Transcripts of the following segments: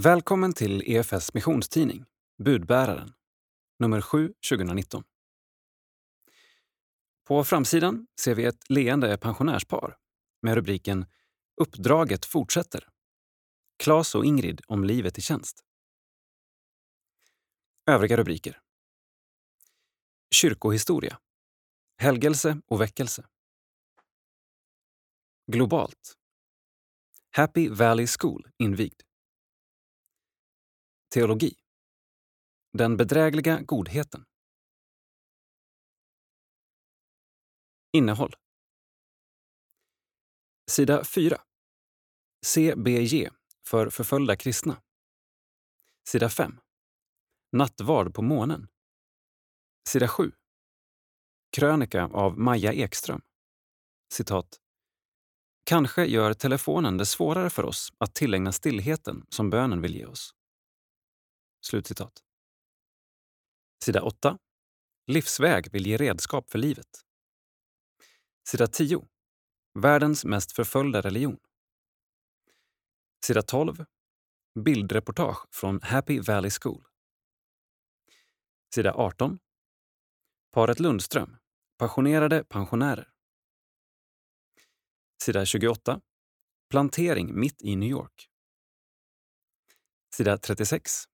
Välkommen till EFS missionstidning, Budbäraren, nummer 7 2019. På framsidan ser vi ett leende pensionärspar med rubriken Uppdraget fortsätter. Klas och Ingrid om livet i tjänst. Övriga rubriker. Kyrkohistoria. Helgelse och väckelse. Globalt. Happy Valley School invigd. Teologi. Den bedrägliga godheten. Innehåll. Sida 4. CBJ för förföljda kristna. Sida 5. Nattvard på månen. Sida 7. Krönika av Maja Ekström. Citat. Kanske gör telefonen det svårare för oss att tillägna stillheten som bönen vill ge oss. Slutcitat. Sida 8. Livsväg vill ge redskap för livet. Sida 10. Världens mest förföljda religion. Sida 12. Bildreportage från Happy Valley School. Sida 18. Paret Lundström, passionerade pensionärer. Sida 28. Plantering mitt i New York. Sida 36.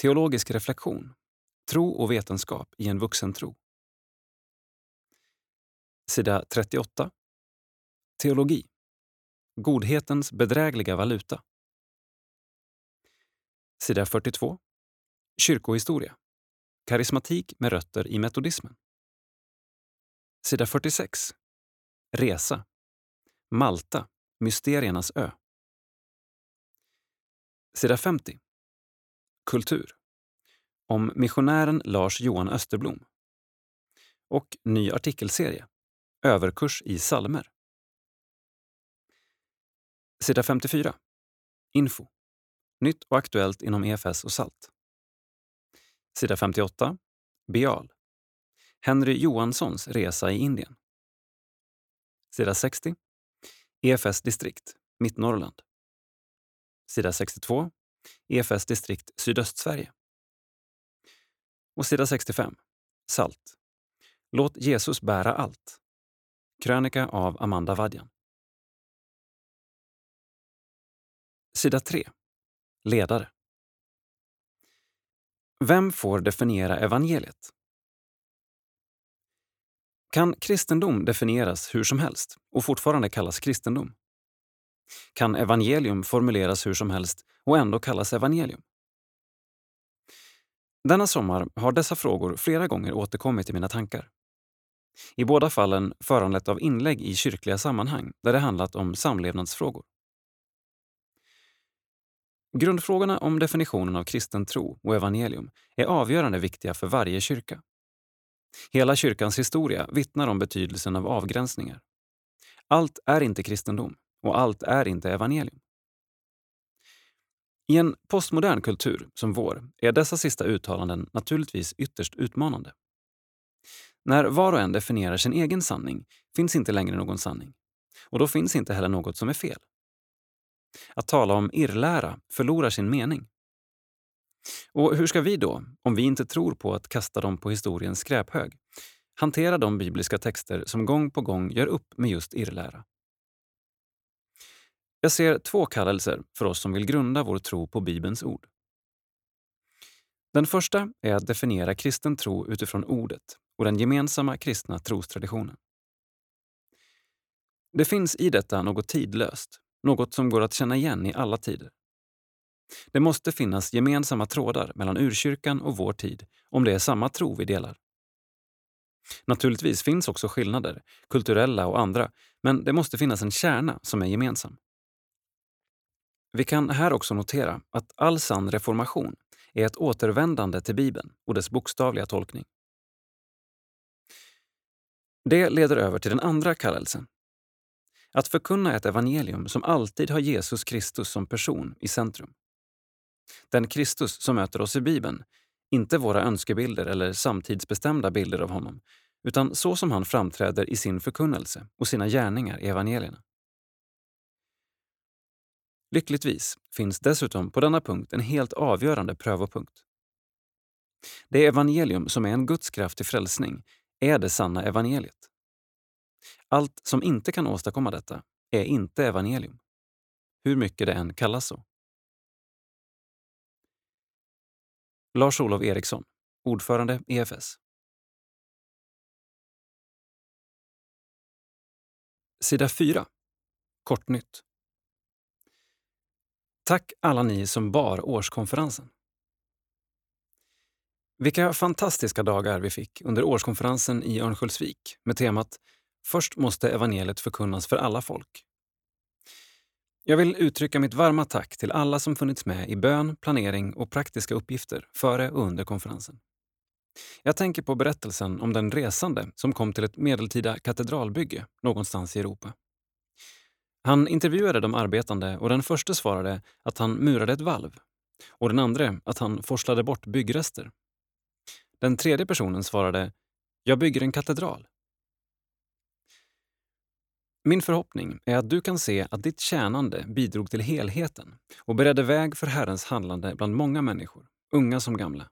Teologisk reflektion. Tro och vetenskap i en vuxen tro. Sida 38. Teologi. Godhetens bedrägliga valuta. Sida 42. Kyrkohistoria. Karismatik med rötter i metodismen. Sida 46. Resa. Malta, mysteriernas ö. Sida 50. Kultur. Om missionären Lars Johan Österblom. Och ny artikelserie. Överkurs i salmer. Sida 54. Info. Nytt och aktuellt inom EFS och SALT. Sida 58. Bial. Henry Johanssons resa i Indien. Sida 60. EFS distrikt, Mittnorrland. Sida 62. EFS distrikt Sydöstsverige. Och sida 65. Salt. Låt Jesus bära allt. Krönika av Amanda Vadjan. Sida 3. Ledare. Vem får definiera evangeliet? Kan kristendom definieras hur som helst och fortfarande kallas kristendom? Kan evangelium formuleras hur som helst och ändå kallas evangelium? Denna sommar har dessa frågor flera gånger återkommit i mina tankar. I båda fallen föranlett av inlägg i kyrkliga sammanhang där det handlat om samlevnadsfrågor. Grundfrågorna om definitionen av kristen tro och evangelium är avgörande viktiga för varje kyrka. Hela kyrkans historia vittnar om betydelsen av avgränsningar. Allt är inte kristendom och allt är inte evangelium. I en postmodern kultur som vår är dessa sista uttalanden naturligtvis ytterst utmanande. När var och en definierar sin egen sanning finns inte längre någon sanning. Och då finns inte heller något som är fel. Att tala om irrlära förlorar sin mening. Och hur ska vi då, om vi inte tror på att kasta dem på historiens skräphög, hantera de bibliska texter som gång på gång gör upp med just irrlära? Jag ser två kallelser för oss som vill grunda vår tro på Bibelns ord. Den första är att definiera kristen tro utifrån ordet och den gemensamma kristna trostraditionen. Det finns i detta något tidlöst, något som går att känna igen i alla tider. Det måste finnas gemensamma trådar mellan urkyrkan och vår tid om det är samma tro vi delar. Naturligtvis finns också skillnader, kulturella och andra, men det måste finnas en kärna som är gemensam. Vi kan här också notera att all sann reformation är ett återvändande till Bibeln och dess bokstavliga tolkning. Det leder över till den andra kallelsen. Att förkunna ett evangelium som alltid har Jesus Kristus som person i centrum. Den Kristus som möter oss i Bibeln, inte våra önskebilder eller samtidsbestämda bilder av honom, utan så som han framträder i sin förkunnelse och sina gärningar i evangelierna. Lyckligtvis finns dessutom på denna punkt en helt avgörande prövopunkt. Det evangelium som är en Guds kraft till frälsning är det sanna evangeliet. Allt som inte kan åstadkomma detta är inte evangelium, hur mycket det än kallas så. Lars-Olov Eriksson, ordförande EFS. Sida 4. Kortnytt. Tack alla ni som bar årskonferensen. Vilka fantastiska dagar vi fick under årskonferensen i Örnsköldsvik med temat Först måste evangeliet förkunnas för alla folk. Jag vill uttrycka mitt varma tack till alla som funnits med i bön, planering och praktiska uppgifter före och under konferensen. Jag tänker på berättelsen om den resande som kom till ett medeltida katedralbygge någonstans i Europa. Han intervjuade de arbetande och den första svarade att han murade ett valv och den andra att han forslade bort byggrester. Den tredje personen svarade “Jag bygger en katedral”. Min förhoppning är att du kan se att ditt tjänande bidrog till helheten och beredde väg för Herrens handlande bland många människor, unga som gamla.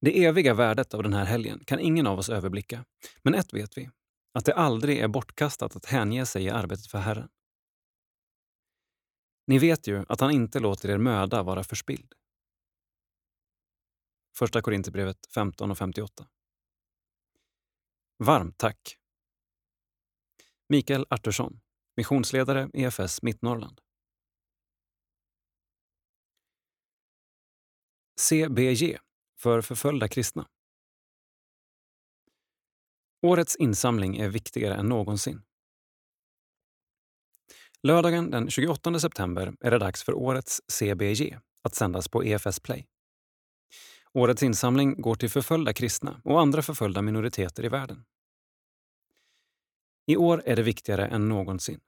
Det eviga värdet av den här helgen kan ingen av oss överblicka, men ett vet vi, att det aldrig är bortkastat att hänge sig i arbetet för Herren. Ni vet ju att han inte låter er möda vara förspilld. Första Korinthierbrevet 15 och 58. Varmt tack! Mikael Artursson, missionsledare EFS Mittnorrland. CBG för förföljda kristna. Årets insamling är viktigare än någonsin. Lördagen den 28 september är det dags för årets CBG att sändas på EFS Play. Årets insamling går till förföljda kristna och andra förföljda minoriteter i världen. I år är det viktigare än någonsin.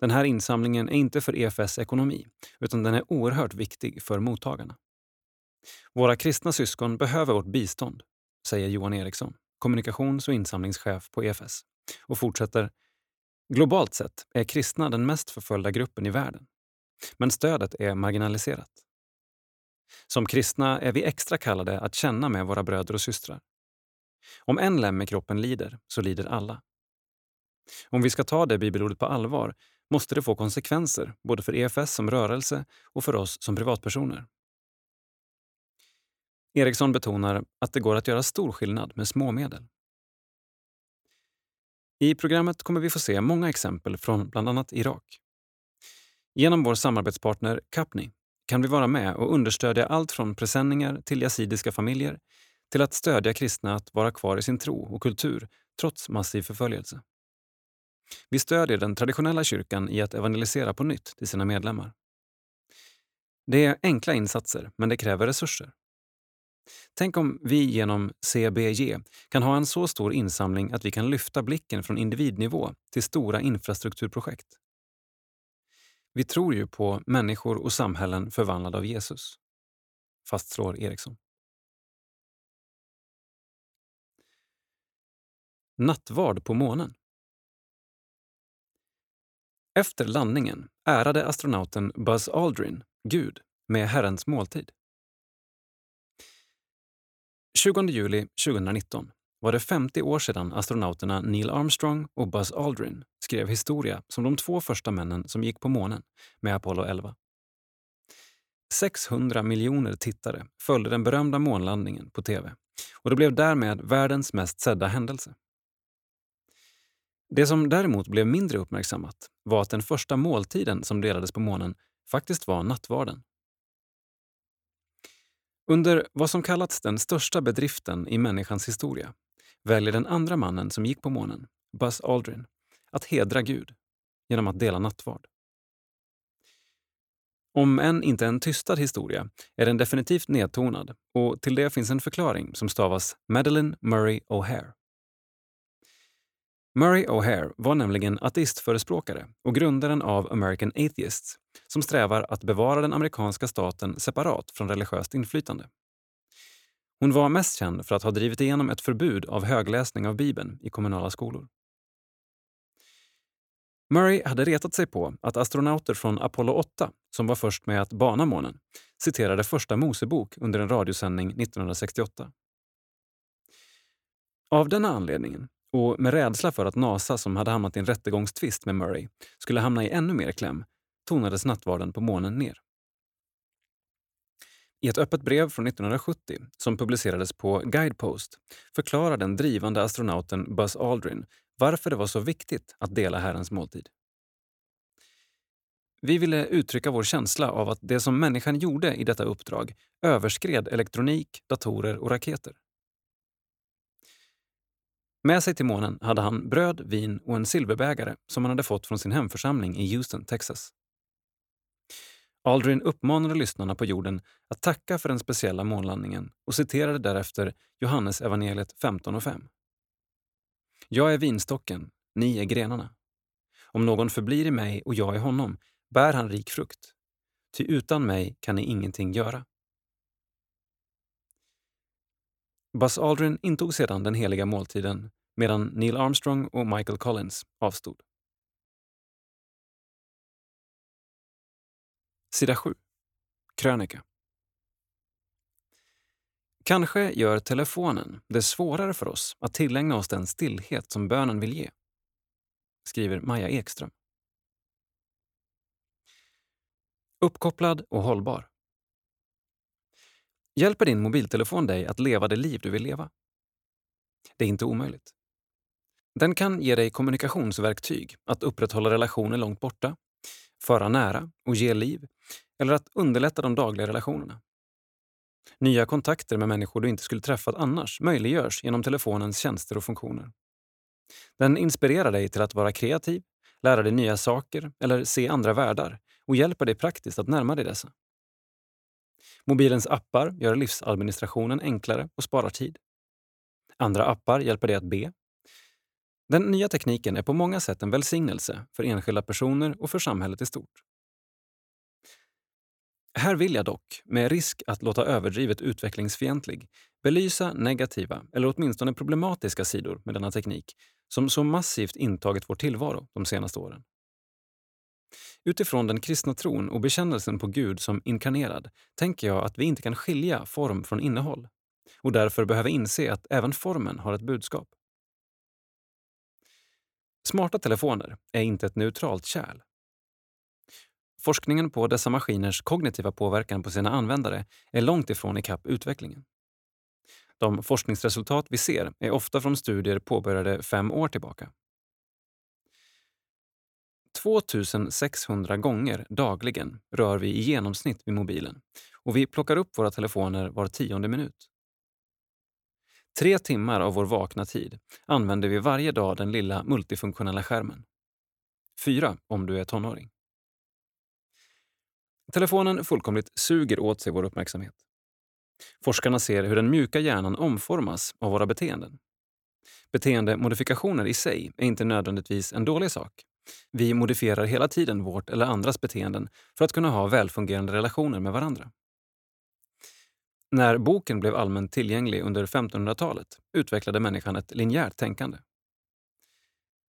Den här insamlingen är inte för EFS ekonomi, utan den är oerhört viktig för mottagarna. Våra kristna syskon behöver vårt bistånd, säger Johan Eriksson, kommunikations och insamlingschef på EFS och fortsätter Globalt sett är kristna den mest förföljda gruppen i världen. Men stödet är marginaliserat. Som kristna är vi extra kallade att känna med våra bröder och systrar. Om en lem i kroppen lider, så lider alla. Om vi ska ta det bibelordet på allvar måste det få konsekvenser både för EFS som rörelse och för oss som privatpersoner. Eriksson betonar att det går att göra stor skillnad med små medel. I programmet kommer vi få se många exempel från bland annat Irak. Genom vår samarbetspartner Capni kan vi vara med och understödja allt från presenningar till yazidiska familjer till att stödja kristna att vara kvar i sin tro och kultur trots massiv förföljelse. Vi stödjer den traditionella kyrkan i att evangelisera på nytt till sina medlemmar. Det är enkla insatser, men det kräver resurser. Tänk om vi genom CBG kan ha en så stor insamling att vi kan lyfta blicken från individnivå till stora infrastrukturprojekt. Vi tror ju på människor och samhällen förvandlade av Jesus, fastslår Eriksson. Nattvard på månen. Efter landningen ärade astronauten Buzz Aldrin Gud med Herrens måltid. 20 juli 2019 var det 50 år sedan astronauterna Neil Armstrong och Buzz Aldrin skrev historia som de två första männen som gick på månen med Apollo 11. 600 miljoner tittare följde den berömda månlandningen på tv och det blev därmed världens mest sedda händelse. Det som däremot blev mindre uppmärksammat var att den första måltiden som delades på månen faktiskt var nattvarden. Under vad som kallats den största bedriften i människans historia väljer den andra mannen som gick på månen, Buzz Aldrin, att hedra Gud genom att dela nattvard. Om än inte en tystad historia är den definitivt nedtonad och till det finns en förklaring som stavas Madeleine Murray O'Hare. Murray O'Hare var nämligen ateistförespråkare och grundaren av American Atheists som strävar att bevara den amerikanska staten separat från religiöst inflytande. Hon var mest känd för att ha drivit igenom ett förbud av högläsning av Bibeln i kommunala skolor. Murray hade retat sig på att astronauter från Apollo 8, som var först med att bana månen, citerade Första Mosebok under en radiosändning 1968. Av denna anledningen, och med rädsla för att NASA, som hade hamnat i en rättegångstvist med Murray, skulle hamna i ännu mer kläm, tonades nattvarden på månen ner. I ett öppet brev från 1970 som publicerades på Guidepost förklarar den drivande astronauten Buzz Aldrin varför det var så viktigt att dela Herrens måltid. Vi ville uttrycka vår känsla av att det som människan gjorde i detta uppdrag överskred elektronik, datorer och raketer. Med sig till månen hade han bröd, vin och en silverbägare som han hade fått från sin hemförsamling i Houston, Texas. Aldrin uppmanade lyssnarna på jorden att tacka för den speciella månlandningen och citerade därefter Johannes evangeliet 15 och 5. Jag är vinstocken, ni är grenarna. Om någon förblir i mig och jag i honom bär han rik frukt. Ty utan mig kan ni ingenting göra. Buzz Aldrin intog sedan den heliga måltiden medan Neil Armstrong och Michael Collins avstod. Sida 7. Krönika. Kanske gör telefonen det svårare för oss att tillägna oss den stillhet som bönen vill ge, skriver Maja Ekström. Uppkopplad och hållbar. Hjälper din mobiltelefon dig att leva det liv du vill leva? Det är inte omöjligt. Den kan ge dig kommunikationsverktyg att upprätthålla relationer långt borta, föra nära och ge liv, eller att underlätta de dagliga relationerna. Nya kontakter med människor du inte skulle träffat annars möjliggörs genom telefonens tjänster och funktioner. Den inspirerar dig till att vara kreativ, lära dig nya saker eller se andra världar och hjälper dig praktiskt att närma dig dessa. Mobilens appar gör livsadministrationen enklare och sparar tid. Andra appar hjälper dig att be. Den nya tekniken är på många sätt en välsignelse för enskilda personer och för samhället i stort. Här vill jag dock, med risk att låta överdrivet utvecklingsfientlig, belysa negativa eller åtminstone problematiska sidor med denna teknik som så massivt intagit vår tillvaro de senaste åren. Utifrån den kristna tron och bekännelsen på Gud som inkarnerad tänker jag att vi inte kan skilja form från innehåll och därför behöver inse att även formen har ett budskap. Smarta telefoner är inte ett neutralt kärl. Forskningen på dessa maskiners kognitiva påverkan på sina användare är långt ifrån ikapp utvecklingen. De forskningsresultat vi ser är ofta från studier påbörjade fem år tillbaka. 2600 gånger dagligen rör vi i genomsnitt vid mobilen och vi plockar upp våra telefoner var tionde minut. Tre timmar av vår vakna tid använder vi varje dag den lilla multifunktionella skärmen. Fyra om du är tonåring. Telefonen fullkomligt suger åt sig vår uppmärksamhet. Forskarna ser hur den mjuka hjärnan omformas av våra beteenden. Beteendemodifikationer i sig är inte nödvändigtvis en dålig sak. Vi modifierar hela tiden vårt eller andras beteenden för att kunna ha välfungerande relationer med varandra. När boken blev allmänt tillgänglig under 1500-talet utvecklade människan ett linjärt tänkande.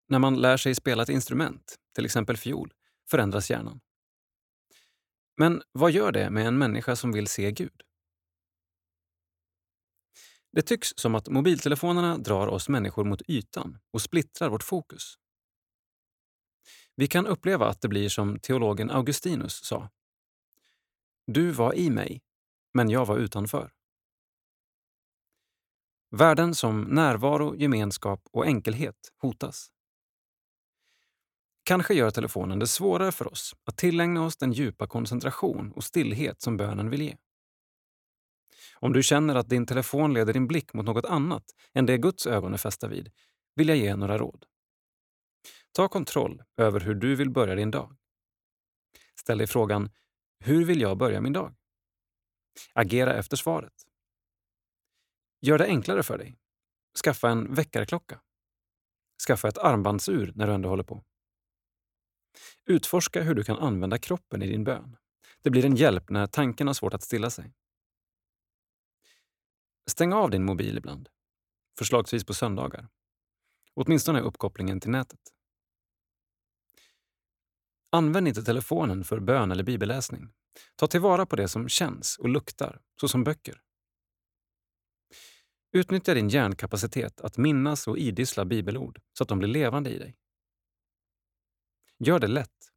När man lär sig spela ett instrument, till exempel fiol, förändras hjärnan. Men vad gör det med en människa som vill se Gud? Det tycks som att mobiltelefonerna drar oss människor mot ytan och splittrar vårt fokus. Vi kan uppleva att det blir som teologen Augustinus sa. Du var i mig, men jag var utanför. Värden som närvaro, gemenskap och enkelhet hotas. Kanske gör telefonen det svårare för oss att tillägna oss den djupa koncentration och stillhet som bönen vill ge. Om du känner att din telefon leder din blick mot något annat än det Guds ögon är fästa vid, vill jag ge några råd. Ta kontroll över hur du vill börja din dag. Ställ dig frågan, hur vill jag börja min dag? Agera efter svaret. Gör det enklare för dig. Skaffa en väckarklocka. Skaffa ett armbandsur när du ändå håller på. Utforska hur du kan använda kroppen i din bön. Det blir en hjälp när tanken har svårt att stilla sig. Stäng av din mobil ibland, förslagsvis på söndagar. Åtminstone uppkopplingen till nätet. Använd inte telefonen för bön eller bibelläsning. Ta tillvara på det som känns och luktar, såsom böcker. Utnyttja din hjärnkapacitet att minnas och idissla bibelord så att de blir levande i dig. Gör det lätt.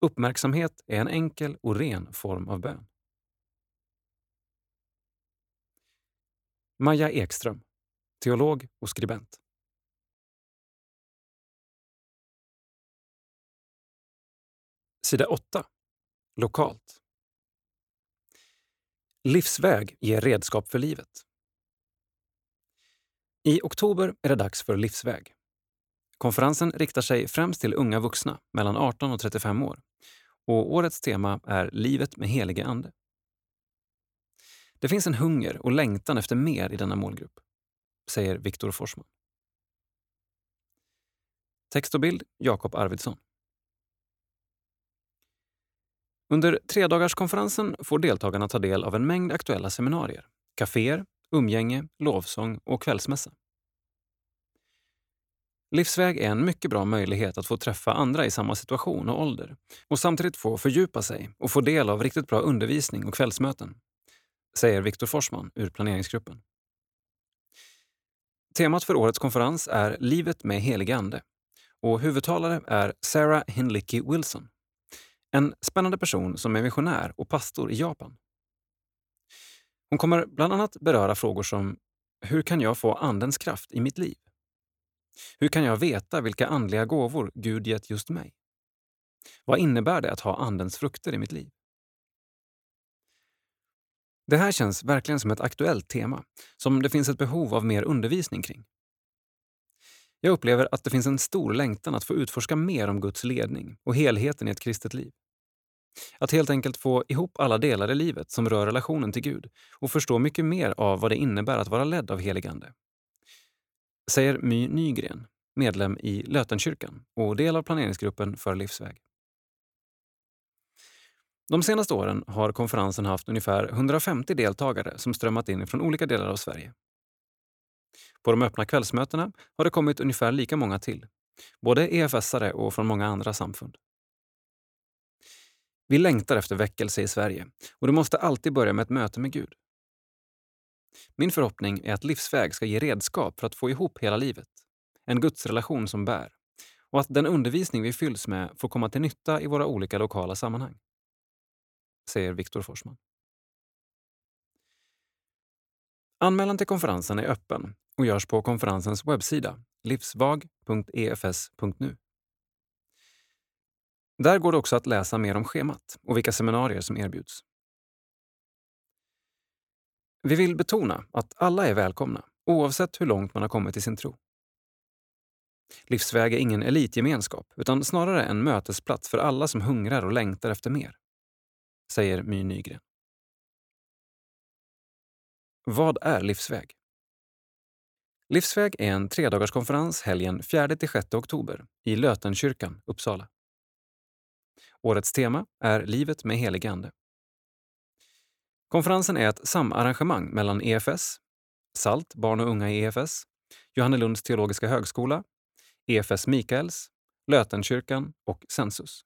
Uppmärksamhet är en enkel och ren form av bön. Maja Ekström, teolog och skribent. Sida 8. Lokalt. Livsväg ger redskap för livet. I oktober är det dags för Livsväg. Konferensen riktar sig främst till unga vuxna mellan 18 och 35 år och årets tema är Livet med helige Ande. Det finns en hunger och längtan efter mer i denna målgrupp, säger Viktor Forsman. Text och bild Jakob Arvidsson. Under tredagarskonferensen får deltagarna ta del av en mängd aktuella seminarier, kaféer, umgänge, lovsång och kvällsmässa. Livsväg är en mycket bra möjlighet att få träffa andra i samma situation och ålder och samtidigt få fördjupa sig och få del av riktigt bra undervisning och kvällsmöten, säger Viktor Forsman ur planeringsgruppen. Temat för årets konferens är Livet med helig ande och huvudtalare är Sarah Hinlicky Wilson, en spännande person som är missionär och pastor i Japan. Hon kommer bland annat beröra frågor som Hur kan jag få Andens kraft i mitt liv? Hur kan jag veta vilka andliga gåvor Gud gett just mig? Vad innebär det att ha Andens frukter i mitt liv? Det här känns verkligen som ett aktuellt tema som det finns ett behov av mer undervisning kring. Jag upplever att det finns en stor längtan att få utforska mer om Guds ledning och helheten i ett kristet liv. Att helt enkelt få ihop alla delar i livet som rör relationen till Gud och förstå mycket mer av vad det innebär att vara ledd av heligande. Säger My Nygren, medlem i Lötenkyrkan och del av planeringsgruppen för Livsväg. De senaste åren har konferensen haft ungefär 150 deltagare som strömmat in från olika delar av Sverige. På de öppna kvällsmötena har det kommit ungefär lika många till, både EFS-are och från många andra samfund. Vi längtar efter väckelse i Sverige och det måste alltid börja med ett möte med Gud. Min förhoppning är att livsväg ska ge redskap för att få ihop hela livet. En gudsrelation som bär. Och att den undervisning vi fylls med får komma till nytta i våra olika lokala sammanhang. Säger Viktor Forsman. Anmälan till konferensen är öppen och görs på konferensens webbsida livsvag.efs.nu. Där går det också att läsa mer om schemat och vilka seminarier som erbjuds. Vi vill betona att alla är välkomna, oavsett hur långt man har kommit i sin tro. Livsväg är ingen elitgemenskap, utan snarare en mötesplats för alla som hungrar och längtar efter mer, säger My Nygren. Vad är Livsväg? Livsväg är en tredagarskonferens helgen 4-6 oktober i Lötenkyrkan, Uppsala. Årets tema är Livet med helig ande. Konferensen är ett samarrangemang mellan EFS, SALT, barn och unga i EFS, Johannelunds teologiska högskola, EFS Mikaels, Lötenkyrkan och Sensus.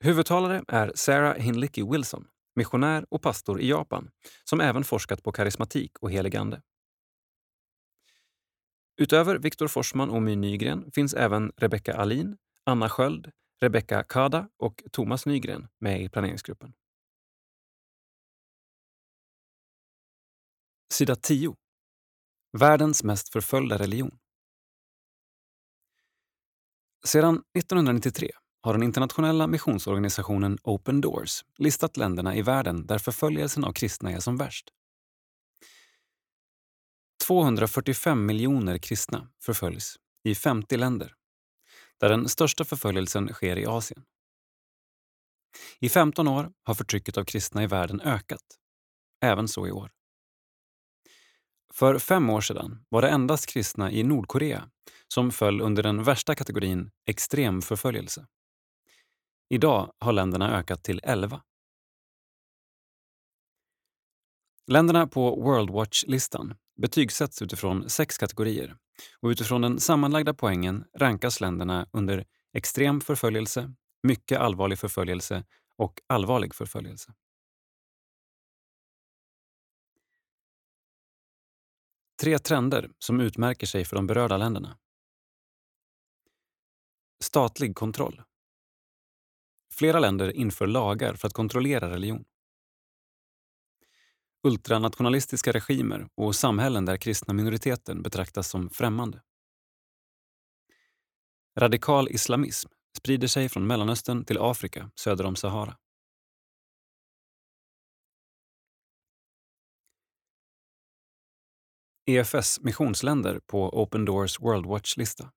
Huvudtalare är Sarah Hinlicky Wilson, missionär och pastor i Japan som även forskat på karismatik och heligande. Utöver Viktor Forsman och My Nygren finns även Rebecka Alin, Anna Sköld, Rebecka Kada och Thomas Nygren med i planeringsgruppen. Sida 10. Världens mest förföljda religion. Sedan 1993 har den internationella missionsorganisationen Open Doors listat länderna i världen där förföljelsen av kristna är som värst. 245 miljoner kristna förföljs i 50 länder där den största förföljelsen sker i Asien. I 15 år har förtrycket av kristna i världen ökat, även så i år. För fem år sedan var det endast kristna i Nordkorea som föll under den värsta kategorin extrem förföljelse. Idag har länderna ökat till 11. Länderna på World Watch-listan betygsätts utifrån sex kategorier och utifrån den sammanlagda poängen rankas länderna under extrem förföljelse, mycket allvarlig förföljelse och allvarlig förföljelse. Tre trender som utmärker sig för de berörda länderna. Statlig kontroll. Flera länder inför lagar för att kontrollera religion. Ultranationalistiska regimer och samhällen där kristna minoriteten betraktas som främmande. Radikal islamism sprider sig från Mellanöstern till Afrika söder om Sahara. EFS missionsländer på Open Doors World Watch-lista.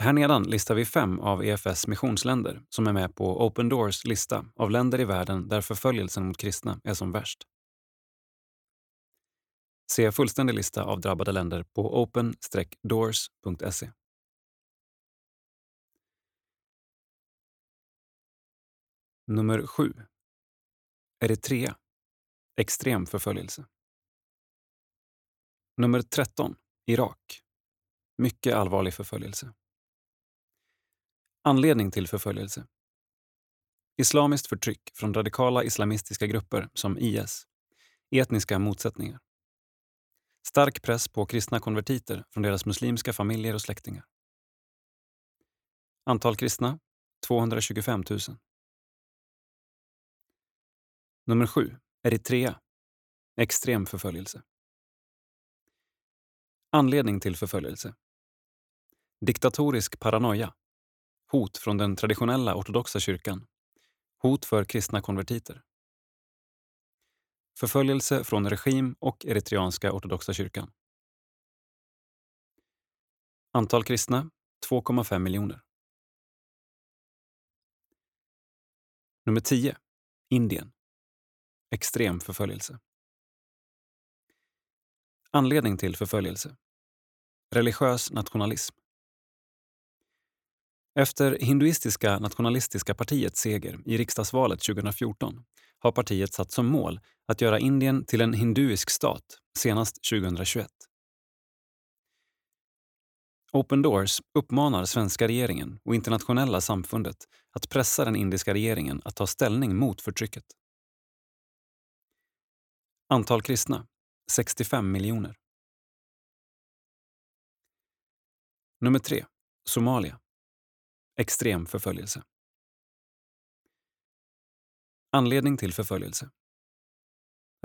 Här nedan listar vi fem av EFS missionsländer som är med på Open Doors lista av länder i världen där förföljelsen mot kristna är som värst. Se fullständig lista av drabbade länder på open-doors.se. Nummer 7. Eritrea. Extrem förföljelse. Nummer 13. Irak. Mycket allvarlig förföljelse. Anledning till förföljelse. Islamiskt förtryck från radikala islamistiska grupper som IS. Etniska motsättningar. Stark press på kristna konvertiter från deras muslimska familjer och släktingar. Antal kristna 225 000. Nummer 7. Eritrea. Extrem förföljelse. Anledning till förföljelse. Diktatorisk paranoia. Hot från den traditionella ortodoxa kyrkan. Hot för kristna konvertiter. Förföljelse från regim och eritreanska ortodoxa kyrkan. Antal kristna 2,5 miljoner. Nummer 10. Indien. Extrem förföljelse. Anledning till förföljelse. Religiös nationalism. Efter hinduistiska nationalistiska partiets seger i riksdagsvalet 2014 har partiet satt som mål att göra Indien till en hinduisk stat senast 2021. Open Doors uppmanar svenska regeringen och internationella samfundet att pressa den indiska regeringen att ta ställning mot förtrycket. Antal kristna 65 miljoner. Nummer 3. Somalia. Extrem förföljelse. Anledning till förföljelse.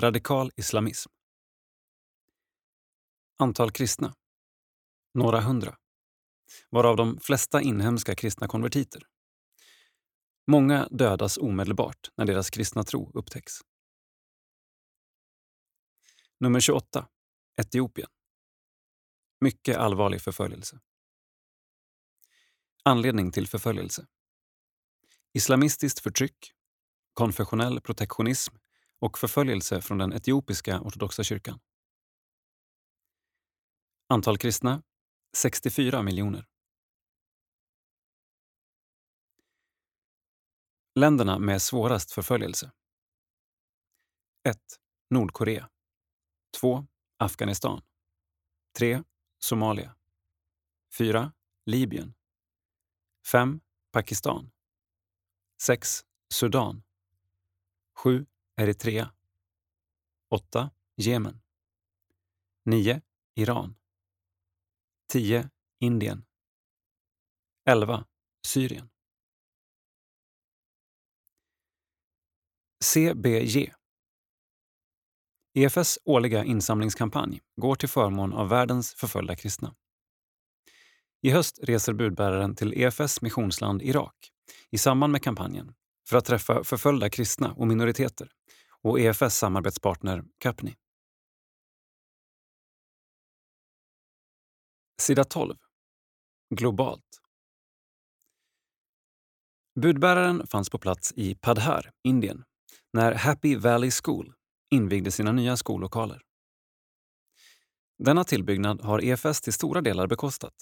Radikal islamism. Antal kristna. Några hundra. Varav de flesta inhemska kristna konvertiter. Många dödas omedelbart när deras kristna tro upptäcks. Nummer 28. Etiopien. Mycket allvarlig förföljelse. Anledning till förföljelse. Islamistiskt förtryck, konfessionell protektionism och förföljelse från den etiopiska ortodoxa kyrkan. Antal kristna 64 miljoner. Länderna med svårast förföljelse. 1. Nordkorea 2. Afghanistan 3. Somalia 4. Libyen 5. Pakistan 6. Sudan 7. Eritrea 8. Jemen 9. Iran 10. Indien 11. Syrien CBG EFS årliga insamlingskampanj går till förmån av världens förföljda kristna. I höst reser budbäraren till EFS missionsland Irak i samband med kampanjen för att träffa förföljda kristna och minoriteter och EFS samarbetspartner Capni. Sida 12. Globalt. Budbäraren fanns på plats i Padhar, Indien, när Happy Valley School invigde sina nya skollokaler. Denna tillbyggnad har EFS till stora delar bekostat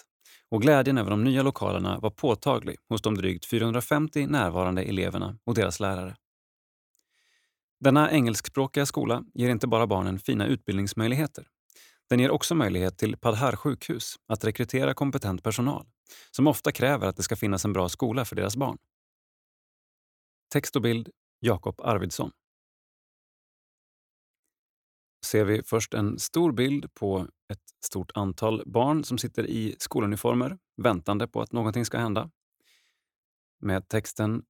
och glädjen över de nya lokalerna var påtaglig hos de drygt 450 närvarande eleverna och deras lärare. Denna engelskspråkiga skola ger inte bara barnen fina utbildningsmöjligheter. Den ger också möjlighet till Padhar sjukhus att rekrytera kompetent personal som ofta kräver att det ska finnas en bra skola för deras barn. Text och bild Jakob Arvidsson. Ser vi först en stor bild på ett stort antal barn som sitter i skoluniformer väntande på att någonting ska hända. Med texten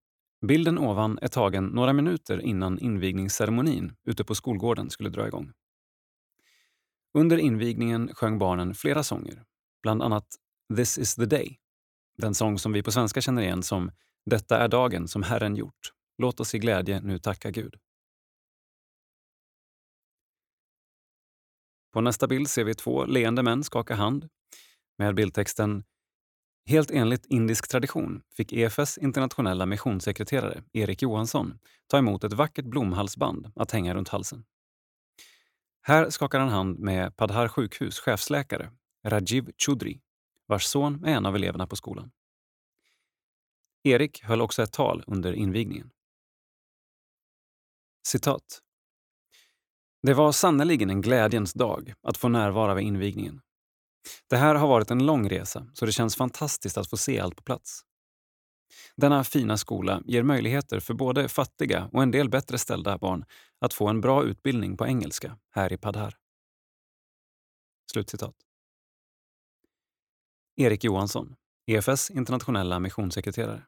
Bilden ovan är tagen några minuter innan invigningsceremonin ute på skolgården skulle dra igång. Under invigningen sjöng barnen flera sånger, bland annat This is the day, den sång som vi på svenska känner igen som Detta är dagen som Herren gjort. Låt oss i glädje nu tacka Gud. På nästa bild ser vi två leende män skaka hand med bildtexten Helt enligt indisk tradition fick EFS internationella missionssekreterare Erik Johansson ta emot ett vackert blomhalsband att hänga runt halsen. Här skakar han hand med Padhar sjukhus chefsläkare Rajiv Chudri, vars son är en av eleverna på skolan. Erik höll också ett tal under invigningen. Citat. Det var sannerligen en glädjens dag att få närvara vid invigningen. Det här har varit en lång resa, så det känns fantastiskt att få se allt på plats. Denna fina skola ger möjligheter för både fattiga och en del bättre ställda barn att få en bra utbildning på engelska här i Padhar. Slutcitat. Erik Johansson, EFS internationella missionssekreterare.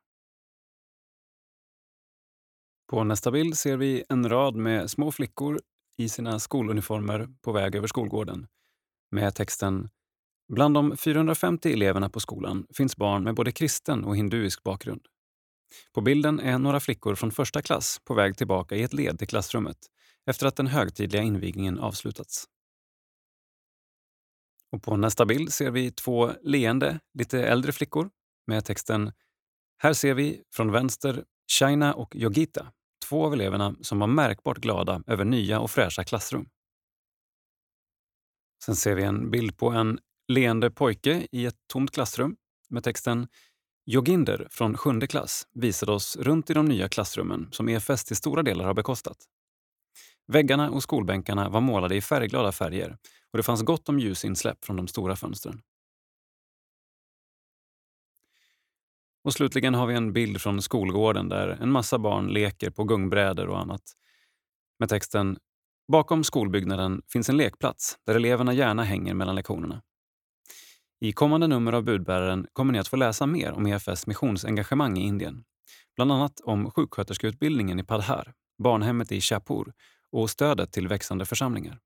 På nästa bild ser vi en rad med små flickor i sina skoluniformer på väg över skolgården med texten Bland de 450 eleverna på skolan finns barn med både kristen och hinduisk bakgrund. På bilden är några flickor från första klass på väg tillbaka i ett led till klassrummet efter att den högtidliga invigningen avslutats. Och på nästa bild ser vi två leende, lite äldre flickor med texten Här ser vi från vänster Shaina och Yogita, två av eleverna som var märkbart glada över nya och fräscha klassrum. Sen ser vi en bild på en leende pojke i ett tomt klassrum med texten Joginder från sjunde klass visade oss runt i de nya klassrummen som EFS till stora delar har bekostat. Väggarna och skolbänkarna var målade i färgglada färger och det fanns gott om ljusinsläpp från de stora fönstren. Och slutligen har vi en bild från skolgården där en massa barn leker på gungbrädor och annat. Med texten Bakom skolbyggnaden finns en lekplats där eleverna gärna hänger mellan lektionerna. I kommande nummer av Budbäraren kommer ni att få läsa mer om EFS missionsengagemang i Indien. Bland annat om sjuksköterskeutbildningen i Padhar, barnhemmet i Shapur och stödet till växande församlingar.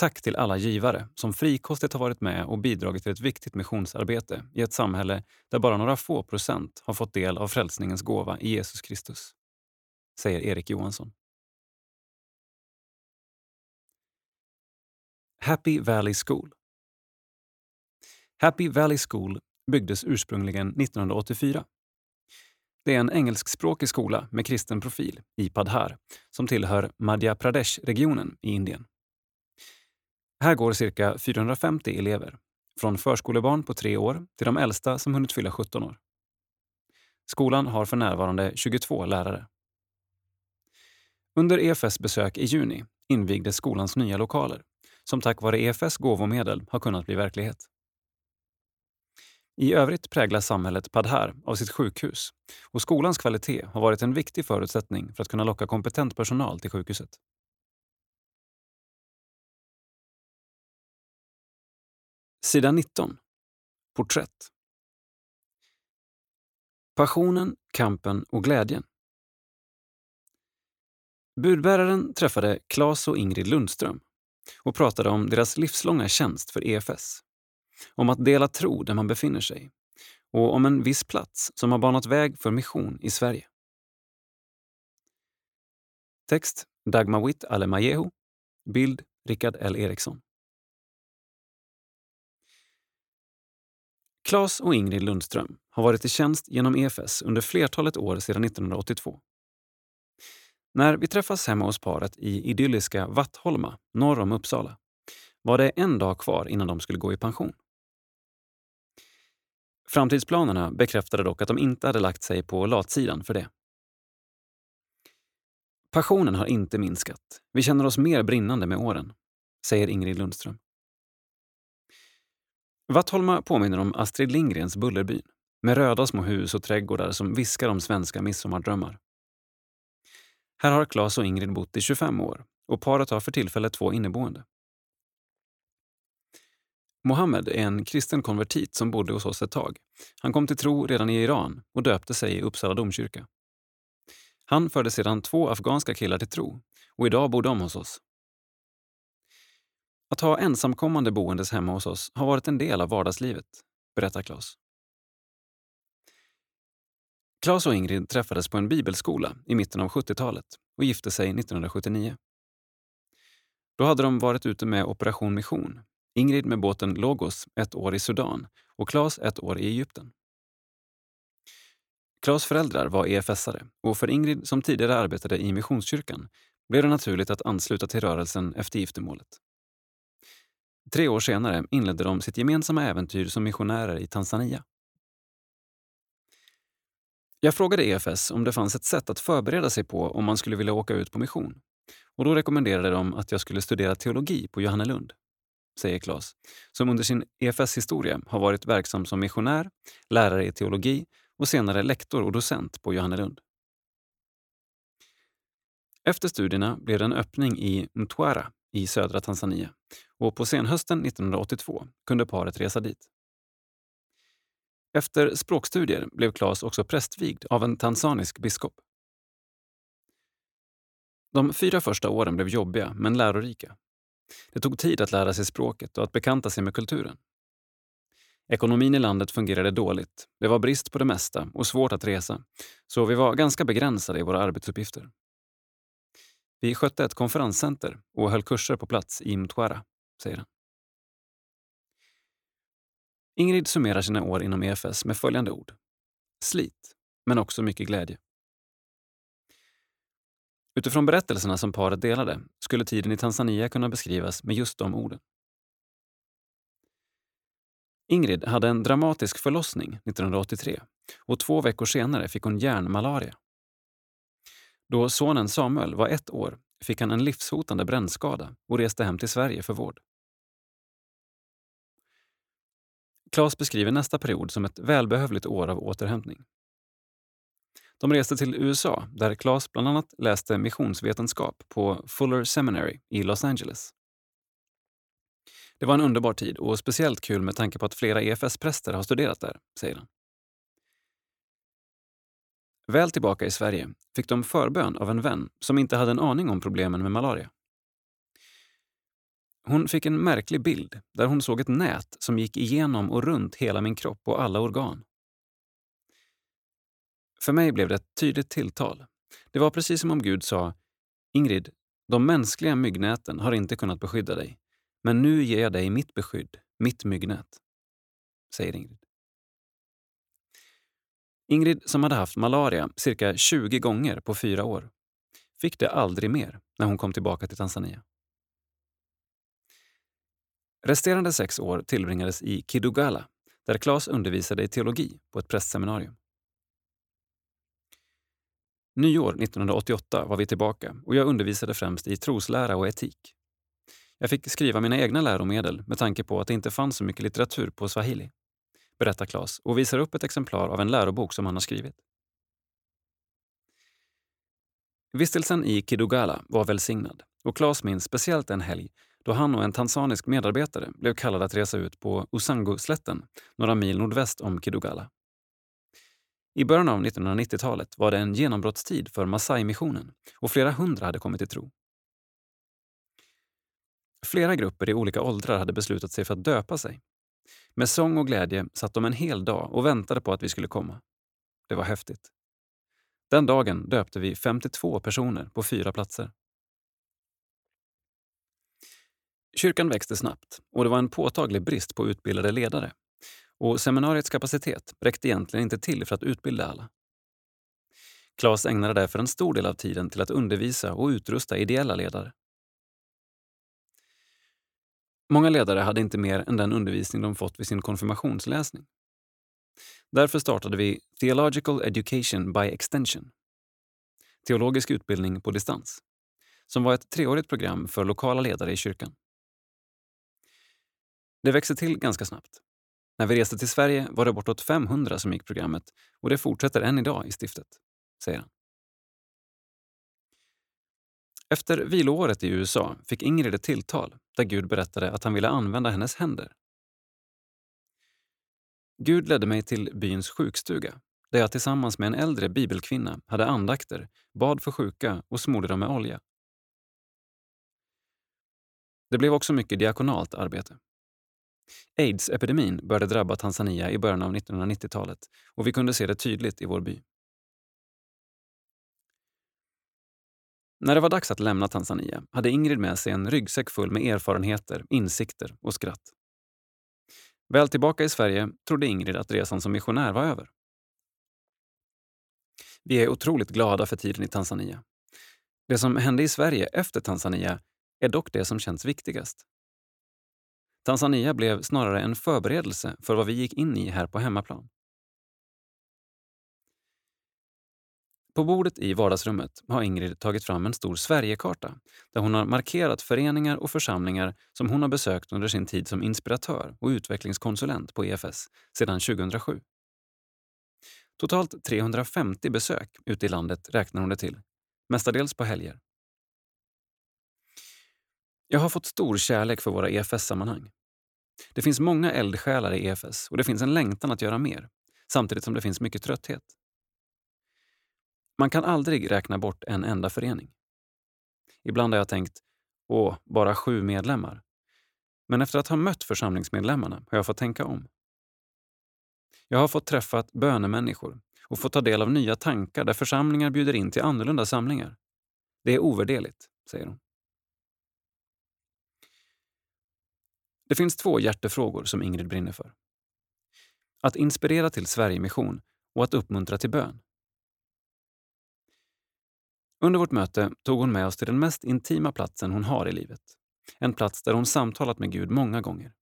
Tack till alla givare som frikostigt har varit med och bidragit till ett viktigt missionsarbete i ett samhälle där bara några få procent har fått del av frälsningens gåva i Jesus Kristus. Säger Erik Johansson. Happy Valley School Happy Valley School byggdes ursprungligen 1984. Det är en engelskspråkig skola med kristen profil i Padhar som tillhör Madhya Pradesh-regionen i Indien. Här går cirka 450 elever, från förskolebarn på tre år till de äldsta som hunnit fylla 17 år. Skolan har för närvarande 22 lärare. Under EFS besök i juni invigdes skolans nya lokaler som tack vare EFS gåvomedel har kunnat bli verklighet. I övrigt präglas samhället Padhar av sitt sjukhus och skolans kvalitet har varit en viktig förutsättning för att kunna locka kompetent personal till sjukhuset. Sida 19. Porträtt. Passionen, kampen och glädjen. Budbäraren träffade Claes och Ingrid Lundström och pratade om deras livslånga tjänst för EFS om att dela tro där man befinner sig och om en viss plats som har banat väg för mission i Sverige. Text Dagmawit Alemajehu. Bild Rickard L Eriksson. Claes och Ingrid Lundström har varit i tjänst genom EFS under flertalet år sedan 1982. När vi träffas hemma hos paret i idylliska Vattholma norr om Uppsala var det en dag kvar innan de skulle gå i pension. Framtidsplanerna bekräftade dock att de inte hade lagt sig på latsidan för det. Passionen har inte minskat. Vi känner oss mer brinnande med åren, säger Ingrid Lundström. Vattholma påminner om Astrid Lindgrens Bullerbyn med röda små hus och trädgårdar som viskar om svenska midsommardrömmar. Här har Claes och Ingrid bott i 25 år och paret har för tillfället två inneboende. Mohammed är en kristen konvertit som bodde hos oss ett tag. Han kom till tro redan i Iran och döpte sig i Uppsala domkyrka. Han förde sedan två afghanska killar till tro och idag bor de hos oss. Att ha ensamkommande boendes hemma hos oss har varit en del av vardagslivet, berättar Claes. Claes och Ingrid träffades på en bibelskola i mitten av 70-talet och gifte sig 1979. Då hade de varit ute med Operation Mission, Ingrid med båten Logos ett år i Sudan och Claes ett år i Egypten. Claes föräldrar var EFS-are och för Ingrid, som tidigare arbetade i Missionskyrkan, blev det naturligt att ansluta till rörelsen efter giftermålet. Tre år senare inledde de sitt gemensamma äventyr som missionärer i Tanzania. Jag frågade EFS om det fanns ett sätt att förbereda sig på om man skulle vilja åka ut på mission. Och då rekommenderade de att jag skulle studera teologi på Johannelund, säger Claes, som under sin EFS-historia har varit verksam som missionär, lärare i teologi och senare lektor och docent på Johannelund. Efter studierna blev det en öppning i Mtwara i södra Tanzania och på senhösten 1982 kunde paret resa dit. Efter språkstudier blev Claes också prästvigd av en tanzanisk biskop. De fyra första åren blev jobbiga men lärorika. Det tog tid att lära sig språket och att bekanta sig med kulturen. Ekonomin i landet fungerade dåligt. Det var brist på det mesta och svårt att resa, så vi var ganska begränsade i våra arbetsuppgifter. Vi skötte ett konferenscenter och höll kurser på plats i Mtwara, säger han. Ingrid summerar sina år inom EFS med följande ord. Slit, men också mycket glädje. Utifrån berättelserna som paret delade skulle tiden i Tanzania kunna beskrivas med just de orden. Ingrid hade en dramatisk förlossning 1983 och två veckor senare fick hon hjärnmalaria. Då sonen Samuel var ett år fick han en livshotande brännskada och reste hem till Sverige för vård. Claes beskriver nästa period som ett välbehövligt år av återhämtning. De reste till USA där Claes bland annat läste missionsvetenskap på Fuller Seminary i Los Angeles. Det var en underbar tid och speciellt kul med tanke på att flera EFS-präster har studerat där, säger han. Väl tillbaka i Sverige fick de förbön av en vän som inte hade en aning om problemen med malaria. Hon fick en märklig bild där hon såg ett nät som gick igenom och runt hela min kropp och alla organ. För mig blev det ett tydligt tilltal. Det var precis som om Gud sa Ingrid, de mänskliga myggnäten har inte kunnat beskydda dig. Men nu ger jag dig mitt beskydd, mitt myggnät, säger Ingrid. Ingrid, som hade haft malaria cirka 20 gånger på fyra år, fick det aldrig mer när hon kom tillbaka till Tanzania. Resterande sex år tillbringades i Kidugala där Claes undervisade i teologi på ett prästseminarium. Nyår 1988 var vi tillbaka och jag undervisade främst i troslära och etik. Jag fick skriva mina egna läromedel med tanke på att det inte fanns så mycket litteratur på swahili, berättar Claes och visar upp ett exemplar av en lärobok som han har skrivit. Vistelsen i Kidugala var välsignad och Claes minns speciellt en helg då han och en tanzanisk medarbetare blev kallade att resa ut på Usangu-slätten några mil nordväst om Kidugala. I början av 1990-talet var det en genombrottstid för Masai-missionen och flera hundra hade kommit till tro. Flera grupper i olika åldrar hade beslutat sig för att döpa sig. Med sång och glädje satt de en hel dag och väntade på att vi skulle komma. Det var häftigt. Den dagen döpte vi 52 personer på fyra platser. Kyrkan växte snabbt och det var en påtaglig brist på utbildade ledare. Och seminariets kapacitet räckte egentligen inte till för att utbilda alla. Claes ägnade därför en stor del av tiden till att undervisa och utrusta ideella ledare. Många ledare hade inte mer än den undervisning de fått vid sin konfirmationsläsning. Därför startade vi Theological Education by Extension, teologisk utbildning på distans, som var ett treårigt program för lokala ledare i kyrkan. Det växte till ganska snabbt När vi reste till Sverige var det bortåt 500 som gick programmet och det fortsätter än idag i stiftet, säger han. Efter viloåret i USA fick Ingrid ett tilltal där Gud berättade att han ville använda hennes händer. Gud ledde mig till byns sjukstuga där jag tillsammans med en äldre bibelkvinna hade andakter, bad för sjuka och smorde dem med olja. Det blev också mycket diakonalt arbete. Aids-epidemin började drabba Tanzania i början av 1990-talet och vi kunde se det tydligt i vår by. När det var dags att lämna Tanzania hade Ingrid med sig en ryggsäck full med erfarenheter, insikter och skratt. Väl tillbaka i Sverige trodde Ingrid att resan som missionär var över. Vi är otroligt glada för tiden i Tanzania. Det som hände i Sverige efter Tanzania är dock det som känns viktigast. Tanzania blev snarare en förberedelse för vad vi gick in i här på hemmaplan. På bordet i vardagsrummet har Ingrid tagit fram en stor Sverigekarta där hon har markerat föreningar och församlingar som hon har besökt under sin tid som inspiratör och utvecklingskonsulent på EFS sedan 2007. Totalt 350 besök ute i landet räknar hon det till, mestadels på helger. Jag har fått stor kärlek för våra EFS-sammanhang. Det finns många eldsjälar i EFS och det finns en längtan att göra mer, samtidigt som det finns mycket trötthet. Man kan aldrig räkna bort en enda förening. Ibland har jag tänkt, åh, bara sju medlemmar. Men efter att ha mött församlingsmedlemmarna har jag fått tänka om. Jag har fått träffa bönemänniskor och fått ta del av nya tankar där församlingar bjuder in till annorlunda samlingar. Det är ovärderligt, säger hon. Det finns två hjärtefrågor som Ingrid brinner för. Att inspirera till Sverigemission och att uppmuntra till bön. Under vårt möte tog hon med oss till den mest intima platsen hon har i livet. En plats där hon samtalat med Gud många gånger.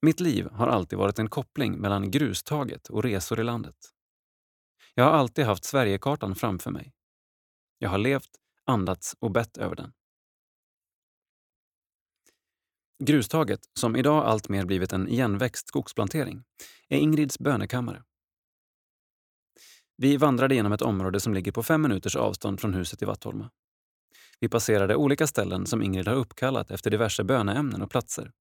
Mitt liv har alltid varit en koppling mellan grustaget och resor i landet. Jag har alltid haft Sverigekartan framför mig. Jag har levt, andats och bett över den. Grustaget, som idag alltmer blivit en igenväxt skogsplantering, är Ingrids bönekammare. Vi vandrade genom ett område som ligger på fem minuters avstånd från huset i Vattholma. Vi passerade olika ställen som Ingrid har uppkallat efter diverse böneämnen och platser.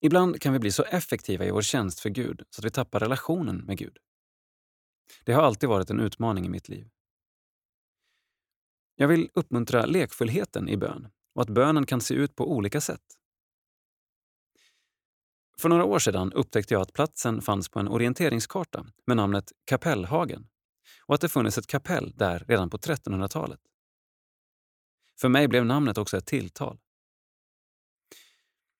Ibland kan vi bli så effektiva i vår tjänst för Gud så att vi tappar relationen med Gud. Det har alltid varit en utmaning i mitt liv. Jag vill uppmuntra lekfullheten i bön och att bönen kan se ut på olika sätt. För några år sedan upptäckte jag att platsen fanns på en orienteringskarta med namnet Kapellhagen och att det funnits ett kapell där redan på 1300-talet. För mig blev namnet också ett tilltal.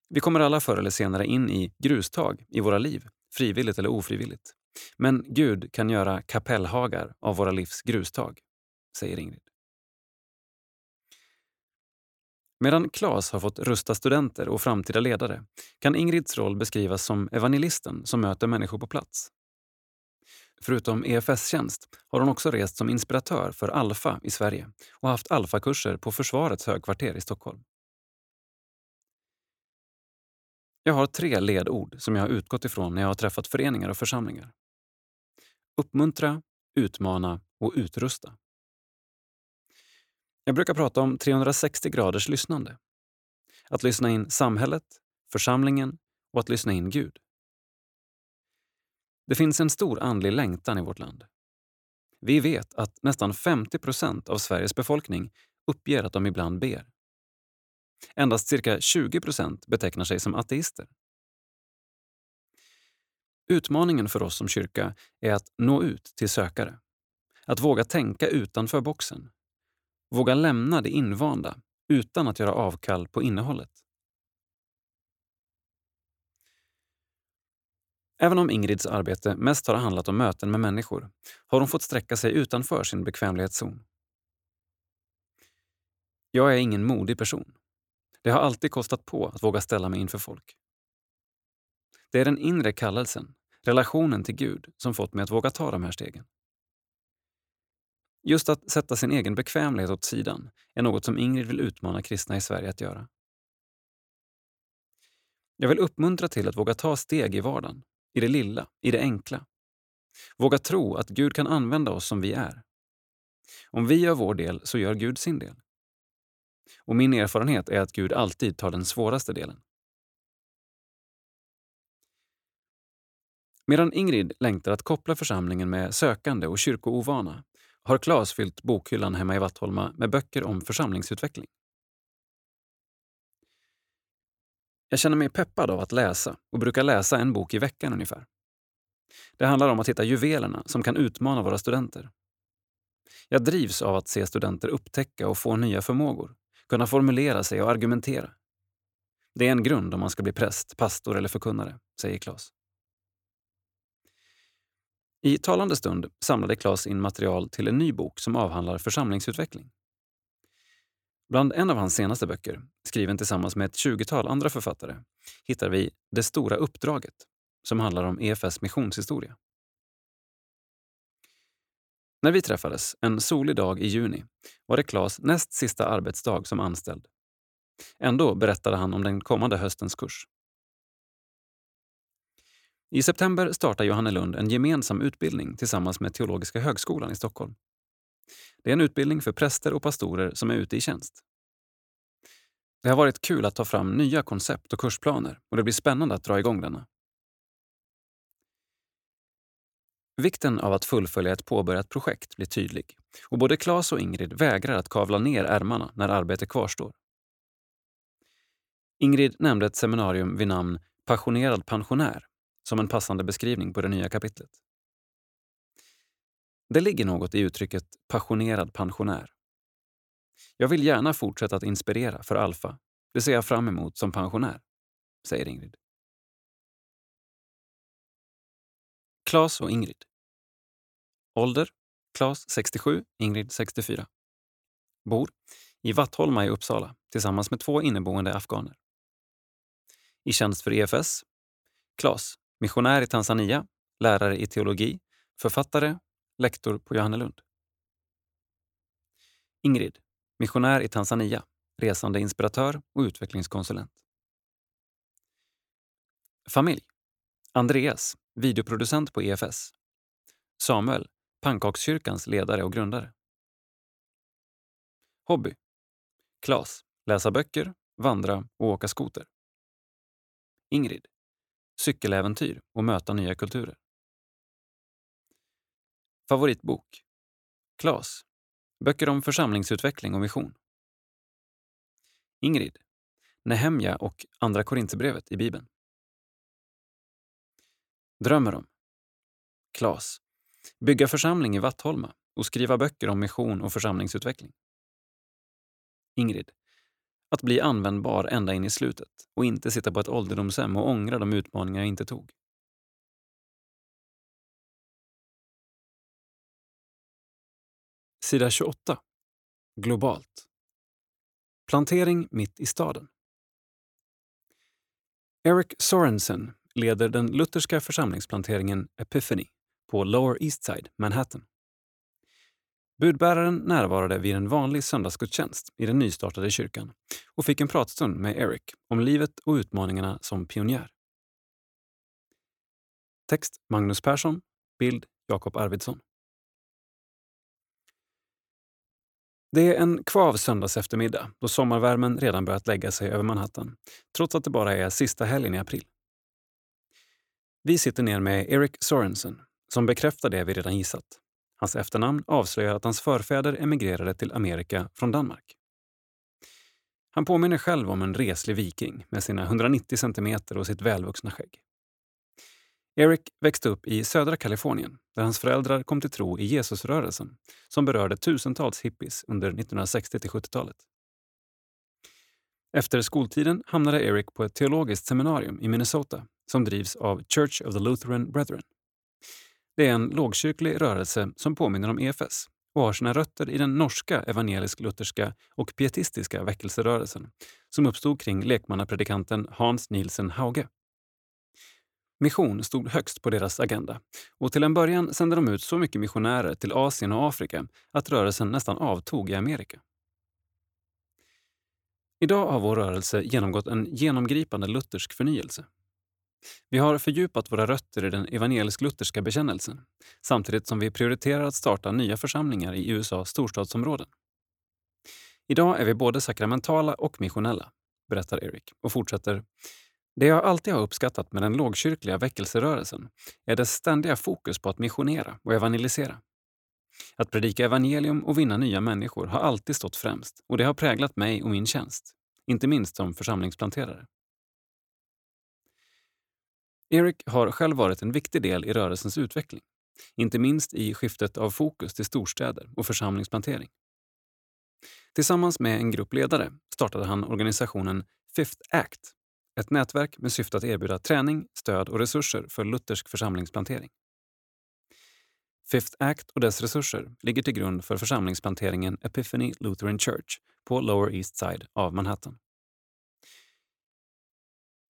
Vi kommer alla förr eller senare in i grustag i våra liv, frivilligt eller ofrivilligt. Men Gud kan göra kapellhagar av våra livs grustag, säger Ingrid. Medan Claes har fått rusta studenter och framtida ledare kan Ingrids roll beskrivas som evangelisten som möter människor på plats. Förutom EFS-tjänst har hon också rest som inspiratör för Alfa i Sverige och haft Alfa-kurser på Försvarets högkvarter i Stockholm. Jag har tre ledord som jag har utgått ifrån när jag har träffat föreningar och församlingar. Uppmuntra, utmana och utrusta. Jag brukar prata om 360 graders lyssnande. Att lyssna in samhället, församlingen och att lyssna in Gud. Det finns en stor andlig längtan i vårt land. Vi vet att nästan 50 procent av Sveriges befolkning uppger att de ibland ber. Endast cirka 20 procent betecknar sig som ateister. Utmaningen för oss som kyrka är att nå ut till sökare. Att våga tänka utanför boxen Våga lämna det invanda utan att göra avkall på innehållet. Även om Ingrids arbete mest har handlat om möten med människor har hon fått sträcka sig utanför sin bekvämlighetszon. Jag är ingen modig person. Det har alltid kostat på att våga ställa mig inför folk. Det är den inre kallelsen, relationen till Gud, som fått mig att våga ta de här stegen. Just att sätta sin egen bekvämlighet åt sidan är något som Ingrid vill utmana kristna i Sverige att göra. Jag vill uppmuntra till att våga ta steg i vardagen, i det lilla, i det enkla. Våga tro att Gud kan använda oss som vi är. Om vi gör vår del så gör Gud sin del. Och min erfarenhet är att Gud alltid tar den svåraste delen. Medan Ingrid längtar att koppla församlingen med sökande och kyrkoovana har Claes fyllt bokhyllan hemma i Vattholma med böcker om församlingsutveckling. Jag känner mig peppad av att läsa och brukar läsa en bok i veckan ungefär. Det handlar om att hitta juvelerna som kan utmana våra studenter. Jag drivs av att se studenter upptäcka och få nya förmågor, kunna formulera sig och argumentera. Det är en grund om man ska bli präst, pastor eller förkunnare, säger Claes. I talande stund samlade Claes in material till en ny bok som avhandlar församlingsutveckling. Bland en av hans senaste böcker, skriven tillsammans med ett tjugotal andra författare, hittar vi Det stora uppdraget, som handlar om EFS missionshistoria. När vi träffades, en solig dag i juni, var det Claes näst sista arbetsdag som anställd. Ändå berättade han om den kommande höstens kurs. I september startar Johannelund en gemensam utbildning tillsammans med Teologiska högskolan i Stockholm. Det är en utbildning för präster och pastorer som är ute i tjänst. Det har varit kul att ta fram nya koncept och kursplaner och det blir spännande att dra igång denna. Vikten av att fullfölja ett påbörjat projekt blir tydlig och både Claes och Ingrid vägrar att kavla ner ärmarna när arbetet kvarstår. Ingrid nämnde ett seminarium vid namn Passionerad pensionär som en passande beskrivning på det nya kapitlet. Det ligger något i uttrycket passionerad pensionär. Jag vill gärna fortsätta att inspirera för Alfa. Det ser jag fram emot som pensionär, säger Ingrid. Klas och Ingrid. Ålder Klas 67, Ingrid 64. Bor i Vattholma i Uppsala tillsammans med två inneboende afghaner. I tjänst för EFS Klas, missionär i Tanzania, lärare i teologi, författare, lektor på Johannelund. Ingrid, missionär i Tanzania, resande inspiratör och utvecklingskonsulent. Familj. Andreas, videoproducent på EFS. Samuel, pannkakskyrkans ledare och grundare. Hobby. Klas, läsa böcker, vandra och åka skoter. Ingrid, cykeläventyr och möta nya kulturer. Favoritbok? Klas. Böcker om församlingsutveckling och mission. Ingrid. Nehemja och Andra Korinthierbrevet i Bibeln. Drömmer om? Klas. Bygga församling i Vattholma och skriva böcker om mission och församlingsutveckling. Ingrid. Att bli användbar ända in i slutet och inte sitta på ett ålderdomshem och ångra de utmaningar jag inte tog. Sida 28. Globalt. Plantering mitt i staden. Eric Sorensen leder den lutherska församlingsplanteringen Epiphany på Lower East Side, Manhattan. Budbäraren närvarade vid en vanlig söndagsgudstjänst i den nystartade kyrkan och fick en pratstund med Eric om livet och utmaningarna som pionjär. Text Magnus Persson, bild Jakob Arvidsson. Det är en kvav söndags eftermiddag då sommarvärmen redan börjat lägga sig över Manhattan, trots att det bara är sista helgen i april. Vi sitter ner med Eric Sorensen, som bekräftar det vi redan gissat. Hans efternamn avslöjar att hans förfäder emigrerade till Amerika från Danmark. Han påminner själv om en reslig viking med sina 190 centimeter och sitt välvuxna skägg. Eric växte upp i södra Kalifornien där hans föräldrar kom till tro i Jesusrörelsen som berörde tusentals hippies under 1960-70-talet. Efter skoltiden hamnade Eric på ett teologiskt seminarium i Minnesota som drivs av Church of the Lutheran Brethren. Det är en lågkyrklig rörelse som påminner om EFS och har sina rötter i den norska evangelisk-lutherska och pietistiska väckelserörelsen som uppstod kring lekmannapredikanten Hans Nielsen Hauge. Mission stod högst på deras agenda och till en början sände de ut så mycket missionärer till Asien och Afrika att rörelsen nästan avtog i Amerika. Idag har vår rörelse genomgått en genomgripande luthersk förnyelse. Vi har fördjupat våra rötter i den evangelisk-lutherska bekännelsen samtidigt som vi prioriterar att starta nya församlingar i USAs storstadsområden. Idag är vi både sakramentala och missionella, berättar Eric och fortsätter. Det jag alltid har uppskattat med den lågkyrkliga väckelserörelsen är dess ständiga fokus på att missionera och evangelisera. Att predika evangelium och vinna nya människor har alltid stått främst och det har präglat mig och min tjänst, inte minst som församlingsplanterare. Eric har själv varit en viktig del i rörelsens utveckling, inte minst i skiftet av fokus till storstäder och församlingsplantering. Tillsammans med en grupp ledare startade han organisationen Fifth Act, ett nätverk med syfte att erbjuda träning, stöd och resurser för luthersk församlingsplantering. Fifth Act och dess resurser ligger till grund för församlingsplanteringen Epiphany Lutheran Church på Lower East Side av Manhattan.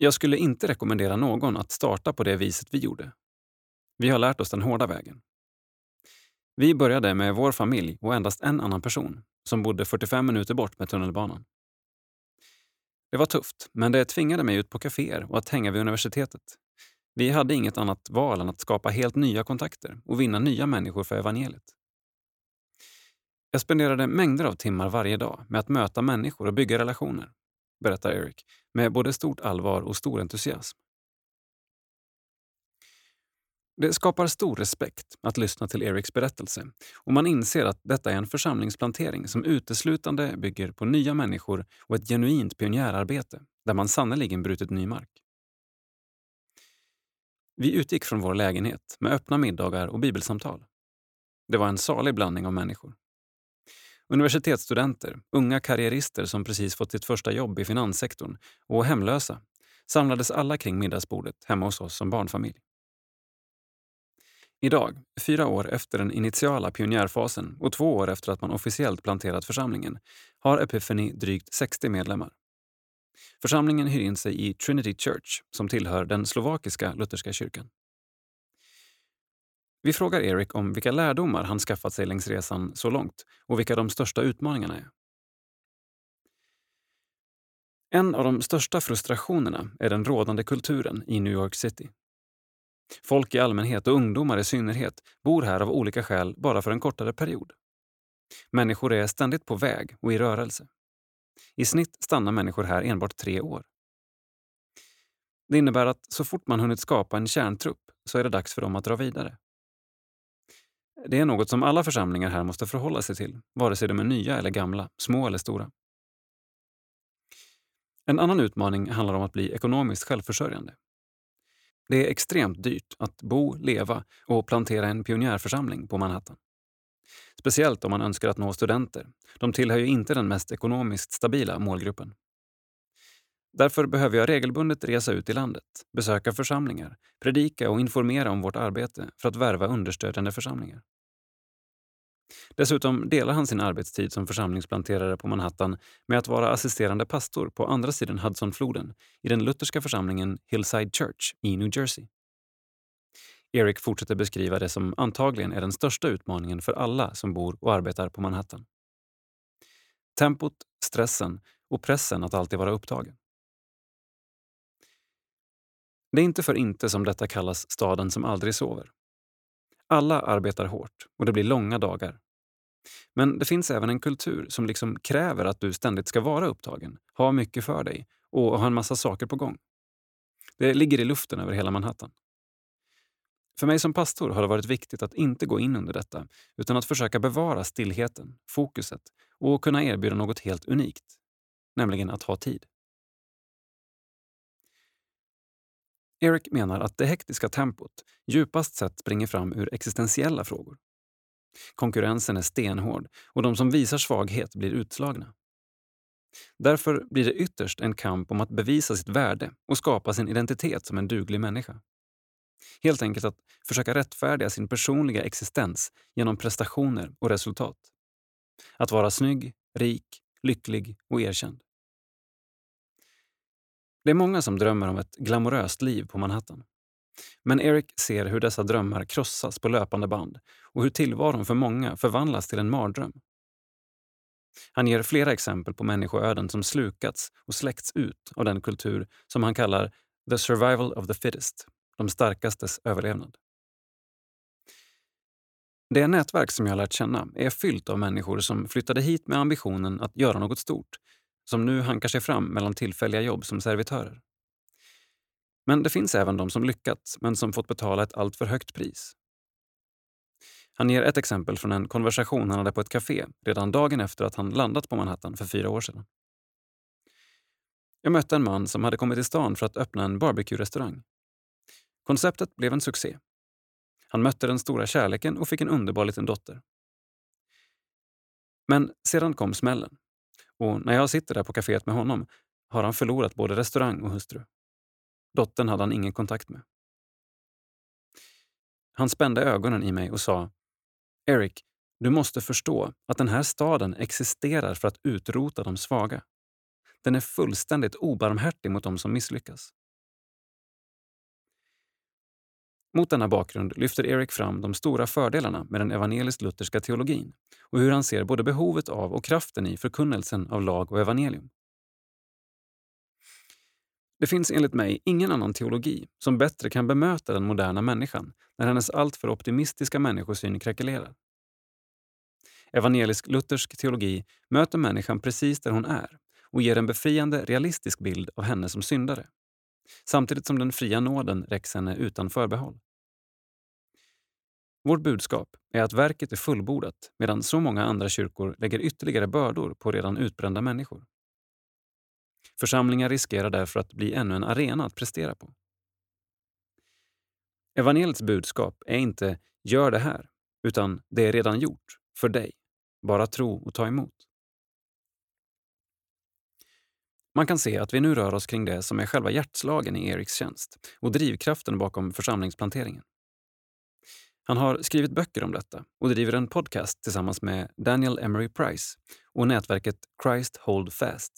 Jag skulle inte rekommendera någon att starta på det viset vi gjorde. Vi har lärt oss den hårda vägen. Vi började med vår familj och endast en annan person som bodde 45 minuter bort med tunnelbanan. Det var tufft, men det tvingade mig ut på kaféer och att hänga vid universitetet. Vi hade inget annat val än att skapa helt nya kontakter och vinna nya människor för evangeliet. Jag spenderade mängder av timmar varje dag med att möta människor och bygga relationer, berättar Eric med både stort allvar och stor entusiasm. Det skapar stor respekt att lyssna till Erics berättelse och man inser att detta är en församlingsplantering som uteslutande bygger på nya människor och ett genuint pionjärarbete där man sannerligen brutit ny mark. Vi utgick från vår lägenhet med öppna middagar och bibelsamtal. Det var en salig blandning av människor. Universitetsstudenter, unga karriärister som precis fått sitt första jobb i finanssektorn och hemlösa samlades alla kring middagsbordet hemma hos oss som barnfamilj. Idag, fyra år efter den initiala pionjärfasen och två år efter att man officiellt planterat församlingen, har Epiphany drygt 60 medlemmar. Församlingen hyr in sig i Trinity Church som tillhör den slovakiska lutherska kyrkan. Vi frågar Eric om vilka lärdomar han skaffat sig längs resan så långt och vilka de största utmaningarna är. En av de största frustrationerna är den rådande kulturen i New York City. Folk i allmänhet och ungdomar i synnerhet bor här av olika skäl bara för en kortare period. Människor är ständigt på väg och i rörelse. I snitt stannar människor här enbart tre år. Det innebär att så fort man hunnit skapa en kärntrupp så är det dags för dem att dra vidare. Det är något som alla församlingar här måste förhålla sig till, vare sig de är nya eller gamla, små eller stora. En annan utmaning handlar om att bli ekonomiskt självförsörjande. Det är extremt dyrt att bo, leva och plantera en pionjärförsamling på Manhattan. Speciellt om man önskar att nå studenter. De tillhör ju inte den mest ekonomiskt stabila målgruppen. Därför behöver jag regelbundet resa ut i landet, besöka församlingar, predika och informera om vårt arbete för att värva understödjande församlingar. Dessutom delar han sin arbetstid som församlingsplanterare på Manhattan med att vara assisterande pastor på andra sidan Hudsonfloden i den lutherska församlingen Hillside Church i New Jersey. Eric fortsätter beskriva det som antagligen är den största utmaningen för alla som bor och arbetar på Manhattan. Tempot, stressen och pressen att alltid vara upptagen. Det är inte för inte som detta kallas staden som aldrig sover. Alla arbetar hårt och det blir långa dagar. Men det finns även en kultur som liksom kräver att du ständigt ska vara upptagen, ha mycket för dig och ha en massa saker på gång. Det ligger i luften över hela Manhattan. För mig som pastor har det varit viktigt att inte gå in under detta utan att försöka bevara stillheten, fokuset och kunna erbjuda något helt unikt, nämligen att ha tid. Eric menar att det hektiska tempot djupast sett springer fram ur existentiella frågor. Konkurrensen är stenhård och de som visar svaghet blir utslagna. Därför blir det ytterst en kamp om att bevisa sitt värde och skapa sin identitet som en duglig människa. Helt enkelt att försöka rättfärdiga sin personliga existens genom prestationer och resultat. Att vara snygg, rik, lycklig och erkänd. Det är många som drömmer om ett glamoröst liv på Manhattan. Men Eric ser hur dessa drömmar krossas på löpande band och hur tillvaron för många förvandlas till en mardröm. Han ger flera exempel på människoöden som slukats och släckts ut av den kultur som han kallar “the survival of the fittest”, de starkastes överlevnad. Det nätverk som jag lärt känna är fyllt av människor som flyttade hit med ambitionen att göra något stort, som nu hankar sig fram mellan tillfälliga jobb som servitörer. Men det finns även de som lyckats, men som fått betala ett alltför högt pris. Han ger ett exempel från en konversation han hade på ett café redan dagen efter att han landat på Manhattan för fyra år sedan. Jag mötte en man som hade kommit till stan för att öppna en barbecue-restaurang. Konceptet blev en succé. Han mötte den stora kärleken och fick en underbar liten dotter. Men sedan kom smällen. Och när jag sitter där på kaféet med honom har han förlorat både restaurang och hustru. Dottern hade han ingen kontakt med. Han spände ögonen i mig och sa Eric, du måste förstå att den här staden existerar för att utrota de svaga. Den är fullständigt obarmhärtig mot de som misslyckas. Mot denna bakgrund lyfter Erik fram de stora fördelarna med den evangelisk-lutherska teologin och hur han ser både behovet av och kraften i förkunnelsen av lag och evangelium. Det finns enligt mig ingen annan teologi som bättre kan bemöta den moderna människan när hennes alltför optimistiska människosyn krackelerar. Evangelisk-luthersk teologi möter människan precis där hon är och ger en befriande realistisk bild av henne som syndare samtidigt som den fria nåden räcks henne utan förbehåll. Vårt budskap är att verket är fullbordat medan så många andra kyrkor lägger ytterligare bördor på redan utbrända människor. Församlingar riskerar därför att bli ännu en arena att prestera på. Evangeliets budskap är inte “gör det här” utan “det är redan gjort, för dig. Bara tro och ta emot”. Man kan se att vi nu rör oss kring det som är själva hjärtslagen i Eriks tjänst och drivkraften bakom församlingsplanteringen. Han har skrivit böcker om detta och driver en podcast tillsammans med Daniel Emery Price och nätverket Christ Hold Fast.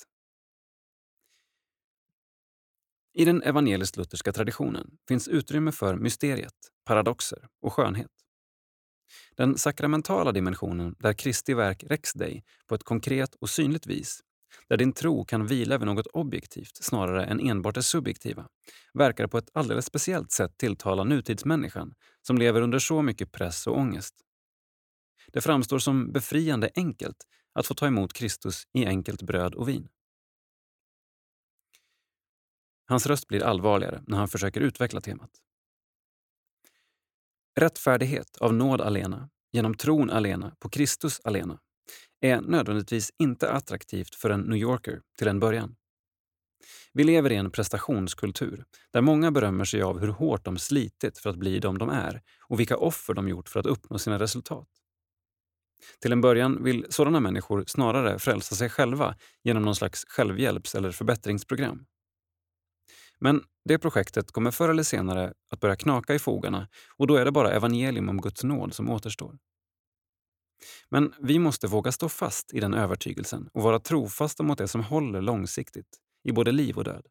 I den evangelisk-lutherska traditionen finns utrymme för mysteriet, paradoxer och skönhet. Den sakramentala dimensionen där Kristi verk räcks dig på ett konkret och synligt vis där din tro kan vila vid något objektivt snarare än enbart det subjektiva, verkar på ett alldeles speciellt sätt tilltala nutidsmänniskan som lever under så mycket press och ångest. Det framstår som befriande enkelt att få ta emot Kristus i enkelt bröd och vin. Hans röst blir allvarligare när han försöker utveckla temat. Rättfärdighet av nåd alena, genom tron alena, på Kristus alena, är nödvändigtvis inte attraktivt för en New Yorker till en början. Vi lever i en prestationskultur där många berömmer sig av hur hårt de slitit för att bli de de är och vilka offer de gjort för att uppnå sina resultat. Till en början vill sådana människor snarare frälsa sig själva genom någon slags självhjälps eller förbättringsprogram. Men det projektet kommer förr eller senare att börja knaka i fogarna och då är det bara evangelium om Guds nåd som återstår. Men vi måste våga stå fast i den övertygelsen och vara trofasta mot det som håller långsiktigt, i både liv och död.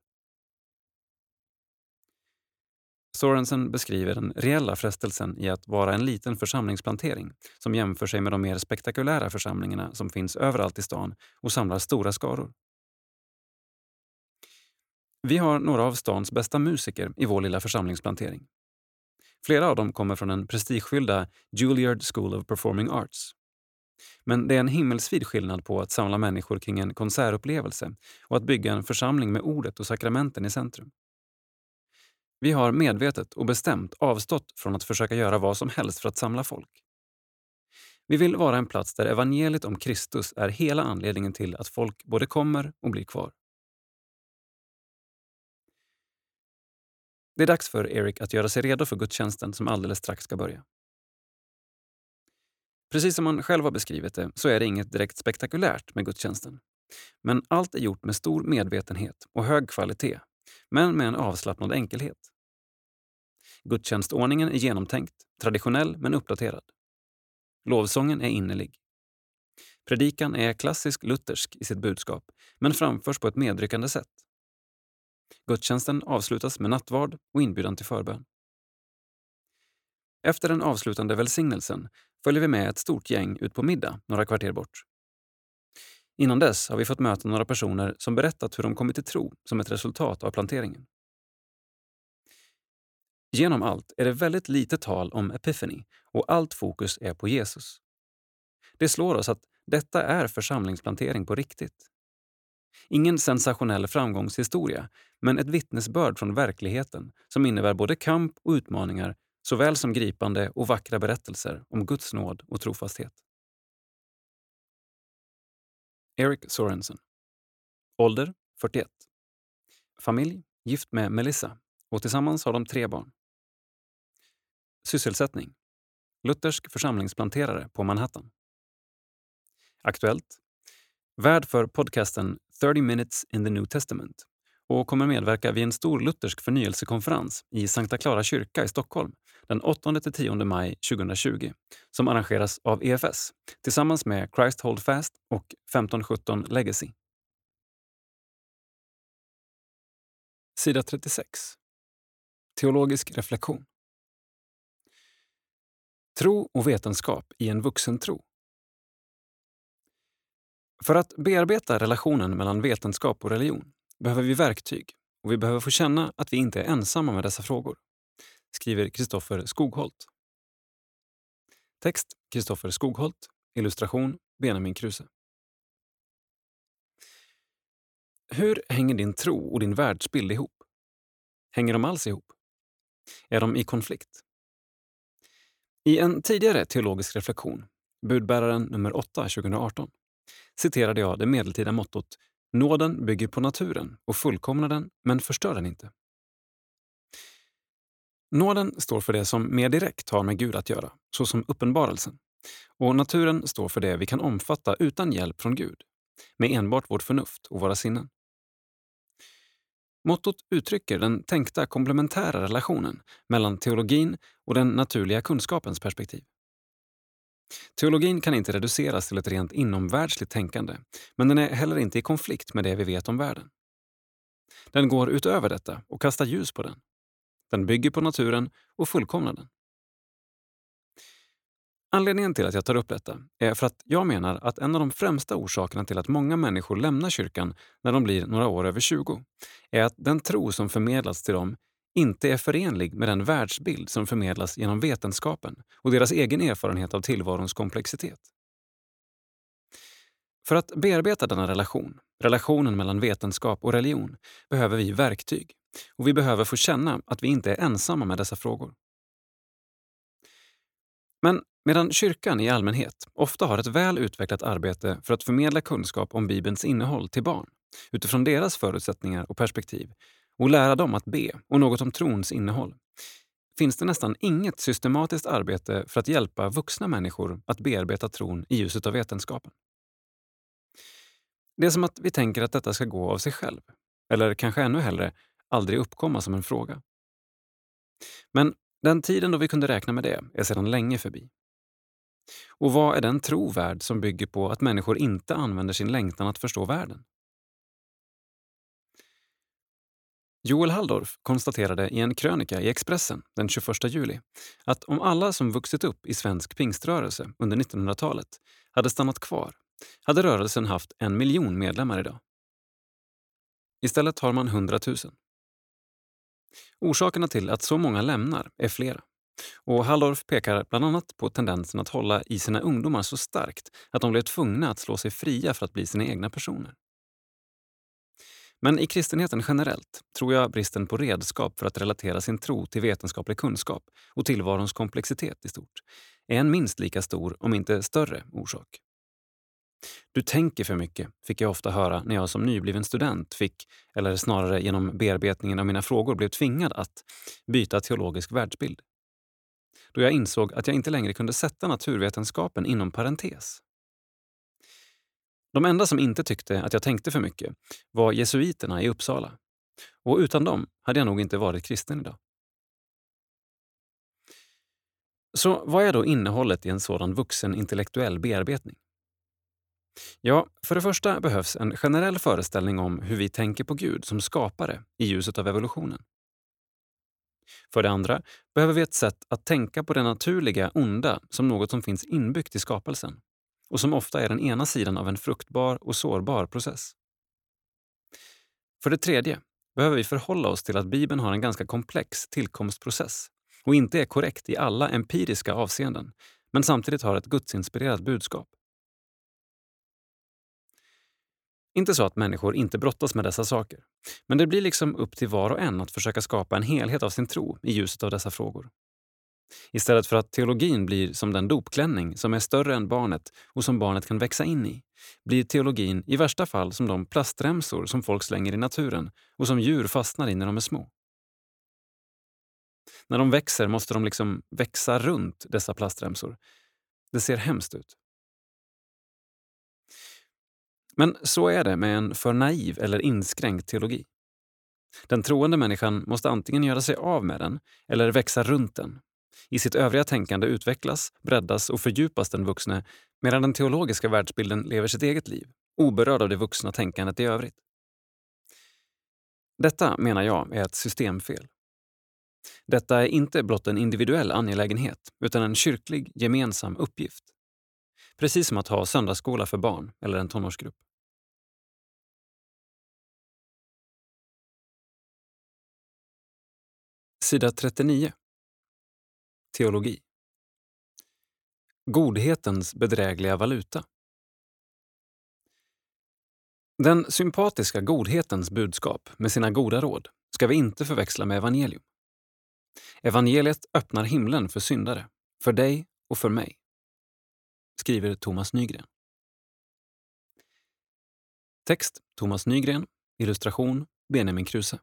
Sorensen beskriver den reella frestelsen i att vara en liten församlingsplantering som jämför sig med de mer spektakulära församlingarna som finns överallt i stan och samlar stora skaror. Vi har några av stans bästa musiker i vår lilla församlingsplantering. Flera av dem kommer från den prestigefyllda Juilliard School of Performing Arts. Men det är en himmelsvid skillnad på att samla människor kring en konsertupplevelse och att bygga en församling med ordet och sakramenten i centrum. Vi har medvetet och bestämt avstått från att försöka göra vad som helst för att samla folk. Vi vill vara en plats där evangeliet om Kristus är hela anledningen till att folk både kommer och blir kvar. Det är dags för Eric att göra sig redo för gudstjänsten som alldeles strax ska börja. Precis som han själv har beskrivit det så är det inget direkt spektakulärt med gudstjänsten. Men allt är gjort med stor medvetenhet och hög kvalitet, men med en avslappnad enkelhet. Gudstjänstordningen är genomtänkt, traditionell men uppdaterad. Lovsången är innerlig. Predikan är klassisk luthersk i sitt budskap, men framförs på ett medryckande sätt. Gudstjänsten avslutas med nattvard och inbjudan till förbön. Efter den avslutande välsignelsen följer vi med ett stort gäng ut på middag några kvarter bort. Innan dess har vi fått möta några personer som berättat hur de kommit till tro som ett resultat av planteringen. Genom allt är det väldigt lite tal om epiphany och allt fokus är på Jesus. Det slår oss att detta är församlingsplantering på riktigt. Ingen sensationell framgångshistoria, men ett vittnesbörd från verkligheten som innebär både kamp och utmaningar såväl som gripande och vackra berättelser om Guds nåd och trofasthet. Eric Sorensen. Ålder 41. Familj, gift med Melissa och tillsammans har de tre barn. Sysselsättning. Luthersk församlingsplanterare på Manhattan. Aktuellt. Värd för podcasten 30 minutes in the New Testament och kommer medverka vid en stor luthersk förnyelsekonferens i Sankta Clara kyrka i Stockholm den 8-10 maj 2020 som arrangeras av EFS tillsammans med Christ Hold Fast och 1517 Legacy. Sida 36. Teologisk reflektion. Tro och vetenskap i en vuxen tro. För att bearbeta relationen mellan vetenskap och religion behöver vi verktyg och vi behöver få känna att vi inte är ensamma med dessa frågor, skriver Kristoffer Skogholt. Text Kristoffer Skogholt, illustration Benjamin Kruse. Hur hänger din tro och din världsbild ihop? Hänger de alls ihop? Är de i konflikt? I en tidigare teologisk reflektion, budbäraren nummer 8 2018, citerade jag det medeltida mottot Nåden bygger på naturen och fullkomnar den, men förstör den inte. Nåden står för det som mer direkt har med Gud att göra, såsom uppenbarelsen. Och naturen står för det vi kan omfatta utan hjälp från Gud, med enbart vårt förnuft och våra sinnen. Mottot uttrycker den tänkta komplementära relationen mellan teologin och den naturliga kunskapens perspektiv. Teologin kan inte reduceras till ett rent inomvärldsligt tänkande, men den är heller inte i konflikt med det vi vet om världen. Den går utöver detta och kastar ljus på den. Den bygger på naturen och fullkomnar den. Anledningen till att jag tar upp detta är för att jag menar att en av de främsta orsakerna till att många människor lämnar kyrkan när de blir några år över 20 är att den tro som förmedlats till dem inte är förenlig med den världsbild som förmedlas genom vetenskapen och deras egen erfarenhet av tillvarons komplexitet. För att bearbeta denna relation, relationen mellan vetenskap och religion, behöver vi verktyg och vi behöver få känna att vi inte är ensamma med dessa frågor. Men medan kyrkan i allmänhet ofta har ett väl utvecklat arbete för att förmedla kunskap om Bibelns innehåll till barn utifrån deras förutsättningar och perspektiv och lära dem att be och något om trons innehåll finns det nästan inget systematiskt arbete för att hjälpa vuxna människor att bearbeta tron i ljuset av vetenskapen. Det är som att vi tänker att detta ska gå av sig själv, eller kanske ännu hellre aldrig uppkomma som en fråga. Men den tiden då vi kunde räkna med det är sedan länge förbi. Och vad är den tro värd som bygger på att människor inte använder sin längtan att förstå världen? Joel Halldorf konstaterade i en krönika i Expressen den 21 juli att om alla som vuxit upp i svensk pingströrelse under 1900-talet hade stannat kvar hade rörelsen haft en miljon medlemmar idag. Istället har man 100 000. Orsakerna till att så många lämnar är flera. Och Halldorf pekar bland annat på tendensen att hålla i sina ungdomar så starkt att de blev tvungna att slå sig fria för att bli sina egna personer. Men i kristenheten generellt tror jag bristen på redskap för att relatera sin tro till vetenskaplig kunskap och tillvarons komplexitet i stort är en minst lika stor, om inte större, orsak. Du tänker för mycket, fick jag ofta höra när jag som nybliven student fick, eller snarare genom bearbetningen av mina frågor blev tvingad att byta teologisk världsbild. Då jag insåg att jag inte längre kunde sätta naturvetenskapen inom parentes. De enda som inte tyckte att jag tänkte för mycket var jesuiterna i Uppsala. Och utan dem hade jag nog inte varit kristen idag. Så vad är då innehållet i en sådan vuxen intellektuell bearbetning? Ja, för det första behövs en generell föreställning om hur vi tänker på Gud som skapare i ljuset av evolutionen. För det andra behöver vi ett sätt att tänka på det naturliga onda som något som finns inbyggt i skapelsen och som ofta är den ena sidan av en fruktbar och sårbar process. För det tredje behöver vi förhålla oss till att Bibeln har en ganska komplex tillkomstprocess och inte är korrekt i alla empiriska avseenden, men samtidigt har ett gudsinspirerat budskap. Inte så att människor inte brottas med dessa saker, men det blir liksom upp till var och en att försöka skapa en helhet av sin tro i ljuset av dessa frågor. Istället för att teologin blir som den dopklänning som är större än barnet och som barnet kan växa in i, blir teologin i värsta fall som de plastremsor som folk slänger i naturen och som djur fastnar i när de är små. När de växer måste de liksom växa runt dessa plastremsor. Det ser hemskt ut. Men så är det med en för naiv eller inskränkt teologi. Den troende människan måste antingen göra sig av med den eller växa runt den. I sitt övriga tänkande utvecklas, breddas och fördjupas den vuxne medan den teologiska världsbilden lever sitt eget liv, oberörd av det vuxna tänkandet i övrigt. Detta, menar jag, är ett systemfel. Detta är inte blott en individuell angelägenhet utan en kyrklig gemensam uppgift. Precis som att ha söndagsskola för barn eller en tonårsgrupp. Sida 39. Teologi. Godhetens bedrägliga valuta. Den sympatiska godhetens budskap med sina goda råd ska vi inte förväxla med evangelium. Evangeliet öppnar himlen för syndare, för dig och för mig skriver Thomas Nygren. Text Thomas Nygren. Illustration Benjamin Kruse.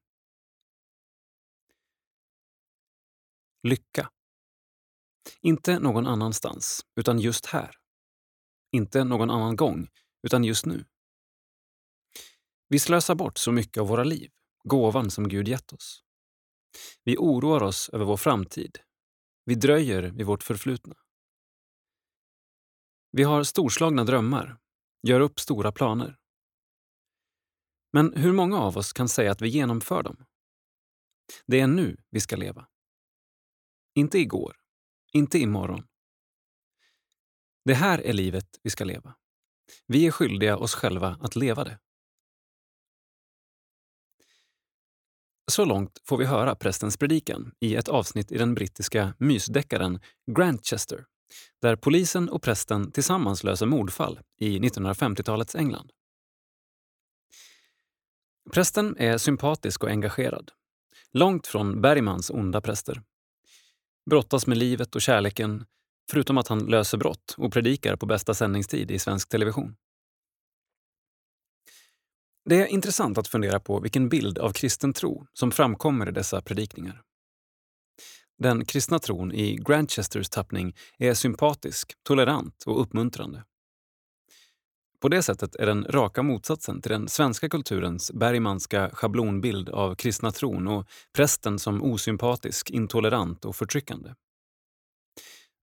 Lycka. Inte någon annanstans, utan just här. Inte någon annan gång, utan just nu. Vi slösar bort så mycket av våra liv, gåvan som Gud gett oss. Vi oroar oss över vår framtid. Vi dröjer vid vårt förflutna. Vi har storslagna drömmar, gör upp stora planer. Men hur många av oss kan säga att vi genomför dem? Det är nu vi ska leva. Inte igår, inte imorgon. Det här är livet vi ska leva. Vi är skyldiga oss själva att leva det. Så långt får vi höra prästens predikan i ett avsnitt i den brittiska mysdeckaren Grantchester där polisen och prästen tillsammans löser mordfall i 1950-talets England. Prästen är sympatisk och engagerad. Långt från Bergmans onda präster. Brottas med livet och kärleken, förutom att han löser brott och predikar på bästa sändningstid i svensk television. Det är intressant att fundera på vilken bild av kristen tro som framkommer i dessa predikningar. Den kristna tron i Grantchesters tappning är sympatisk, tolerant och uppmuntrande. På det sättet är den raka motsatsen till den svenska kulturens Bergmanska schablonbild av kristna tron och prästen som osympatisk, intolerant och förtryckande.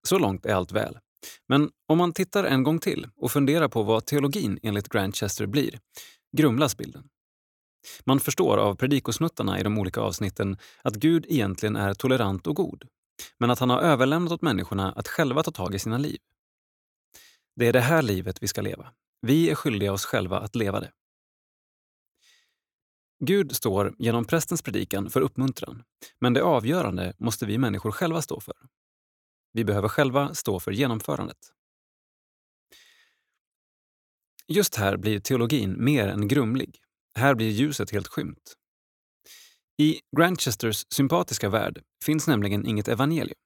Så långt är allt väl. Men om man tittar en gång till och funderar på vad teologin enligt Grantchester blir, grumlas bilden. Man förstår av predikosnuttarna i de olika avsnitten att Gud egentligen är tolerant och god, men att han har överlämnat åt människorna att själva ta tag i sina liv. Det är det här livet vi ska leva. Vi är skyldiga oss själva att leva det. Gud står genom prästens predikan för uppmuntran, men det avgörande måste vi människor själva stå för. Vi behöver själva stå för genomförandet. Just här blir teologin mer än grumlig. Här blir ljuset helt skymt. I Grantchesters sympatiska värld finns nämligen inget evangelium.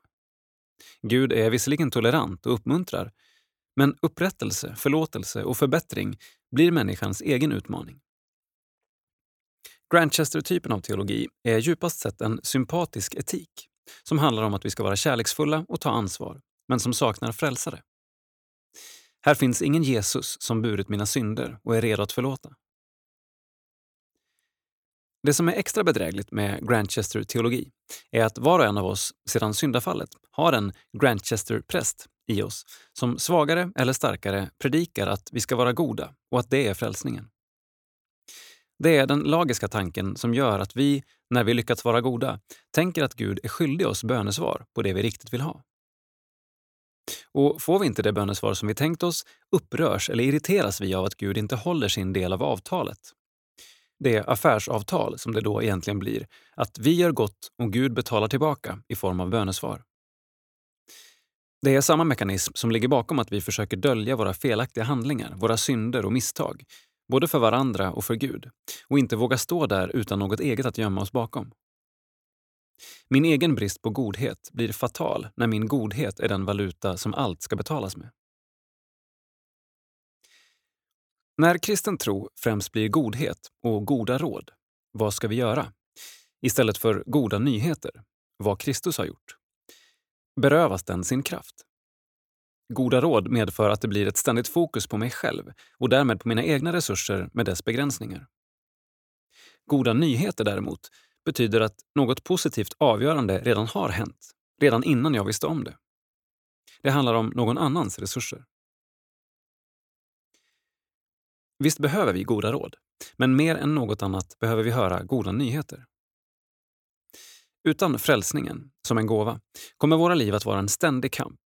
Gud är visserligen tolerant och uppmuntrar, men upprättelse, förlåtelse och förbättring blir människans egen utmaning. Grantchester-typen av teologi är djupast sett en sympatisk etik som handlar om att vi ska vara kärleksfulla och ta ansvar, men som saknar frälsare. Här finns ingen Jesus som burit mina synder och är redo att förlåta. Det som är extra bedrägligt med Grantchester-teologi är att var och en av oss sedan syndafallet har en Grantchester-präst i oss som svagare eller starkare predikar att vi ska vara goda och att det är frälsningen. Det är den lagiska tanken som gör att vi, när vi lyckats vara goda, tänker att Gud är skyldig oss bönesvar på det vi riktigt vill ha. Och får vi inte det bönesvar som vi tänkt oss upprörs eller irriteras vi av att Gud inte håller sin del av avtalet. Det affärsavtal som det då egentligen blir, att vi gör gott och Gud betalar tillbaka i form av bönesvar. Det är samma mekanism som ligger bakom att vi försöker dölja våra felaktiga handlingar, våra synder och misstag, både för varandra och för Gud, och inte våga stå där utan något eget att gömma oss bakom. Min egen brist på godhet blir fatal när min godhet är den valuta som allt ska betalas med. När kristen tro främst blir godhet och goda råd, vad ska vi göra? Istället för goda nyheter, vad Kristus har gjort. Berövas den sin kraft? Goda råd medför att det blir ett ständigt fokus på mig själv och därmed på mina egna resurser med dess begränsningar. Goda nyheter däremot betyder att något positivt avgörande redan har hänt, redan innan jag visste om det. Det handlar om någon annans resurser. Visst behöver vi goda råd, men mer än något annat behöver vi höra goda nyheter. Utan frälsningen, som en gåva, kommer våra liv att vara en ständig kamp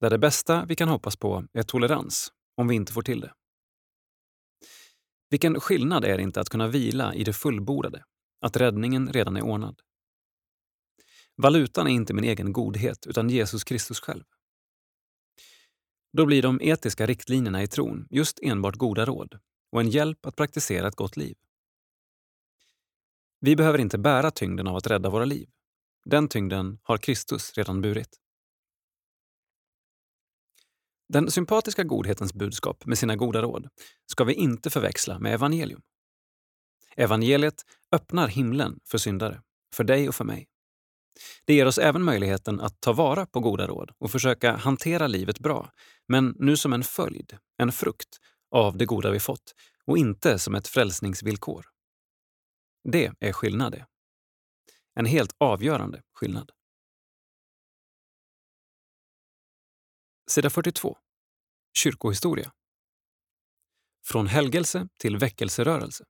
där det bästa vi kan hoppas på är tolerans, om vi inte får till det. Vilken skillnad är det inte att kunna vila i det fullbordade, att räddningen redan är ordnad. Valutan är inte min egen godhet, utan Jesus Kristus själv. Då blir de etiska riktlinjerna i tron just enbart goda råd och en hjälp att praktisera ett gott liv. Vi behöver inte bära tyngden av att rädda våra liv. Den tyngden har Kristus redan burit. Den sympatiska godhetens budskap med sina goda råd ska vi inte förväxla med evangelium. Evangeliet öppnar himlen för syndare, för dig och för mig. Det ger oss även möjligheten att ta vara på goda råd och försöka hantera livet bra, men nu som en följd, en frukt, av det goda vi fått och inte som ett frälsningsvillkor. Det är skillnad det. En helt avgörande skillnad. Sida 42. Kyrkohistoria. Från helgelse till väckelserörelse.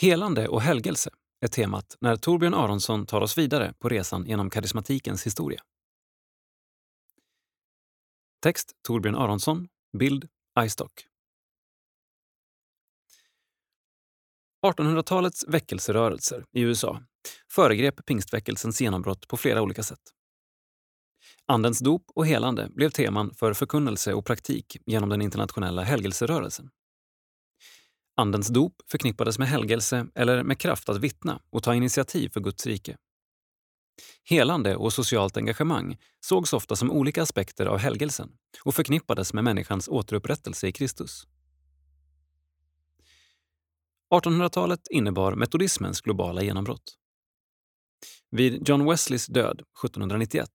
Helande och helgelse är temat när Torbjörn Aronsson tar oss vidare på resan genom karismatikens historia. Text Torbjörn Aronsson, bild iStock. 1800-talets väckelserörelser i USA föregrep pingstväckelsens genombrott på flera olika sätt. Andens dop och helande blev teman för förkunnelse och praktik genom den internationella helgelserörelsen. Andens dop förknippades med helgelse eller med kraft att vittna och ta initiativ för Guds rike. Helande och socialt engagemang sågs ofta som olika aspekter av helgelsen och förknippades med människans återupprättelse i Kristus. 1800-talet innebar metodismens globala genombrott. Vid John Wesleys död 1791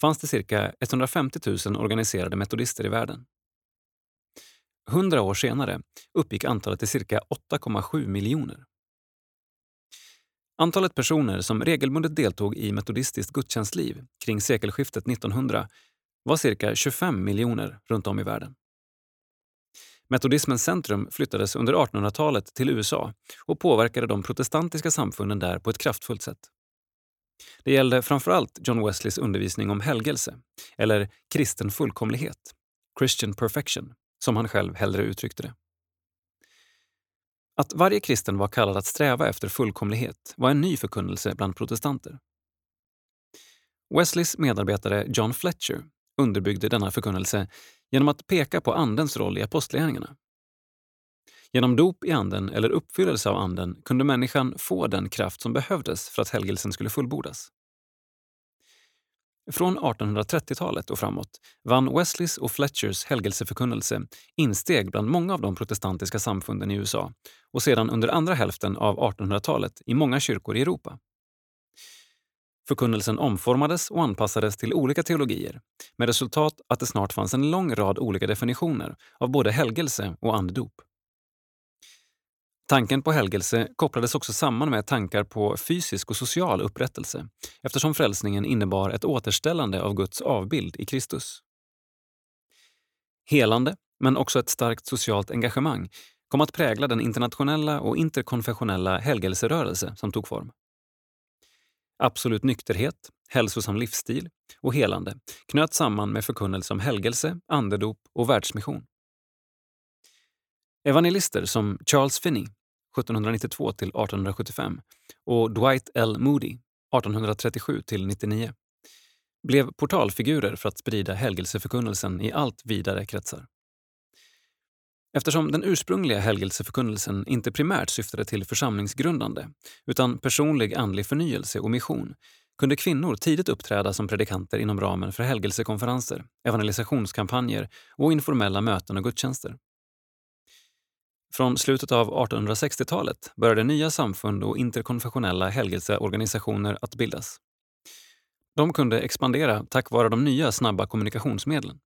fanns det cirka 150 000 organiserade metodister i världen. Hundra år senare uppgick antalet till cirka 8,7 miljoner. Antalet personer som regelbundet deltog i metodistiskt gudstjänstliv kring sekelskiftet 1900 var cirka 25 miljoner runt om i världen. Metodismens centrum flyttades under 1800-talet till USA och påverkade de protestantiska samfunden där på ett kraftfullt sätt. Det gällde framförallt John Wesleys undervisning om helgelse, eller kristen fullkomlighet, Christian perfection, som han själv hellre uttryckte det. Att varje kristen var kallad att sträva efter fullkomlighet var en ny förkunnelse bland protestanter. Wesleys medarbetare John Fletcher underbyggde denna förkunnelse genom att peka på Andens roll i apostlagärningarna. Genom dop i Anden eller uppfyllelse av Anden kunde människan få den kraft som behövdes för att helgelsen skulle fullbordas. Från 1830-talet och framåt vann Wesleys och Fletchers helgelseförkunnelse insteg bland många av de protestantiska samfunden i USA och sedan under andra hälften av 1800-talet i många kyrkor i Europa. Förkunnelsen omformades och anpassades till olika teologier med resultat att det snart fanns en lång rad olika definitioner av både helgelse och andedop. Tanken på helgelse kopplades också samman med tankar på fysisk och social upprättelse eftersom frälsningen innebar ett återställande av Guds avbild i Kristus. Helande, men också ett starkt socialt engagemang kom att prägla den internationella och interkonfessionella helgelserörelse som tog form. Absolut nykterhet, hälsosam livsstil och helande knöt samman med förkunnelse om helgelse, andedop och världsmission. Evangelister som Charles Finney 1792 till 1875 och Dwight L. Moody 1837 till 99 blev portalfigurer för att sprida helgelseförkunnelsen i allt vidare kretsar. Eftersom den ursprungliga helgelseförkunnelsen inte primärt syftade till församlingsgrundande utan personlig andlig förnyelse och mission kunde kvinnor tidigt uppträda som predikanter inom ramen för helgelsekonferenser, evangelisationskampanjer och informella möten och gudstjänster. Från slutet av 1860-talet började nya samfund och interkonfessionella helgelseorganisationer att bildas. De kunde expandera tack vare de nya snabba kommunikationsmedlen.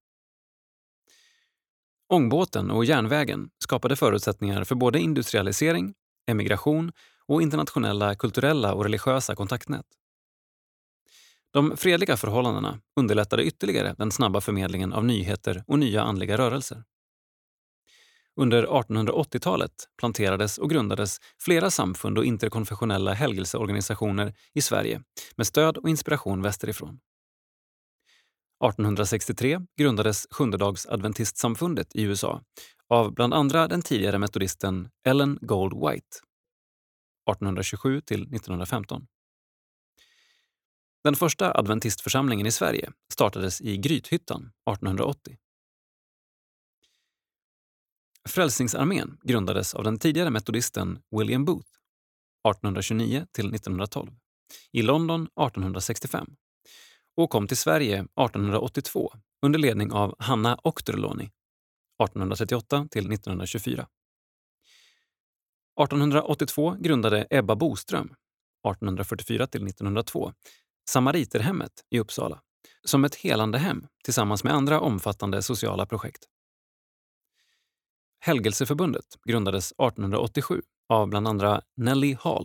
Ångbåten och järnvägen skapade förutsättningar för både industrialisering, emigration och internationella kulturella och religiösa kontaktnät. De fredliga förhållandena underlättade ytterligare den snabba förmedlingen av nyheter och nya andliga rörelser. Under 1880-talet planterades och grundades flera samfund och interkonfessionella helgelseorganisationer i Sverige med stöd och inspiration västerifrån. 1863 grundades Sjundedagsadventistsamfundet i USA av bland andra den tidigare metodisten Ellen Gold White. 1827 till 1915. Den första adventistförsamlingen i Sverige startades i Grythyttan 1880. Frälsningsarmén grundades av den tidigare metodisten William Booth 1829 till 1912 i London 1865 och kom till Sverige 1882 under ledning av Hanna Okterloni 1838 till 1924. 1882 grundade Ebba Boström 1844 till 1902 Samariterhemmet i Uppsala som ett helande hem tillsammans med andra omfattande sociala projekt. Helgelseförbundet grundades 1887 av bland andra Nelly Hall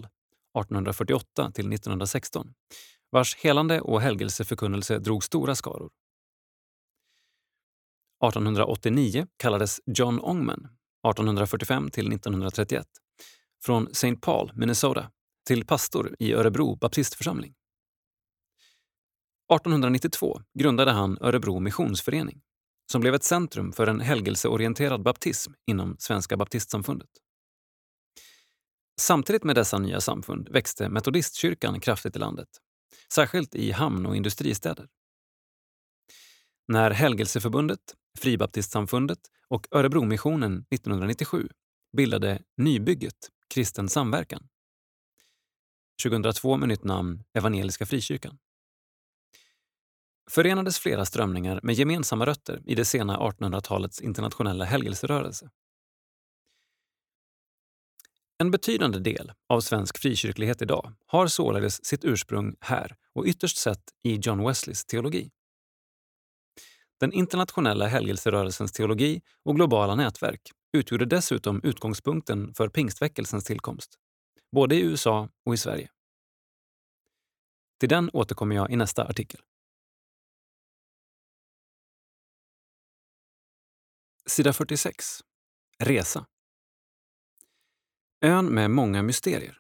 1848 till 1916 vars helande och helgelseförkunnelse drog stora skaror. 1889 kallades John Ongman 1845 till 1931 från St. Paul, Minnesota till pastor i Örebro baptistförsamling. 1892 grundade han Örebro missionsförening som blev ett centrum för en helgelseorienterad baptism inom Svenska baptistsamfundet. Samtidigt med dessa nya samfund växte metodistkyrkan kraftigt i landet, särskilt i hamn och industristäder. När Helgelseförbundet, Fribaptistsamfundet och Örebromissionen 1997 bildade Nybygget Kristen samverkan 2002 med nytt namn Evangeliska Frikyrkan förenades flera strömningar med gemensamma rötter i det sena 1800-talets internationella helgelserörelse. En betydande del av svensk frikyrklighet idag har således sitt ursprung här och ytterst sett i John Wesleys teologi. Den internationella helgelserörelsens teologi och globala nätverk utgjorde dessutom utgångspunkten för pingstväckelsens tillkomst, både i USA och i Sverige. Till den återkommer jag i nästa artikel. Sida 46. Resa. Ön med många mysterier.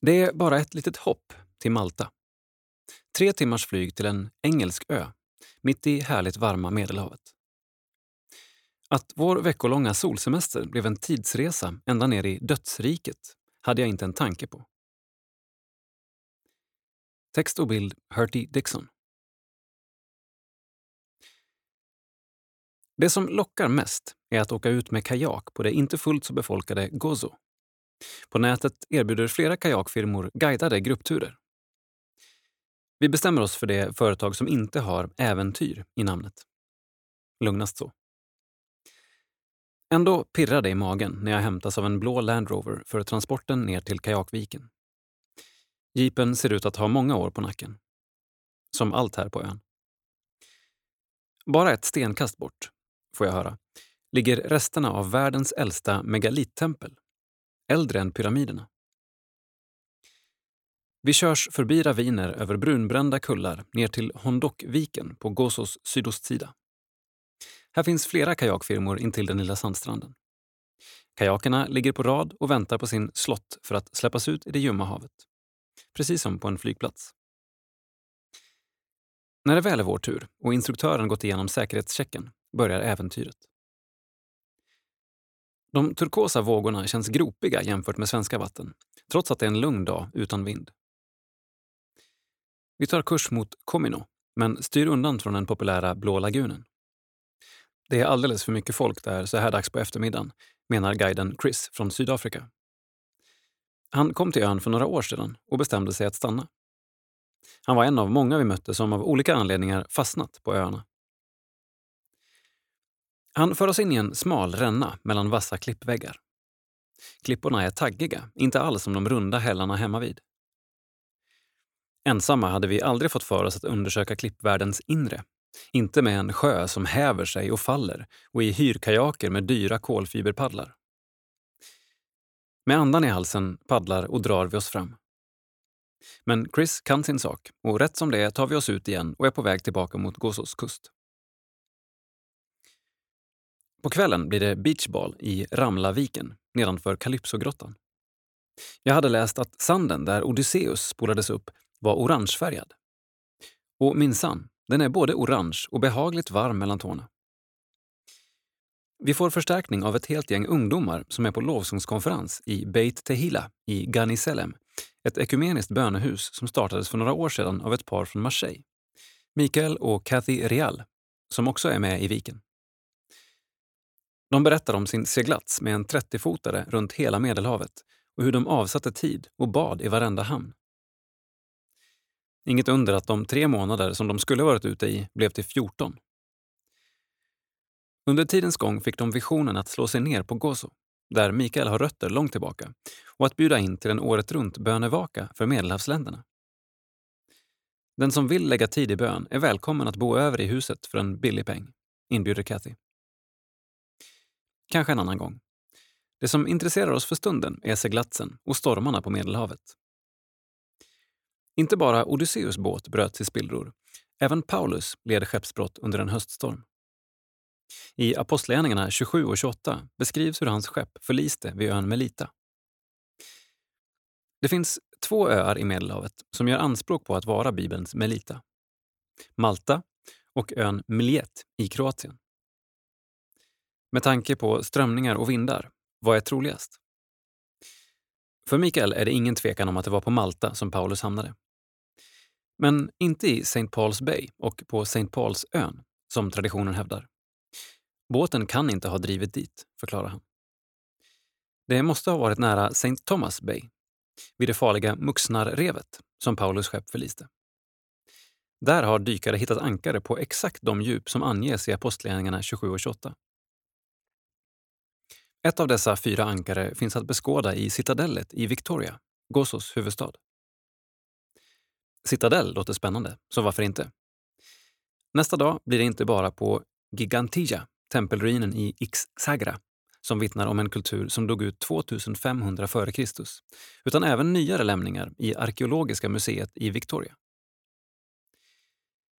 Det är bara ett litet hopp till Malta. Tre timmars flyg till en engelsk ö mitt i härligt varma Medelhavet. Att vår veckolånga solsemester blev en tidsresa ända ner i dödsriket hade jag inte en tanke på. Text och bild Herty Dixon. Det som lockar mest är att åka ut med kajak på det inte fullt så befolkade Gozo. På nätet erbjuder flera kajakfirmor guidade gruppturer. Vi bestämmer oss för det företag som inte har äventyr i namnet. Lugnast så. Ändå pirrar det i magen när jag hämtas av en blå Land Rover för transporten ner till kajakviken. Jeepen ser ut att ha många år på nacken. Som allt här på ön. Bara ett stenkast bort får jag höra, ligger resterna av världens äldsta megalittempel. Äldre än pyramiderna. Vi körs förbi raviner över brunbrända kullar ner till Hondokviken på Gosos sydostsida. Här finns flera kajakfirmor intill den lilla sandstranden. Kajakerna ligger på rad och väntar på sin slott för att släppas ut i det ljumma havet. precis som på en flygplats. När det väl är vår tur och instruktören gått igenom säkerhetschecken börjar äventyret. De turkosa vågorna känns gropiga jämfört med svenska vatten, trots att det är en lugn dag utan vind. Vi tar kurs mot Komino, men styr undan från den populära Blå lagunen. Det är alldeles för mycket folk där så här dags på eftermiddagen, menar guiden Chris från Sydafrika. Han kom till ön för några år sedan och bestämde sig att stanna. Han var en av många vi mötte som av olika anledningar fastnat på öarna. Han för oss in i en smal ränna mellan vassa klippväggar. Klipporna är taggiga, inte alls som de runda hällarna hemmavid. Ensamma hade vi aldrig fått för oss att undersöka klippvärldens inre. Inte med en sjö som häver sig och faller och i hyrkajaker med dyra kolfiberpaddlar. Med andan i halsen paddlar och drar vi oss fram. Men Chris kan sin sak och rätt som det är tar vi oss ut igen och är på väg tillbaka mot Gåsås kust. På kvällen blir det beachball i Ramlaviken nedanför Calypsogrottan. Jag hade läst att sanden där Odysseus spolades upp var orangefärgad. Och minsann, den är både orange och behagligt varm mellan tårna. Vi får förstärkning av ett helt gäng ungdomar som är på lovsångskonferens i Beit Tehila i Ganiselem, ett ekumeniskt bönehus som startades för några år sedan av ett par från Marseille. Mikael och Cathy Real, som också är med i viken. De berättar om sin seglats med en 30-fotare runt hela Medelhavet och hur de avsatte tid och bad i varenda hamn. Inget under att de tre månader som de skulle varit ute i blev till 14. Under tidens gång fick de visionen att slå sig ner på Gozo, där Mikael har rötter långt tillbaka, och att bjuda in till en året runt bönevaka för Medelhavsländerna. Den som vill lägga tid i bön är välkommen att bo över i huset för en billig peng, inbjuder Kathy. Kanske en annan gång. Det som intresserar oss för stunden är seglatsen och stormarna på Medelhavet. Inte bara Odysseus båt bröts i spillror. Även Paulus led skeppsbrott under en höststorm. I Apostlagärningarna 27 och 28 beskrivs hur hans skepp förliste vid ön Melita. Det finns två öar i Medelhavet som gör anspråk på att vara Bibelns Melita. Malta och ön Miljet i Kroatien. Med tanke på strömningar och vindar, vad är troligast? För Mikael är det ingen tvekan om att det var på Malta som Paulus hamnade. Men inte i St. Paul's Bay och på St. Paulsön, som traditionen hävdar. Båten kan inte ha drivit dit, förklarar han. Det måste ha varit nära St. Thomas Bay, vid det farliga Muxnarrevet som Paulus skepp förliste. Där har dykare hittat ankare på exakt de djup som anges i Apostlagärningarna 27 och 28. Ett av dessa fyra ankare finns att beskåda i Citadellet i Victoria, Gozos huvudstad. Citadell låter spännande, så varför inte? Nästa dag blir det inte bara på Gigantilla, tempelruinen i Ixagra, som vittnar om en kultur som dog ut 2500 f.Kr. utan även nyare lämningar i Arkeologiska museet i Victoria.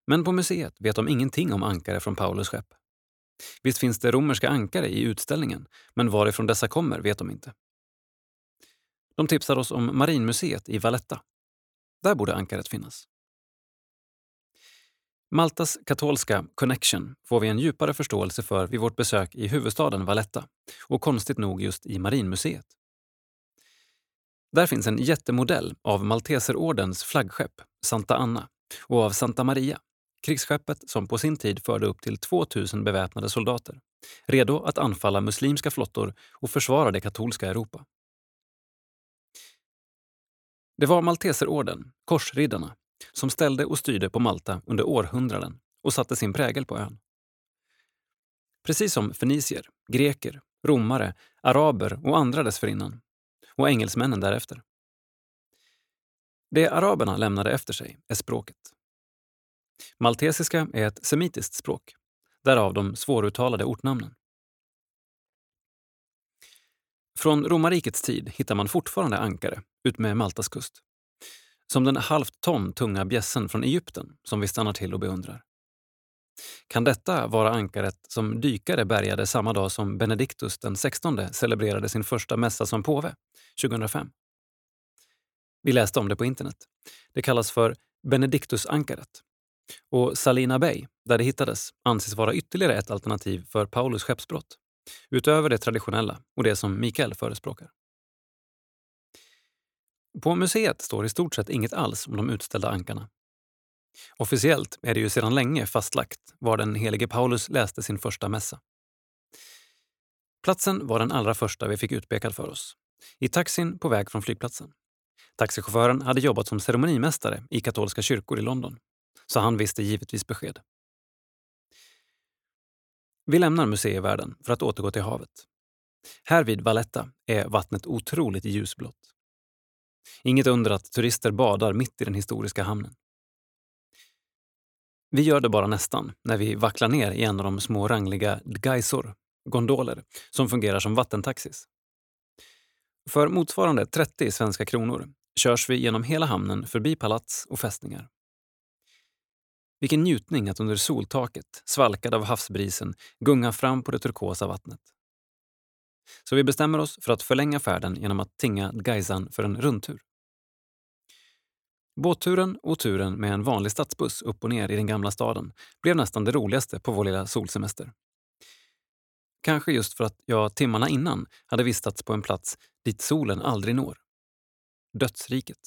Men på museet vet de ingenting om ankare från Paulus skepp. Visst finns det romerska ankare i utställningen, men varifrån dessa kommer vet de inte. De tipsar oss om Marinmuseet i Valletta. Där borde ankaret finnas. Maltas katolska connection får vi en djupare förståelse för vid vårt besök i huvudstaden Valletta och konstigt nog just i Marinmuseet. Där finns en jättemodell av Malteserordens flaggskepp Santa Anna och av Santa Maria, krigsskeppet som på sin tid förde upp till 2000 beväpnade soldater, redo att anfalla muslimska flottor och försvara det katolska Europa. Det var Malteserorden, korsriddarna, som ställde och styrde på Malta under århundraden och satte sin prägel på ön. Precis som fenicier, greker, romare, araber och andra dessförinnan och engelsmännen därefter. Det araberna lämnade efter sig är språket. Maltesiska är ett semitiskt språk, därav de svåruttalade ortnamnen. Från romarrikets tid hittar man fortfarande ankare utmed Maltas kust. Som den halvt ton tunga bjässen från Egypten som vi stannar till och beundrar. Kan detta vara ankaret som dykare bärgade samma dag som Benediktus den XVI celebrerade sin första mässa som påve, 2005? Vi läste om det på internet. Det kallas för Benediktusankaret. Och Salina Bay, där det hittades, anses vara ytterligare ett alternativ för Paulus skeppsbrott. Utöver det traditionella och det som Mikael förespråkar. På museet står i stort sett inget alls om de utställda ankarna. Officiellt är det ju sedan länge fastlagt var den helige Paulus läste sin första mässa. Platsen var den allra första vi fick utpekad för oss. I taxin på väg från flygplatsen. Taxichauffören hade jobbat som ceremonimästare i katolska kyrkor i London, så han visste givetvis besked. Vi lämnar museivärlden för att återgå till havet. Här vid Valletta är vattnet otroligt ljusblått. Inget under att turister badar mitt i den historiska hamnen. Vi gör det bara nästan när vi vacklar ner i en av de små rangliga dgaisor, gondoler, som fungerar som vattentaxis. För motsvarande 30 svenska kronor körs vi genom hela hamnen förbi palats och fästningar. Vilken njutning att under soltaket, svalkad av havsbrisen, gunga fram på det turkosa vattnet. Så vi bestämmer oss för att förlänga färden genom att tinga Gaisan för en rundtur. Båtturen och turen med en vanlig stadsbuss upp och ner i den gamla staden blev nästan det roligaste på vår lilla solsemester. Kanske just för att jag timmarna innan hade vistats på en plats dit solen aldrig når. Dödsriket.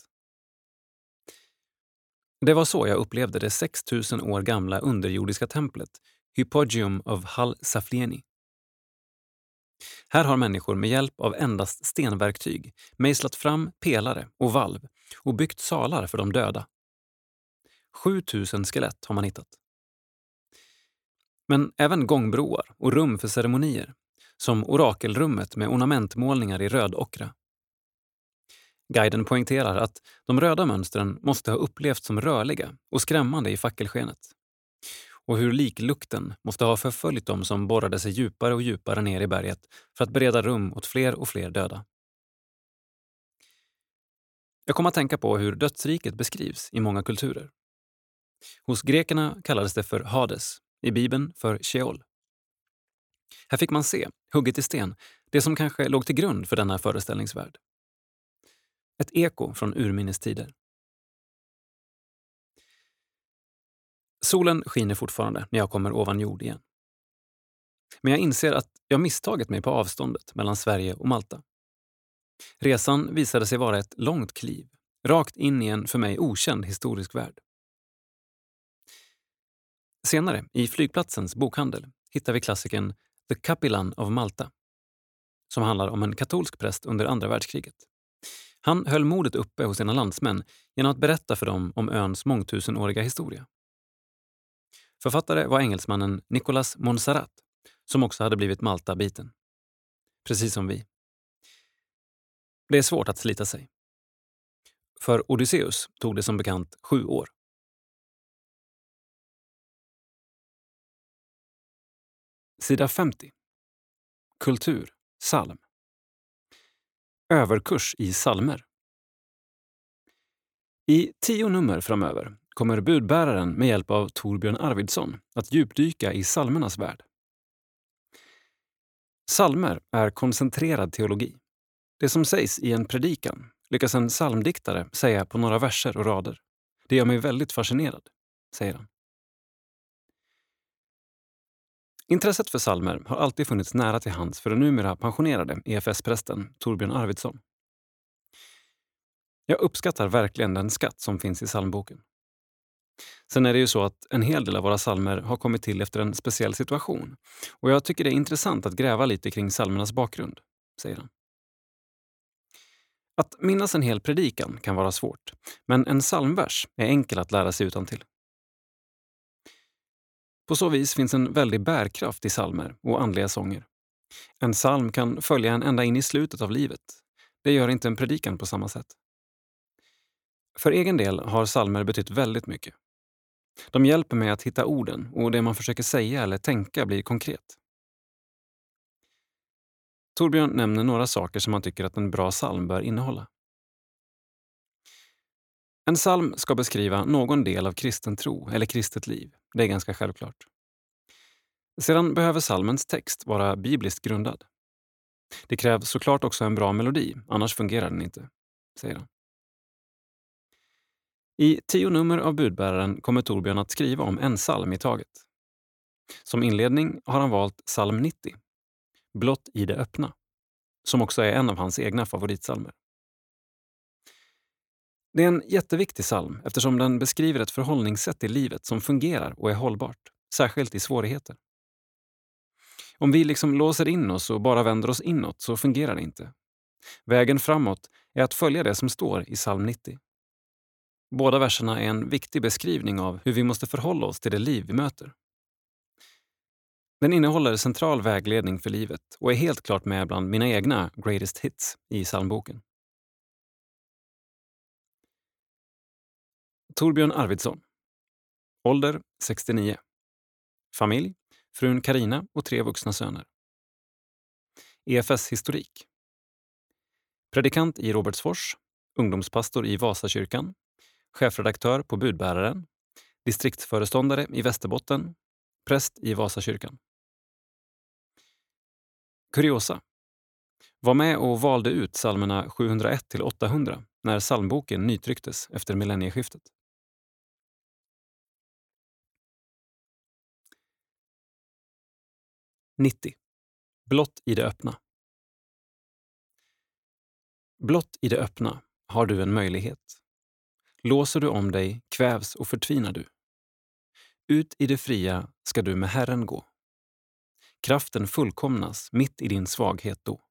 Det var så jag upplevde det 6000 år gamla underjordiska templet Hypogeum of Hal Saflieni. Här har människor med hjälp av endast stenverktyg mejslat fram pelare och valv och byggt salar för de döda. 7000 skelett har man hittat. Men även gångbroar och rum för ceremonier, som orakelrummet med ornamentmålningar i rödockra. Guiden poängterar att de röda mönstren måste ha upplevts som rörliga och skrämmande i fackelskenet. Och hur liklukten måste ha förföljt dem som borrade sig djupare och djupare ner i berget för att bereda rum åt fler och fler döda. Jag kom att tänka på hur dödsriket beskrivs i många kulturer. Hos grekerna kallades det för Hades, i Bibeln för Sheol. Här fick man se, hugget i sten, det som kanske låg till grund för denna föreställningsvärld. Ett eko från urminnes tider. Solen skiner fortfarande när jag kommer ovan jord igen. Men jag inser att jag misstagit mig på avståndet mellan Sverige och Malta. Resan visade sig vara ett långt kliv, rakt in i en för mig okänd historisk värld. Senare, i flygplatsens bokhandel, hittar vi klassikern The Capillan of Malta som handlar om en katolsk präst under andra världskriget. Han höll modet uppe hos sina landsmän genom att berätta för dem om öns mångtusenåriga historia. Författare var engelsmannen Nicolas Monserrat som också hade blivit Malta-biten. Precis som vi. Det är svårt att slita sig. För Odysseus tog det som bekant sju år. Sida 50. Kultur, psalm. Överkurs i salmer. I tio nummer framöver kommer budbäraren med hjälp av Torbjörn Arvidsson att djupdyka i salmernas värld. Salmer är koncentrerad teologi. Det som sägs i en predikan lyckas en psalmdiktare säga på några verser och rader. Det gör mig väldigt fascinerad, säger han. Intresset för salmer har alltid funnits nära till hands för den numera pensionerade EFS-prästen Torbjörn Arvidsson. Jag uppskattar verkligen den skatt som finns i psalmboken. Sen är det ju så att en hel del av våra salmer har kommit till efter en speciell situation. Och jag tycker det är intressant att gräva lite kring salmernas bakgrund, säger han. Att minnas en hel predikan kan vara svårt, men en psalmvers är enkel att lära sig utan till. På så vis finns en väldig bärkraft i salmer och andliga sånger. En psalm kan följa en ända in i slutet av livet. Det gör inte en predikan på samma sätt. För egen del har salmer betytt väldigt mycket. De hjälper mig att hitta orden och det man försöker säga eller tänka blir konkret. Torbjörn nämner några saker som han tycker att en bra psalm bör innehålla. En psalm ska beskriva någon del av kristen tro eller kristet liv. Det är ganska självklart. Sedan behöver psalmens text vara bibliskt grundad. Det krävs såklart också en bra melodi, annars fungerar den inte, säger han. I tio nummer av Budbäraren kommer Torbjörn att skriva om en psalm i taget. Som inledning har han valt psalm 90, Blott i det öppna, som också är en av hans egna favoritsalmer. Det är en jätteviktig psalm eftersom den beskriver ett förhållningssätt i livet som fungerar och är hållbart, särskilt i svårigheter. Om vi liksom låser in oss och bara vänder oss inåt så fungerar det inte. Vägen framåt är att följa det som står i psalm 90. Båda verserna är en viktig beskrivning av hur vi måste förhålla oss till det liv vi möter. Den innehåller central vägledning för livet och är helt klart med bland mina egna greatest hits i psalmboken. Torbjörn Arvidsson. Ålder 69. Familj, frun Karina och tre vuxna söner. EFS-historik. Predikant i Robertsfors, ungdomspastor i Vasakyrkan, chefredaktör på Budbäraren, distriktsföreståndare i Västerbotten, präst i Vasakyrkan. Kuriosa. Var med och valde ut psalmerna 701 till 800 när psalmboken nytrycktes efter millennieskiftet. Nittio. Blott i det öppna. Blott i det öppna har du en möjlighet. Låser du om dig kvävs och förtvinar du. Ut i det fria ska du med Herren gå. Kraften fullkomnas mitt i din svaghet då.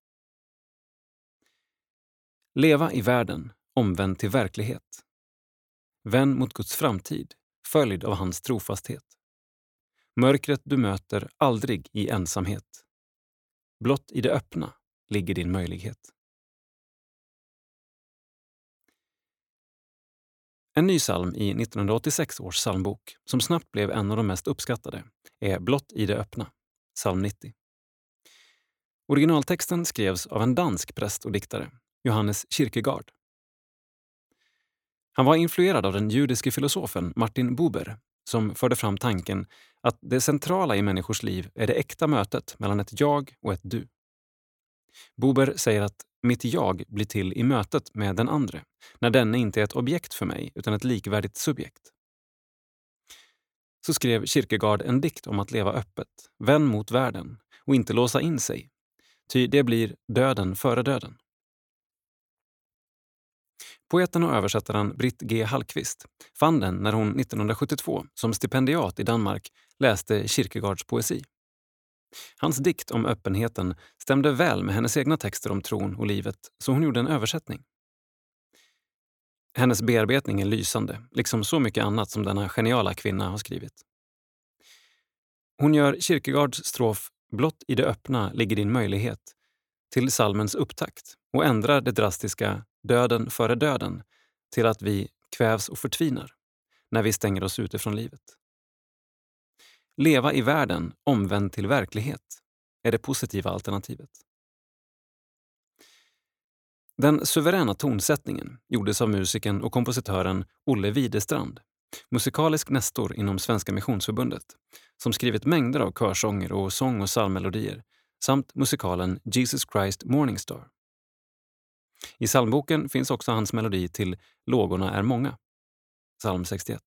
Leva i världen, omvänd till verklighet. Vänd mot Guds framtid, följd av hans trofasthet. Mörkret du möter aldrig i ensamhet. Blott i det öppna ligger din möjlighet. En ny psalm i 1986 års psalmbok, som snabbt blev en av de mest uppskattade, är Blott i det öppna, psalm 90. Originaltexten skrevs av en dansk präst och diktare, Johannes Kierkegaard. Han var influerad av den judiske filosofen Martin Buber som förde fram tanken att det centrala i människors liv är det äkta mötet mellan ett jag och ett du. Bober säger att mitt jag blir till i mötet med den andre, när denne inte är ett objekt för mig utan ett likvärdigt subjekt. Så skrev Kierkegaard en dikt om att leva öppet, vän mot världen och inte låsa in sig, ty det blir döden före döden. Poeten och översättaren Britt G. Hallqvist fann den när hon 1972 som stipendiat i Danmark läste Kierkegaards poesi. Hans dikt om öppenheten stämde väl med hennes egna texter om tron och livet, så hon gjorde en översättning. Hennes bearbetning är lysande, liksom så mycket annat som denna geniala kvinna har skrivit. Hon gör Kierkegaards strof “Blott i det öppna ligger din möjlighet” till salmens upptakt och ändrar det drastiska “döden före döden” till att vi kvävs och förtvinar när vi stänger oss ute från livet. Leva i världen omvänd till verklighet är det positiva alternativet. Den suveräna tonsättningen gjordes av musikern och kompositören Olle Widestrand, musikalisk nestor inom Svenska Missionsförbundet, som skrivit mängder av körsånger och sång och psalmmelodier samt musikalen Jesus Christ Morningstar. I psalmboken finns också hans melodi till Lågorna är många, psalm 61.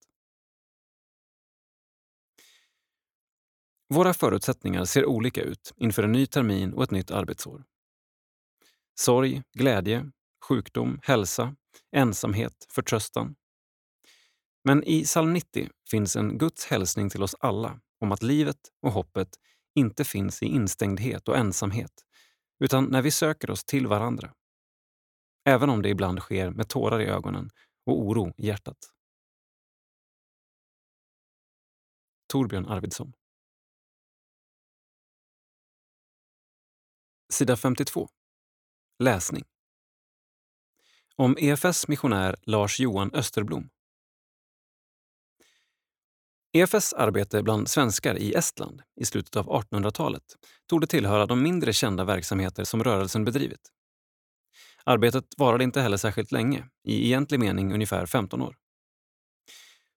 Våra förutsättningar ser olika ut inför en ny termin och ett nytt arbetsår. Sorg, glädje, sjukdom, hälsa, ensamhet, förtröstan. Men i psalm 90 finns en Guds hälsning till oss alla om att livet och hoppet inte finns i instängdhet och ensamhet, utan när vi söker oss till varandra. Även om det ibland sker med tårar i ögonen och oro i hjärtat. Torbjörn Arvidsson Sida 52. Läsning. Om EFS missionär Lars Johan Österblom. EFS arbete bland svenskar i Estland i slutet av 1800-talet tog tillhöra de mindre kända verksamheter som rörelsen bedrivit. Arbetet varade inte heller särskilt länge, i egentlig mening ungefär 15 år.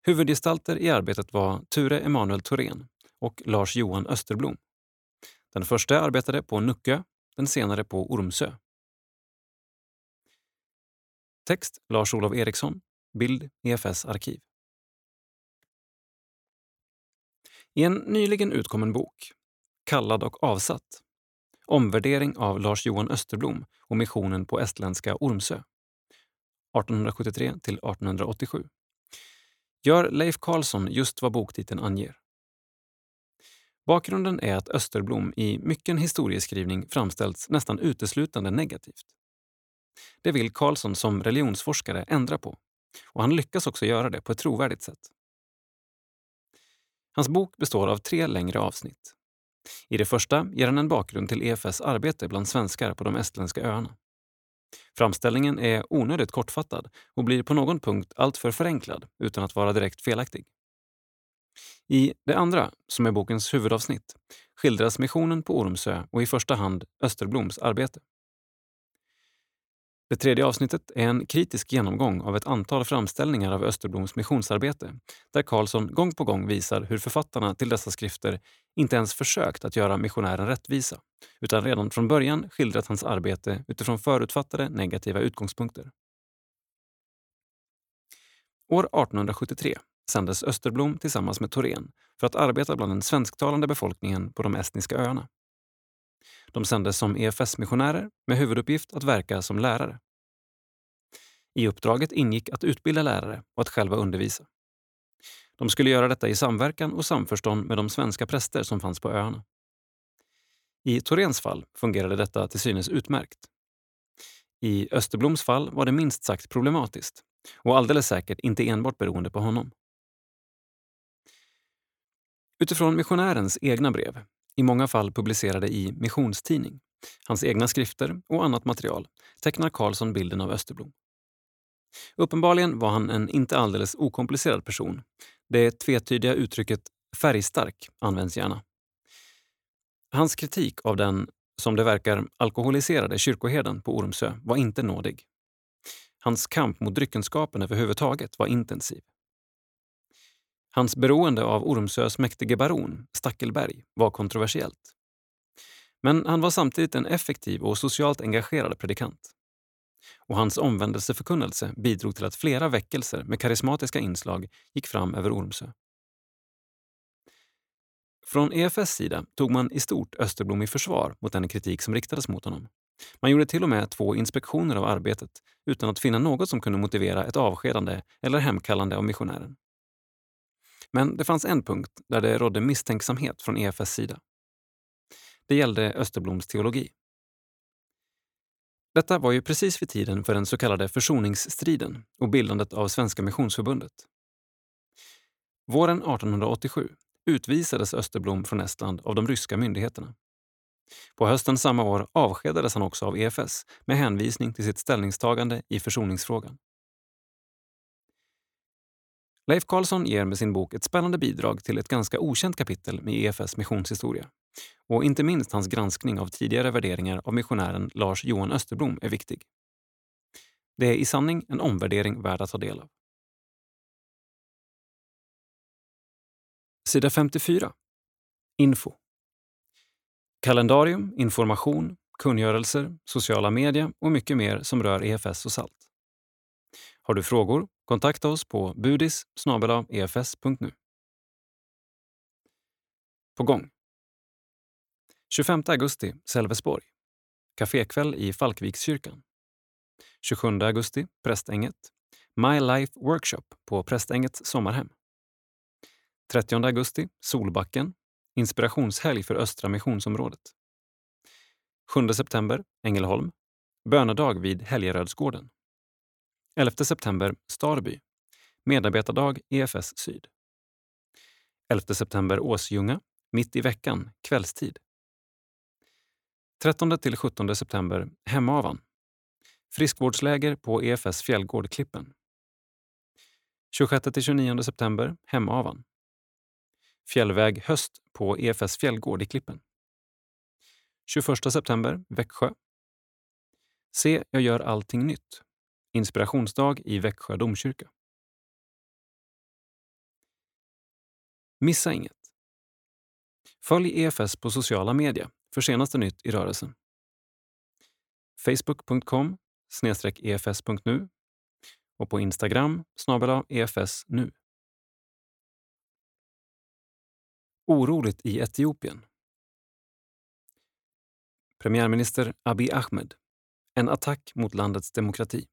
Huvudgestalter i arbetet var Ture Emanuel Thorén och Lars Johan Österblom. Den första arbetade på Nuckö den senare på Ormsö. Text Lars-Olof Eriksson. Bild EFS arkiv. I en nyligen utkommen bok, Kallad och avsatt, Omvärdering av Lars Johan Österblom och missionen på estländska Ormsö, 1873 till 1887, gör Leif Karlsson just vad boktiteln anger. Bakgrunden är att Österblom i mycken historieskrivning framställts nästan uteslutande negativt. Det vill Karlsson som religionsforskare ändra på och han lyckas också göra det på ett trovärdigt sätt. Hans bok består av tre längre avsnitt. I det första ger han en bakgrund till EFS arbete bland svenskar på de estländska öarna. Framställningen är onödigt kortfattad och blir på någon punkt alltför förenklad utan att vara direkt felaktig. I det andra, som är bokens huvudavsnitt, skildras missionen på Ormsö och i första hand Österbloms arbete. Det tredje avsnittet är en kritisk genomgång av ett antal framställningar av Österbloms missionsarbete där Karlsson gång på gång visar hur författarna till dessa skrifter inte ens försökt att göra missionären rättvisa utan redan från början skildrat hans arbete utifrån förutfattade negativa utgångspunkter. År 1873 sändes Österblom tillsammans med Thorén för att arbeta bland den svensktalande befolkningen på de estniska öarna. De sändes som EFS-missionärer med huvuduppgift att verka som lärare. I uppdraget ingick att utbilda lärare och att själva undervisa. De skulle göra detta i samverkan och samförstånd med de svenska präster som fanns på öarna. I Torens fall fungerade detta till synes utmärkt. I Österbloms fall var det minst sagt problematiskt och alldeles säkert inte enbart beroende på honom. Utifrån missionärens egna brev, i många fall publicerade i Missionstidning, hans egna skrifter och annat material, tecknar Karlsson bilden av Österblom. Uppenbarligen var han en inte alldeles okomplicerad person. Det tvetydiga uttrycket färgstark används gärna. Hans kritik av den, som det verkar, alkoholiserade kyrkoherden på Ormsö var inte nådig. Hans kamp mot dryckenskapen överhuvudtaget var intensiv. Hans beroende av Ormsös mäktige baron, Stackelberg, var kontroversiellt. Men han var samtidigt en effektiv och socialt engagerad predikant. Och hans omvändelseförkunnelse bidrog till att flera väckelser med karismatiska inslag gick fram över Ormsö. Från EFS sida tog man i stort Österblom i försvar mot den kritik som riktades mot honom. Man gjorde till och med två inspektioner av arbetet utan att finna något som kunde motivera ett avskedande eller hemkallande av missionären. Men det fanns en punkt där det rådde misstänksamhet från EFS sida. Det gällde Österbloms teologi. Detta var ju precis vid tiden för den så kallade försoningsstriden och bildandet av Svenska Missionsförbundet. Våren 1887 utvisades Österblom från Estland av de ryska myndigheterna. På hösten samma år avskedades han också av EFS med hänvisning till sitt ställningstagande i försoningsfrågan. Leif Karlsson ger med sin bok ett spännande bidrag till ett ganska okänt kapitel med EFS missionshistoria. Och inte minst hans granskning av tidigare värderingar av missionären Lars Johan Österblom är viktig. Det är i sanning en omvärdering värd att ta del av. Sida 54. Info. Kalendarium, information, kungörelser, sociala medier och mycket mer som rör EFS och SALT. Har du frågor Kontakta oss på budis efs.nu. E på gång. 25 augusti, Sälvesborg. Cafékväll i Falkvikskyrkan. 27 augusti, Prästänget. My Life Workshop på Prästängets sommarhem. 30 augusti, Solbacken. Inspirationshelg för Östra Missionsområdet. 7 september, Ängelholm. Bönedag vid Helgerödsgården. 11 september Starby. Medarbetardag EFS Syd. 11 september Åsljunga. Mitt i veckan, kvällstid. 13 till 17 september Hemavan. Friskvårdsläger på EFS fjällgård Klippen. 26 till 29 september Hemavan. Fjällväg höst på EFS fjällgård i Klippen. 21 september Växjö. Se, jag gör allting nytt Inspirationsdag i Växjö domkyrka. Missa inget. Följ EFS på sociala medier för senaste nytt i rörelsen. Facebook.com efs.nu och på Instagram snabel EFS nu. Oroligt i Etiopien. Premiärminister Abiy Ahmed. En attack mot landets demokrati.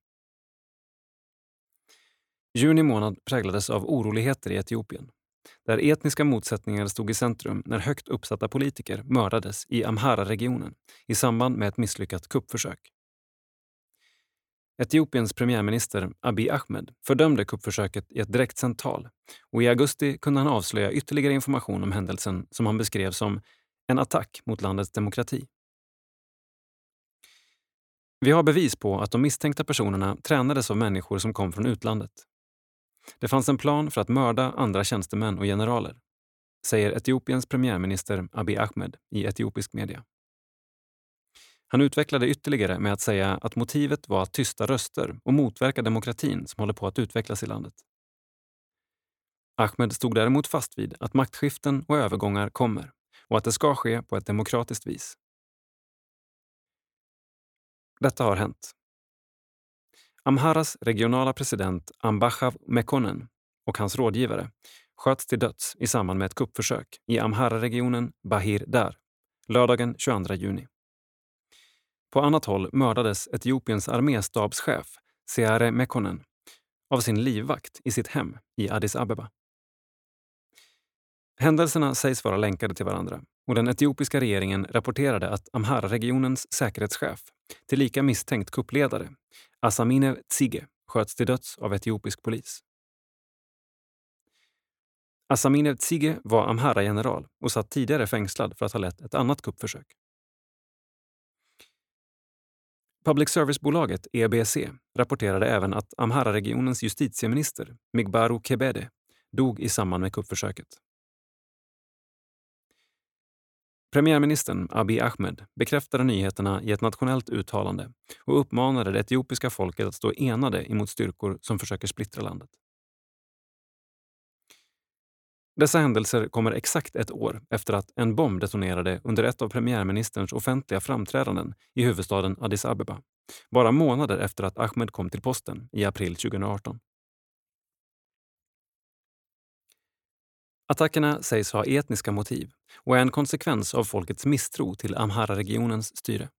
Juni månad präglades av oroligheter i Etiopien där etniska motsättningar stod i centrum när högt uppsatta politiker mördades i Amhara-regionen i samband med ett misslyckat kuppförsök. Etiopiens premiärminister Abiy Ahmed fördömde kuppförsöket i ett direktsänt tal och i augusti kunde han avslöja ytterligare information om händelsen som han beskrev som en attack mot landets demokrati. Vi har bevis på att de misstänkta personerna tränades av människor som kom från utlandet. Det fanns en plan för att mörda andra tjänstemän och generaler, säger Etiopiens premiärminister Abiy Ahmed i etiopisk media. Han utvecklade ytterligare med att säga att motivet var att tysta röster och motverka demokratin som håller på att utvecklas i landet. Ahmed stod däremot fast vid att maktskiften och övergångar kommer och att det ska ske på ett demokratiskt vis. Detta har hänt. Amharas regionala president Ambachav Mekonnen och hans rådgivare sköts till döds i samband med ett kuppförsök i Amhara-regionen Bahir Dar lördagen 22 juni. På annat håll mördades Etiopiens arméstabschef Seare Mekonnen av sin livvakt i sitt hem i Addis Abeba. Händelserna sägs vara länkade till varandra och den etiopiska regeringen rapporterade att Amhara-regionens säkerhetschef, tillika misstänkt kuppledare, Asamine Tsige, sköts till döds av etiopisk polis. Asamine Tsige var Amhara-general och satt tidigare fängslad för att ha lett ett annat kuppförsök. Public service-bolaget EBC rapporterade även att Amhara-regionens justitieminister, Migbaru Kebede, dog i samband med kuppförsöket. Premiärministern Abiy Ahmed bekräftade nyheterna i ett nationellt uttalande och uppmanade det etiopiska folket att stå enade emot styrkor som försöker splittra landet. Dessa händelser kommer exakt ett år efter att en bomb detonerade under ett av premiärministerns offentliga framträdanden i huvudstaden Addis Abeba, bara månader efter att Ahmed kom till posten i april 2018. Attackerna sägs ha etniska motiv och är en konsekvens av folkets misstro till Amhara-regionens styre.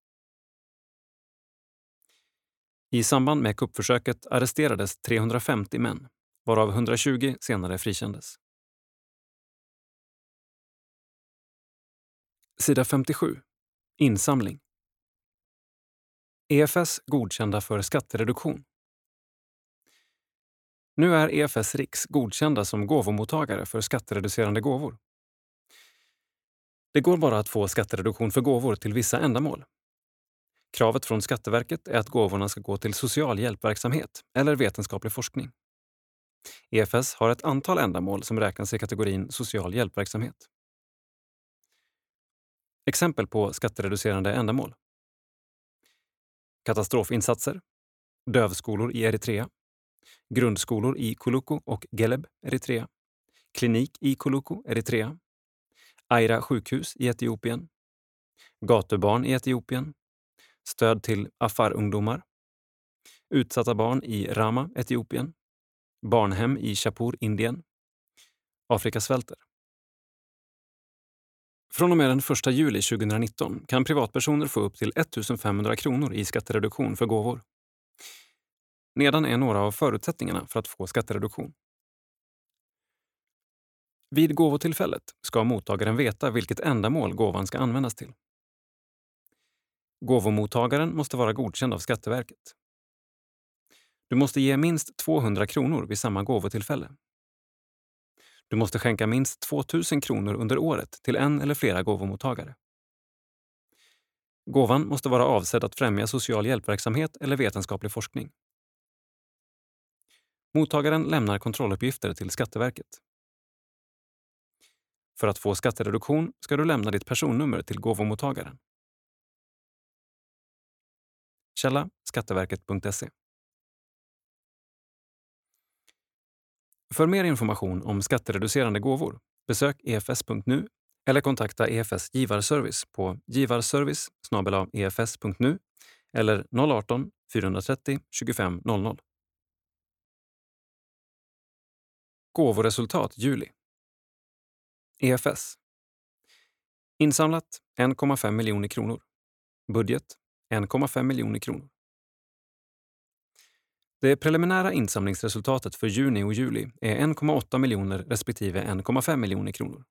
I samband med kuppförsöket arresterades 350 män, varav 120 senare frikändes. Sida 57. Insamling. EFS godkända för skattereduktion. Nu är EFS Riks godkända som gåvomottagare för skattereducerande gåvor. Det går bara att få skattereduktion för gåvor till vissa ändamål. Kravet från Skatteverket är att gåvorna ska gå till social hjälpverksamhet eller vetenskaplig forskning. EFS har ett antal ändamål som räknas i kategorin social hjälpverksamhet. Exempel på skattereducerande ändamål. Katastrofinsatser, dövskolor i Eritrea, grundskolor i Kuluku och Geleb, Eritrea, klinik i Kuluku, Eritrea, Aira sjukhus i Etiopien, gatubarn i Etiopien, stöd till Afar-ungdomar, utsatta barn i Rama, Etiopien, barnhem i Shapur, Indien, Afrika svälter. Från och med den 1 juli 2019 kan privatpersoner få upp till 1 500 kronor i skattereduktion för gåvor. Nedan är några av förutsättningarna för att få skattereduktion. Vid gåvotillfället ska mottagaren veta vilket ändamål gåvan ska användas till. Gåvomottagaren måste vara godkänd av Skatteverket. Du måste ge minst 200 kronor vid samma gåvotillfälle. Du måste skänka minst 2 000 kronor under året till en eller flera gåvomottagare. Gåvan måste vara avsedd att främja social hjälpverksamhet eller vetenskaplig forskning. Mottagaren lämnar kontrolluppgifter till Skatteverket. För att få skattereduktion ska du lämna ditt personnummer till gåvomottagaren. Källa Skatteverket.se För mer information om skattereducerande gåvor besök efs.nu eller kontakta EFS givarservice på givarservice efs.nu eller 018-430 25 00. Gåvoresultat juli. EFS. Insamlat 1,5 miljoner kronor. Budget 1,5 miljoner kronor. Det preliminära insamlingsresultatet för juni och juli är 1,8 miljoner respektive 1,5 miljoner kronor.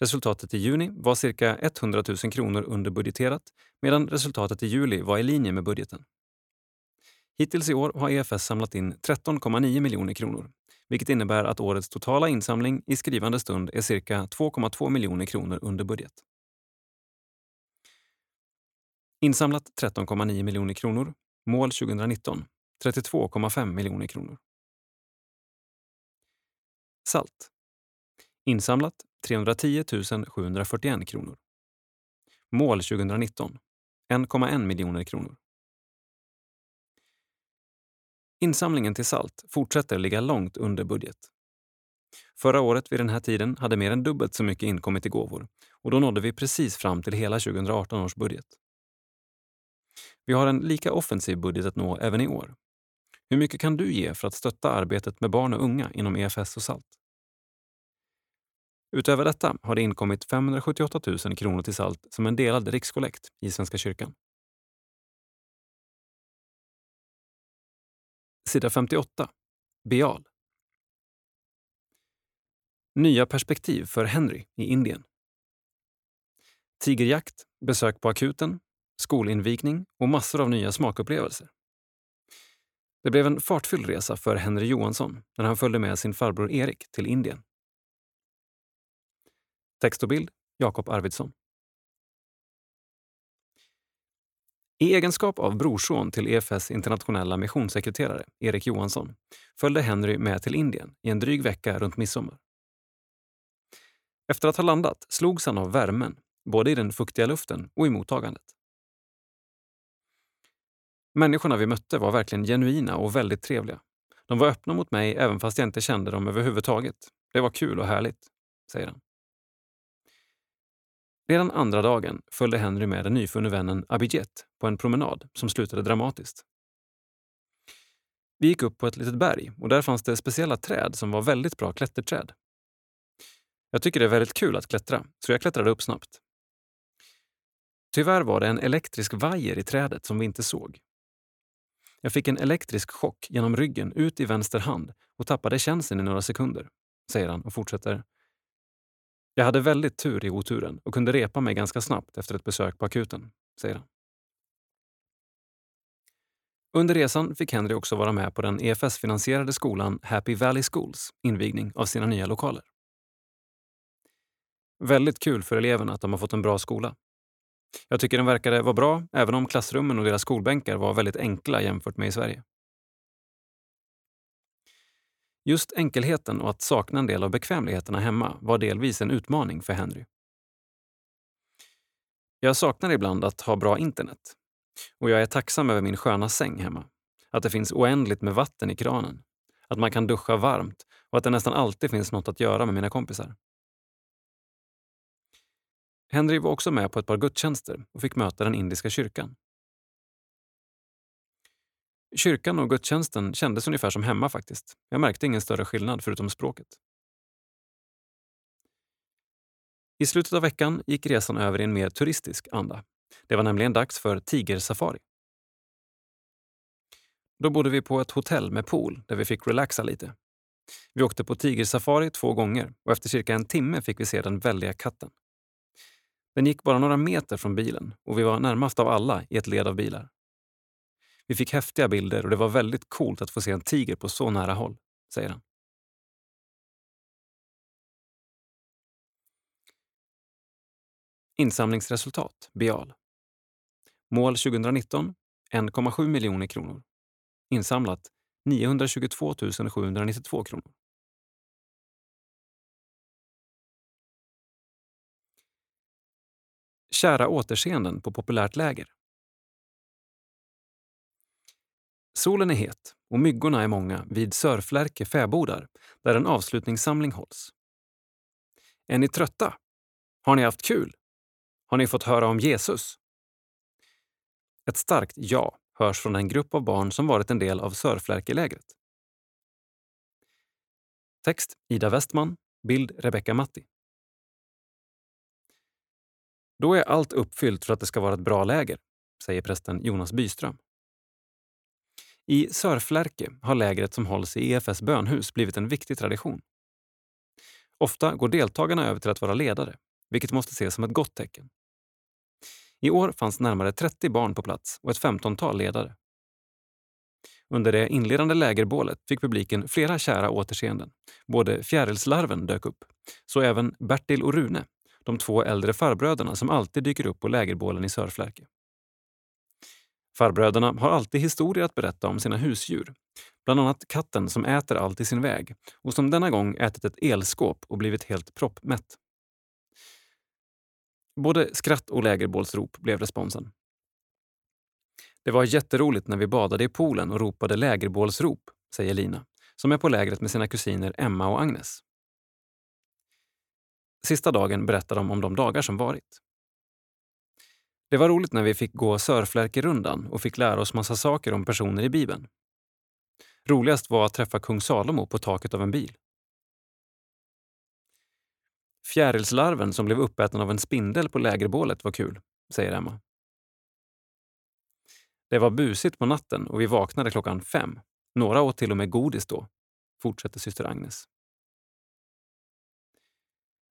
Resultatet i juni var cirka 100 000 kronor underbudgeterat medan resultatet i juli var i linje med budgeten. Hittills i år har EFS samlat in 13,9 miljoner kronor vilket innebär att årets totala insamling i skrivande stund är cirka 2,2 miljoner kronor under budget. Insamlat 13,9 miljoner kronor. Mål 2019 32,5 miljoner kronor. Salt. Insamlat 310 741 kronor. Mål 2019 1,1 miljoner kronor. Insamlingen till salt fortsätter ligga långt under budget. Förra året vid den här tiden hade mer än dubbelt så mycket inkommit i gåvor och då nådde vi precis fram till hela 2018 års budget. Vi har en lika offensiv budget att nå även i år. Hur mycket kan du ge för att stötta arbetet med barn och unga inom EFS och SALT? Utöver detta har det inkommit 578 000 kronor till SALT som en delad rikskollekt i Svenska kyrkan. Sida 58. Bial. Nya perspektiv för Henry i Indien. Tigerjakt, besök på akuten, skolinvikning och massor av nya smakupplevelser. Det blev en fartfylld resa för Henry Johansson när han följde med sin farbror Erik till Indien. Text och bild Jakob Arvidsson. I egenskap av brorson till EFS internationella missionssekreterare Erik Johansson följde Henry med till Indien i en dryg vecka runt midsommar. Efter att ha landat slogs han av värmen, både i den fuktiga luften och i mottagandet. Människorna vi mötte var verkligen genuina och väldigt trevliga. De var öppna mot mig även fast jag inte kände dem överhuvudtaget. Det var kul och härligt, säger han. Redan andra dagen följde Henry med den nyfunne vännen Abidjet på en promenad som slutade dramatiskt. Vi gick upp på ett litet berg och där fanns det speciella träd som var väldigt bra klätterträd. Jag tycker det är väldigt kul att klättra, så jag klättrade upp snabbt. Tyvärr var det en elektrisk vajer i trädet som vi inte såg. Jag fick en elektrisk chock genom ryggen ut i vänster hand och tappade känseln i några sekunder, säger han och fortsätter. Jag hade väldigt tur i oturen och kunde repa mig ganska snabbt efter ett besök på akuten, säger han. Under resan fick Henry också vara med på den EFS-finansierade skolan Happy Valley Schools invigning av sina nya lokaler. Väldigt kul för eleverna att de har fått en bra skola. Jag tycker den verkade vara bra, även om klassrummen och deras skolbänkar var väldigt enkla jämfört med i Sverige. Just enkelheten och att sakna en del av bekvämligheterna hemma var delvis en utmaning för Henry. Jag saknar ibland att ha bra internet. Och jag är tacksam över min sköna säng hemma. Att det finns oändligt med vatten i kranen. Att man kan duscha varmt och att det nästan alltid finns något att göra med mina kompisar. Henry var också med på ett par gudstjänster och fick möta den indiska kyrkan. Kyrkan och gudstjänsten kändes ungefär som hemma faktiskt. Jag märkte ingen större skillnad förutom språket. I slutet av veckan gick resan över i en mer turistisk anda. Det var nämligen dags för tigersafari. Då bodde vi på ett hotell med pool där vi fick relaxa lite. Vi åkte på tigersafari två gånger och efter cirka en timme fick vi se den väldiga katten. Den gick bara några meter från bilen och vi var närmast av alla i ett led av bilar. Vi fick häftiga bilder och det var väldigt coolt att få se en tiger på så nära håll, säger han. Insamlingsresultat, Bial. Mål 2019 1,7 miljoner kronor. Insamlat 922 792 kronor. Kära återseenden på populärt läger. Solen är het och myggorna är många vid Sörflärke fäbodar där en avslutningssamling hålls. Är ni trötta? Har ni haft kul? Har ni fått höra om Jesus? Ett starkt ja hörs från en grupp av barn som varit en del av Sörflärkelägret. Text Ida Westman. Bild Rebecca Matti. Då är allt uppfyllt för att det ska vara ett bra läger, säger prästen Jonas Byström. I Sörflärke har lägret som hålls i EFS bönhus blivit en viktig tradition. Ofta går deltagarna över till att vara ledare, vilket måste ses som ett gott tecken. I år fanns närmare 30 barn på plats och ett femtontal ledare. Under det inledande lägerbålet fick publiken flera kära återseenden. Både fjärilslarven dök upp, så även Bertil och Rune, de två äldre farbröderna som alltid dyker upp på lägerbålen i Sörflärke. Farbröderna har alltid historier att berätta om sina husdjur. Bland annat katten som äter allt i sin väg och som denna gång ätit ett elskåp och blivit helt proppmätt. Både skratt och lägerbålsrop blev responsen. Det var jätteroligt när vi badade i poolen och ropade lägerbålsrop, säger Lina, som är på lägret med sina kusiner Emma och Agnes. Sista dagen berättar de om de dagar som varit. Det var roligt när vi fick gå Sörflärkerundan och fick lära oss massa saker om personer i Bibeln. Roligast var att träffa kung Salomo på taket av en bil. Fjärilslarven som blev uppäten av en spindel på lägerbålet var kul, säger Emma. Det var busigt på natten och vi vaknade klockan fem. Några åt till och med godis då, fortsätter syster Agnes.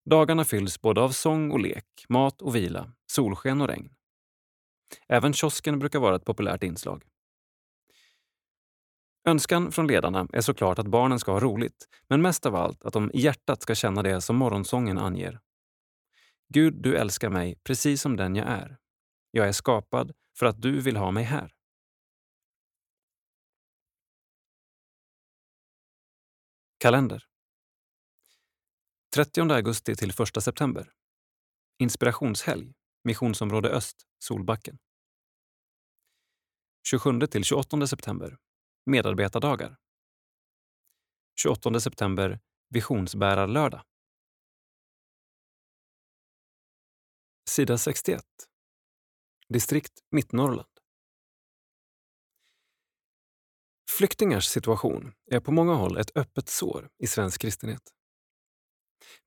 Dagarna fylls både av sång och lek, mat och vila, solsken och regn. Även kiosken brukar vara ett populärt inslag. Önskan från ledarna är såklart att barnen ska ha roligt, men mest av allt att de i hjärtat ska känna det som morgonsången anger. Gud, du älskar mig precis som den jag är. Jag är skapad för att du vill ha mig här. Kalender 30 augusti till 1 september. Inspirationshelg, Missionsområde Öst, Solbacken. 27 till 28 september. Medarbetardagar. 28 september, Visionsbärarlördag. Sida 61. Distrikt Mittnorrland. Flyktingars situation är på många håll ett öppet sår i svensk kristenhet.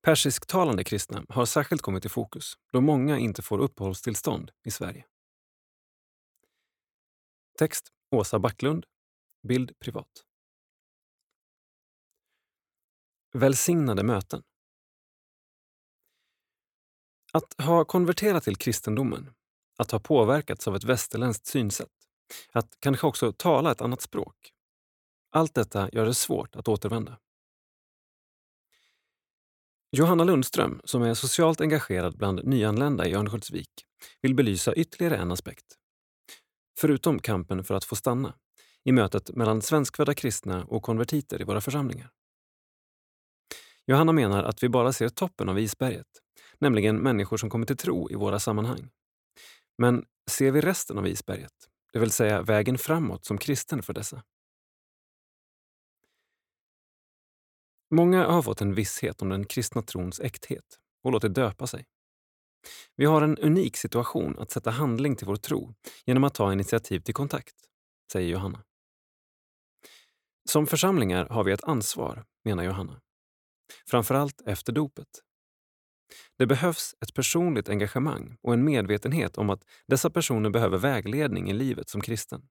Persisktalande kristna har särskilt kommit i fokus då många inte får uppehållstillstånd i Sverige. Text Åsa Backlund. Bild privat. Välsignade möten. Att ha konverterat till kristendomen, att ha påverkats av ett västerländskt synsätt, att kanske också tala ett annat språk. Allt detta gör det svårt att återvända. Johanna Lundström, som är socialt engagerad bland nyanlända i Örnsköldsvik, vill belysa ytterligare en aspekt. Förutom kampen för att få stanna, i mötet mellan svenskfödda kristna och konvertiter i våra församlingar. Johanna menar att vi bara ser toppen av isberget, nämligen människor som kommer till tro i våra sammanhang. Men ser vi resten av isberget, det vill säga vägen framåt som kristen för dessa? Många har fått en visshet om den kristna trons äkthet och låtit döpa sig. Vi har en unik situation att sätta handling till vår tro genom att ta initiativ till kontakt, säger Johanna. Som församlingar har vi ett ansvar, menar Johanna. Framförallt efter dopet. Det behövs ett personligt engagemang och en medvetenhet om att dessa personer behöver vägledning i livet som kristen.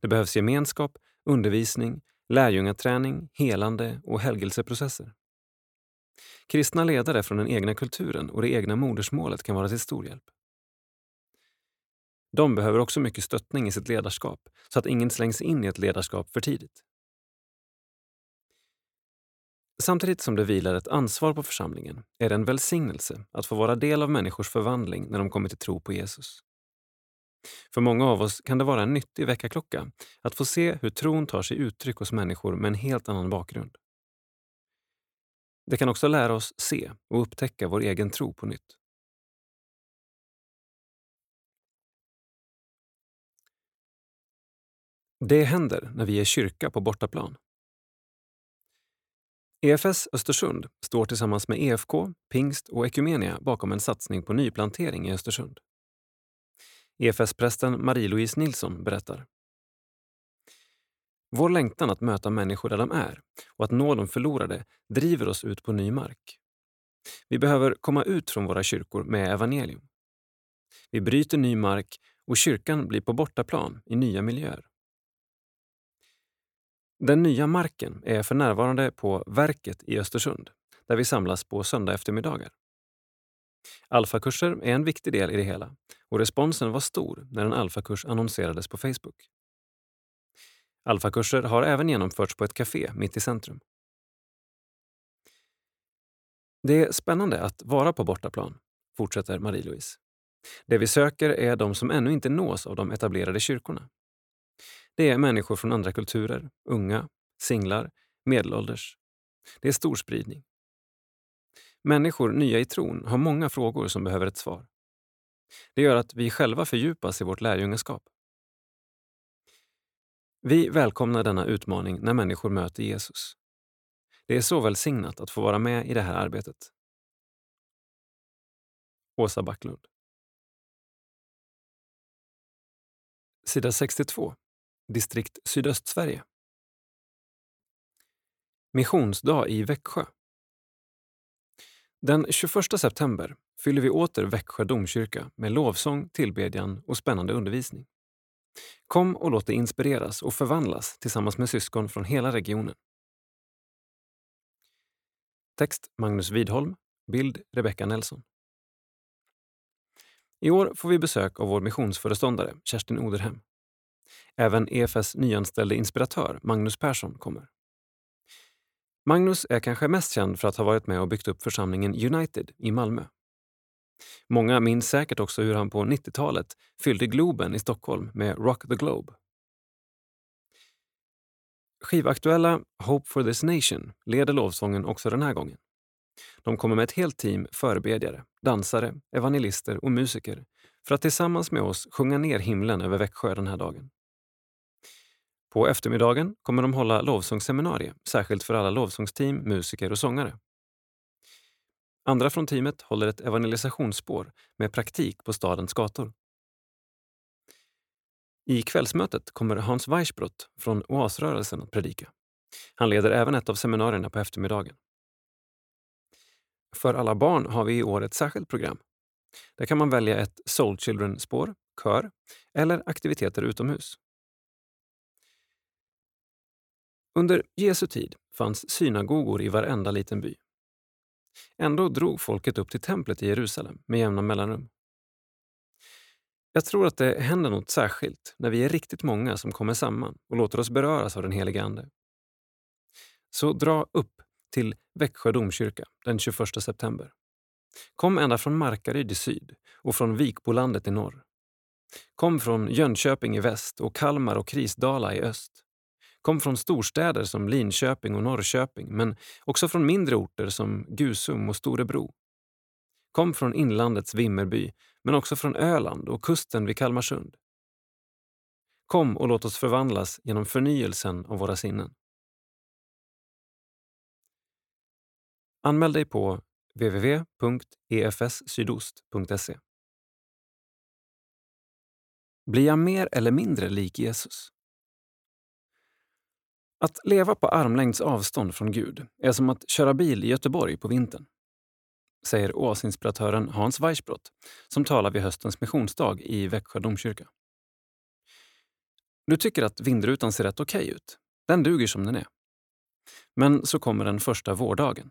Det behövs gemenskap, undervisning, lärjungaträning, helande och helgelseprocesser. Kristna ledare från den egna kulturen och det egna modersmålet kan vara till stor hjälp. De behöver också mycket stöttning i sitt ledarskap så att ingen slängs in i ett ledarskap för tidigt. Samtidigt som det vilar ett ansvar på församlingen är det en välsignelse att få vara del av människors förvandling när de kommer till tro på Jesus. För många av oss kan det vara en nyttig väckarklocka att få se hur tron tar sig uttryck hos människor med en helt annan bakgrund. Det kan också lära oss se och upptäcka vår egen tro på nytt. Det händer när vi är kyrka på bortaplan. EFS Östersund står tillsammans med EFK, Pingst och Ekumenia bakom en satsning på nyplantering i Östersund. EFS-prästen Marie-Louise Nilsson berättar. Vår längtan att möta människor där de är och att nå de förlorade driver oss ut på ny mark. Vi behöver komma ut från våra kyrkor med evangelium. Vi bryter ny mark och kyrkan blir på bortaplan i nya miljöer. Den nya marken är för närvarande på Verket i Östersund där vi samlas på söndag eftermiddagar. Alfakurser är en viktig del i det hela och responsen var stor när en alfakurs annonserades på Facebook. Alfakurser har även genomförts på ett café mitt i centrum. Det är spännande att vara på bortaplan, fortsätter Marie-Louise. Det vi söker är de som ännu inte nås av de etablerade kyrkorna. Det är människor från andra kulturer, unga, singlar, medelålders. Det är stor spridning. Människor nya i tron har många frågor som behöver ett svar. Det gör att vi själva fördjupas i vårt lärjungaskap. Vi välkomnar denna utmaning när människor möter Jesus. Det är så välsignat att få vara med i det här arbetet. Åsa Backlund. Sida 62. Distrikt Sydöstsverige. Missionsdag i Växjö. Den 21 september fyller vi åter Växjö domkyrka med lovsång, tillbedjan och spännande undervisning. Kom och låt dig inspireras och förvandlas tillsammans med syskon från hela regionen. Text Magnus Widholm, bild Rebecka Nelson. I år får vi besök av vår missionsföreståndare Kerstin Oderhem. Även EFS nyanställde inspiratör Magnus Persson kommer. Magnus är kanske mest känd för att ha varit med och byggt upp församlingen United i Malmö. Många minns säkert också hur han på 90-talet fyllde Globen i Stockholm med Rock the Globe. Skivaktuella Hope for this nation leder lovsången också den här gången. De kommer med ett helt team förebedjare, dansare, evangelister och musiker för att tillsammans med oss sjunga ner himlen över Växjö den här dagen. På eftermiddagen kommer de hålla lovsångsseminarium, särskilt för alla lovsångsteam, musiker och sångare. Andra från teamet håller ett evangelisationsspår med praktik på stadens gator. I kvällsmötet kommer Hans Weissbrott från Oasrörelsen att predika. Han leder även ett av seminarierna på eftermiddagen. För alla barn har vi i år ett särskilt program. Där kan man välja ett Soul Children-spår, kör eller aktiviteter utomhus. Under Jesu tid fanns synagogor i varenda liten by. Ändå drog folket upp till templet i Jerusalem med jämna mellanrum. Jag tror att det händer något särskilt när vi är riktigt många som kommer samman och låter oss beröras av den helige Ande. Så dra upp till Växjö domkyrka den 21 september. Kom ända från Markaryd i syd och från Vikbolandet i norr. Kom från Jönköping i väst och Kalmar och Krisdala i öst kom från storstäder som Linköping och Norrköping men också från mindre orter som Gusum och Storebro. Kom från inlandets Vimmerby men också från Öland och kusten vid Kalmarsund. Kom och låt oss förvandlas genom förnyelsen av våra sinnen. Anmäl dig på www.efssydost.se. Blir jag mer eller mindre lik Jesus? Att leva på armlängds avstånd från Gud är som att köra bil i Göteborg på vintern. Säger oasinspiratören Hans Weissbrott som talar vid höstens missionsdag i Växjö domkyrka. Du tycker att vindrutan ser rätt okej okay ut. Den duger som den är. Men så kommer den första vårdagen.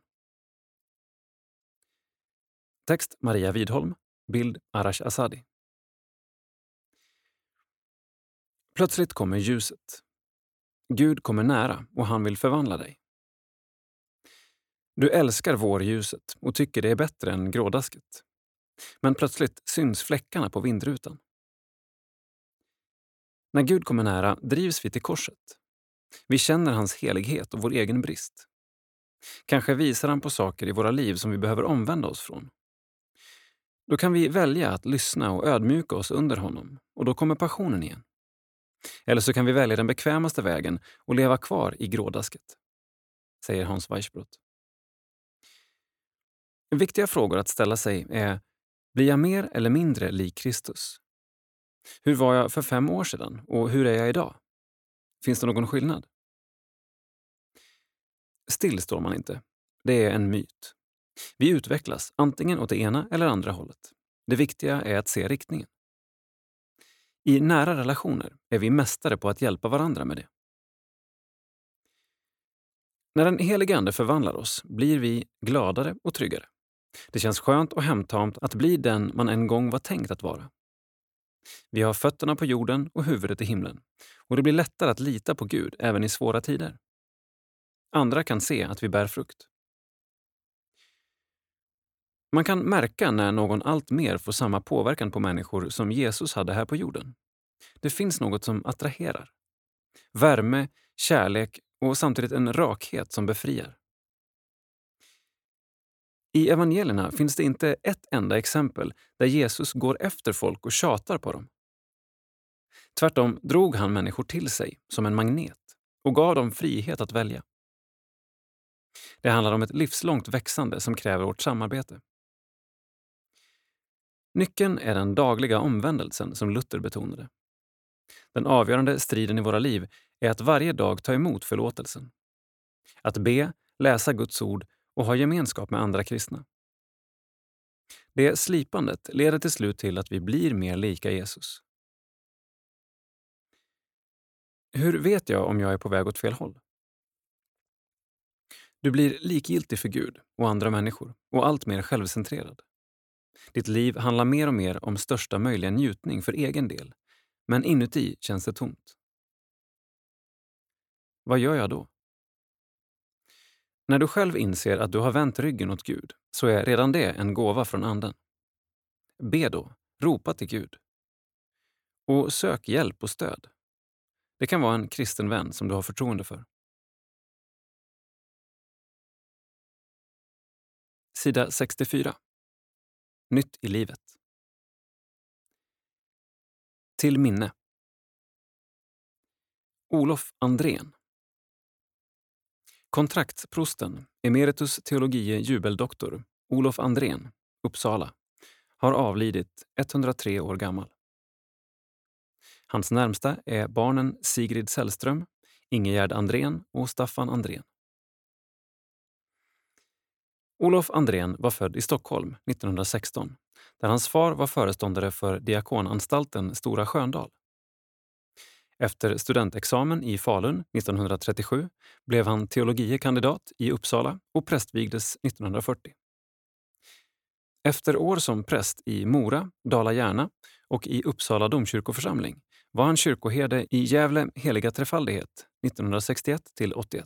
Text Maria Widholm. Bild Arash Asadi. Plötsligt kommer ljuset Gud kommer nära och han vill förvandla dig. Du älskar vårljuset och tycker det är bättre än grådasket. Men plötsligt syns fläckarna på vindrutan. När Gud kommer nära drivs vi till korset. Vi känner hans helighet och vår egen brist. Kanske visar han på saker i våra liv som vi behöver omvända oss från. Då kan vi välja att lyssna och ödmjuka oss under honom och då kommer passionen igen. Eller så kan vi välja den bekvämaste vägen och leva kvar i grådasket, säger Hans Weissbrott. Viktiga frågor att ställa sig är Blir jag mer eller mindre lik Kristus? Hur var jag för fem år sedan och hur är jag idag? Finns det någon skillnad? Still står man inte. Det är en myt. Vi utvecklas antingen åt det ena eller andra hållet. Det viktiga är att se riktningen. I nära relationer är vi mästare på att hjälpa varandra med det. När den helige Ande förvandlar oss blir vi gladare och tryggare. Det känns skönt och hemtamt att bli den man en gång var tänkt att vara. Vi har fötterna på jorden och huvudet i himlen och det blir lättare att lita på Gud även i svåra tider. Andra kan se att vi bär frukt. Man kan märka när någon allt mer får samma påverkan på människor som Jesus hade här på jorden. Det finns något som attraherar. Värme, kärlek och samtidigt en rakhet som befriar. I evangelierna finns det inte ett enda exempel där Jesus går efter folk och tjatar på dem. Tvärtom drog han människor till sig som en magnet och gav dem frihet att välja. Det handlar om ett livslångt växande som kräver vårt samarbete. Nyckeln är den dagliga omvändelsen som Luther betonade. Den avgörande striden i våra liv är att varje dag ta emot förlåtelsen. Att be, läsa Guds ord och ha gemenskap med andra kristna. Det slipandet leder till slut till att vi blir mer lika Jesus. Hur vet jag om jag är på väg åt fel håll? Du blir likgiltig för Gud och andra människor och allt mer självcentrerad. Ditt liv handlar mer och mer om största möjliga njutning för egen del, men inuti känns det tomt. Vad gör jag då? När du själv inser att du har vänt ryggen åt Gud så är redan det en gåva från Anden. Be då, ropa till Gud. Och sök hjälp och stöd. Det kan vara en kristen vän som du har förtroende för. Sida 64. Nytt i livet. Till minne. Olof Andrén. Kontraktsprosten, emeritus teologie jubeldoktor, Olof Andrén, Uppsala, har avlidit 103 år gammal. Hans närmsta är barnen Sigrid Sällström, Ingegerd Andrén och Staffan Andrén. Olof Andrén var född i Stockholm 1916 där hans far var föreståndare för Diakonanstalten Stora Sköndal. Efter studentexamen i Falun 1937 blev han teologie kandidat i Uppsala och prästvigdes 1940. Efter år som präst i Mora, Dala-Järna och i Uppsala domkyrkoförsamling var han kyrkoherde i Gävle heliga trefaldighet 1961 till 81.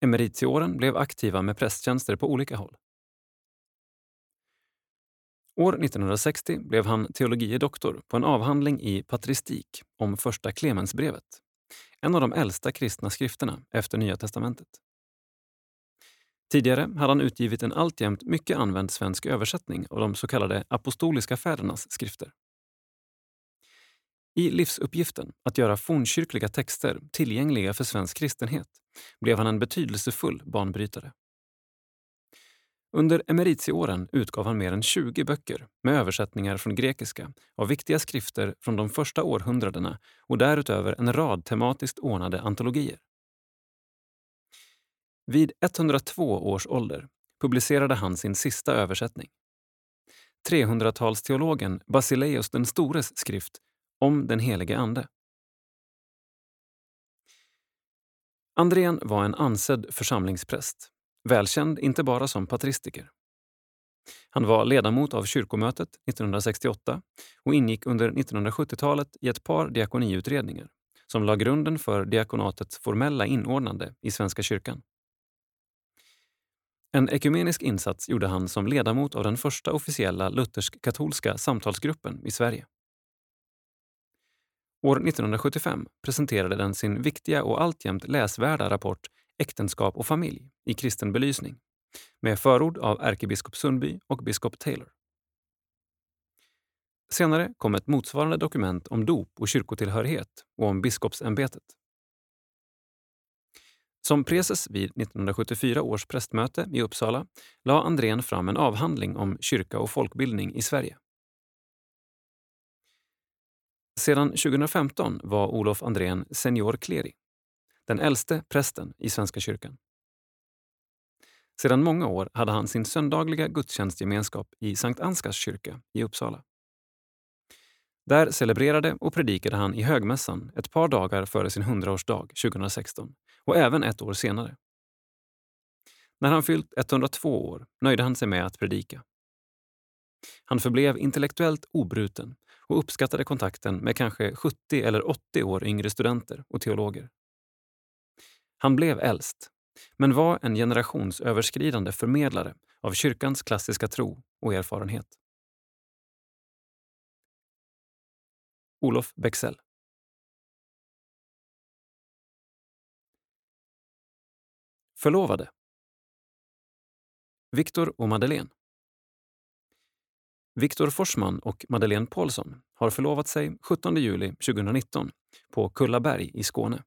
Emeritioren blev aktiva med prästtjänster på olika håll. År 1960 blev han teologie doktor på en avhandling i patristik om Första Clemensbrevet, en av de äldsta kristna skrifterna efter Nya testamentet. Tidigare hade han utgivit en alltjämt mycket använd svensk översättning av de så kallade apostoliska fädernas skrifter. I livsuppgiften att göra fornkyrkliga texter tillgängliga för svensk kristenhet blev han en betydelsefull banbrytare. Under emeritieåren utgav han mer än 20 böcker med översättningar från grekiska av viktiga skrifter från de första århundradena och därutöver en rad tematiskt ordnade antologier. Vid 102 års ålder publicerade han sin sista översättning. 300-talsteologen Basileus den stores skrift om den helige Ande. Andrén var en ansedd församlingspräst välkänd inte bara som patristiker. Han var ledamot av kyrkomötet 1968 och ingick under 1970-talet i ett par diakoniutredningar som la grunden för diakonatets formella inordnande i Svenska kyrkan. En ekumenisk insats gjorde han som ledamot av den första officiella luthersk-katolska samtalsgruppen i Sverige. År 1975 presenterade den sin viktiga och alltjämt läsvärda rapport Äktenskap och familj i kristen belysning med förord av ärkebiskop Sundby och biskop Taylor. Senare kom ett motsvarande dokument om dop och kyrkotillhörighet och om biskopsämbetet. Som preses vid 1974 års prästmöte i Uppsala la Andrén fram en avhandling om kyrka och folkbildning i Sverige. Sedan 2015 var Olof Andrén senior kleri den äldste prästen i Svenska kyrkan. Sedan många år hade han sin söndagliga gudstjänstgemenskap i Sankt Ansgars kyrka i Uppsala. Där celebrerade och predikade han i högmässan ett par dagar före sin 100-årsdag 2016 och även ett år senare. När han fyllt 102 år nöjde han sig med att predika. Han förblev intellektuellt obruten och uppskattade kontakten med kanske 70 eller 80 år yngre studenter och teologer. Han blev äldst, men var en generationsöverskridande förmedlare av kyrkans klassiska tro och erfarenhet. Olof Bexell Förlovade Viktor och Madeleine Viktor Forsman och Madeleine Paulsson har förlovat sig 17 juli 2019 på Kullaberg i Skåne.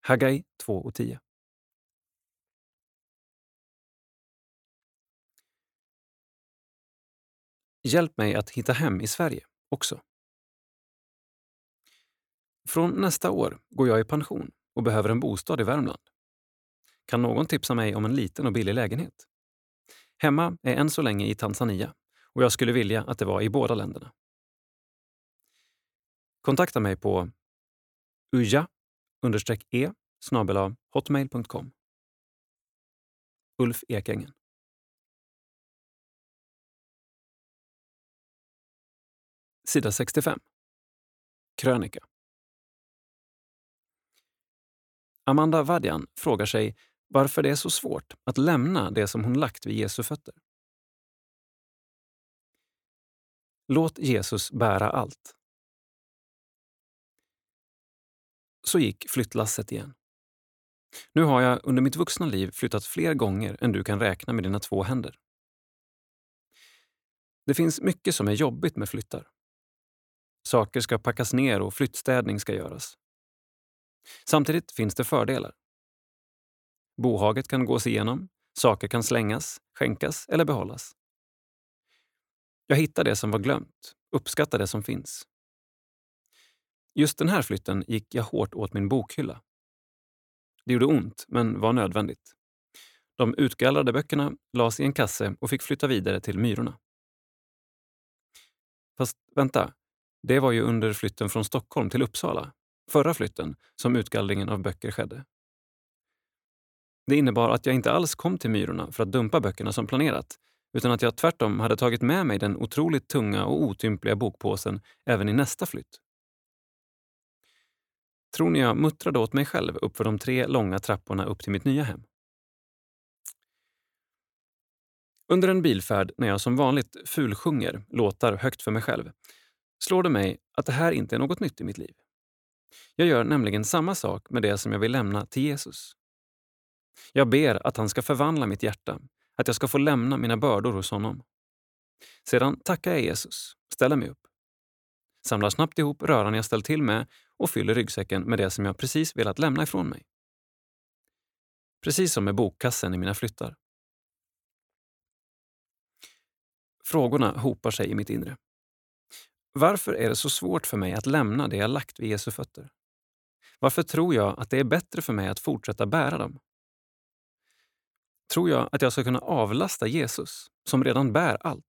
Hagai 2 och 10. Hjälp mig att hitta hem i Sverige också. Från nästa år går jag i pension och behöver en bostad i Värmland. Kan någon tipsa mig om en liten och billig lägenhet? Hemma är än så länge i Tanzania och jag skulle vilja att det var i båda länderna. Kontakta mig på uja e hotmail.com. Ulf Ekängen. Sida 65. Krönika. Amanda Vadian frågar sig varför det är så svårt att lämna det som hon lagt vid Jesu fötter. Låt Jesus bära allt. Så gick flyttlasset igen. Nu har jag under mitt vuxna liv flyttat fler gånger än du kan räkna med dina två händer. Det finns mycket som är jobbigt med flyttar. Saker ska packas ner och flyttstädning ska göras. Samtidigt finns det fördelar. Bohaget kan gås igenom, saker kan slängas, skänkas eller behållas. Jag hittar det som var glömt, uppskattar det som finns. Just den här flytten gick jag hårt åt min bokhylla. Det gjorde ont, men var nödvändigt. De utgallrade böckerna lades i en kasse och fick flytta vidare till Myrorna. Fast vänta, det var ju under flytten från Stockholm till Uppsala, förra flytten, som utgallringen av böcker skedde. Det innebar att jag inte alls kom till Myrorna för att dumpa böckerna som planerat, utan att jag tvärtom hade tagit med mig den otroligt tunga och otympliga bokpåsen även i nästa flytt. Tror ni jag muttrade åt mig själv uppför de tre långa trapporna upp till mitt nya hem? Under en bilfärd när jag som vanligt fulsjunger låtar högt för mig själv slår det mig att det här inte är något nytt i mitt liv. Jag gör nämligen samma sak med det som jag vill lämna till Jesus. Jag ber att han ska förvandla mitt hjärta, att jag ska få lämna mina bördor hos honom. Sedan tackar jag Jesus, ställer mig upp, samlar snabbt ihop röran jag ställt till med och fyller ryggsäcken med det som jag precis velat lämna ifrån mig. Precis som med bokkassen i mina flyttar. Frågorna hopar sig i mitt inre. Varför är det så svårt för mig att lämna det jag lagt vid Jesu fötter? Varför tror jag att det är bättre för mig att fortsätta bära dem? Tror jag att jag ska kunna avlasta Jesus, som redan bär allt?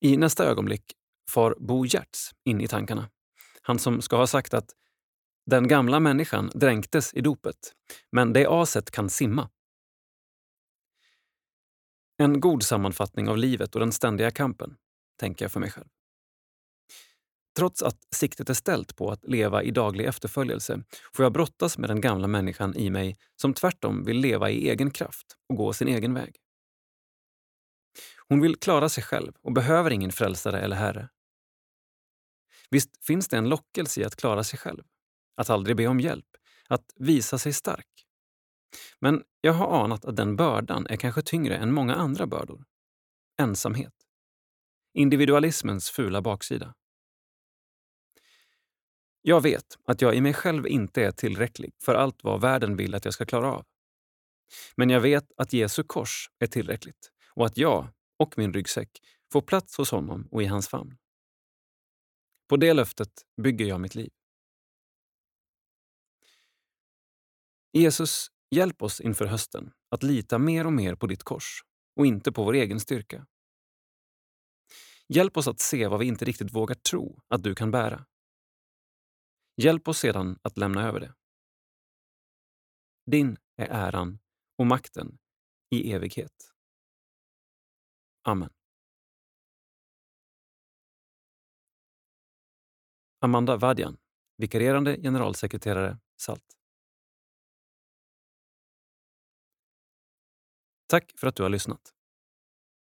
I nästa ögonblick far Bo Gertz in i tankarna. Han som ska ha sagt att den gamla människan dränktes i dopet, men det aset kan simma. En god sammanfattning av livet och den ständiga kampen, tänker jag för mig själv. Trots att siktet är ställt på att leva i daglig efterföljelse får jag brottas med den gamla människan i mig som tvärtom vill leva i egen kraft och gå sin egen väg. Hon vill klara sig själv och behöver ingen frälsare eller herre. Visst finns det en lockelse i att klara sig själv, att aldrig be om hjälp, att visa sig stark. Men jag har anat att den bördan är kanske tyngre än många andra bördor. Ensamhet. Individualismens fula baksida. Jag vet att jag i mig själv inte är tillräcklig för allt vad världen vill att jag ska klara av. Men jag vet att Jesu kors är tillräckligt och att jag och min ryggsäck får plats hos honom och i hans famn. På det löftet bygger jag mitt liv. Jesus, hjälp oss inför hösten att lita mer och mer på ditt kors och inte på vår egen styrka. Hjälp oss att se vad vi inte riktigt vågar tro att du kan bära. Hjälp oss sedan att lämna över det. Din är äran och makten i evighet. Amen. Amanda Vadian, vikarierande generalsekreterare SALT. Tack för att du har lyssnat.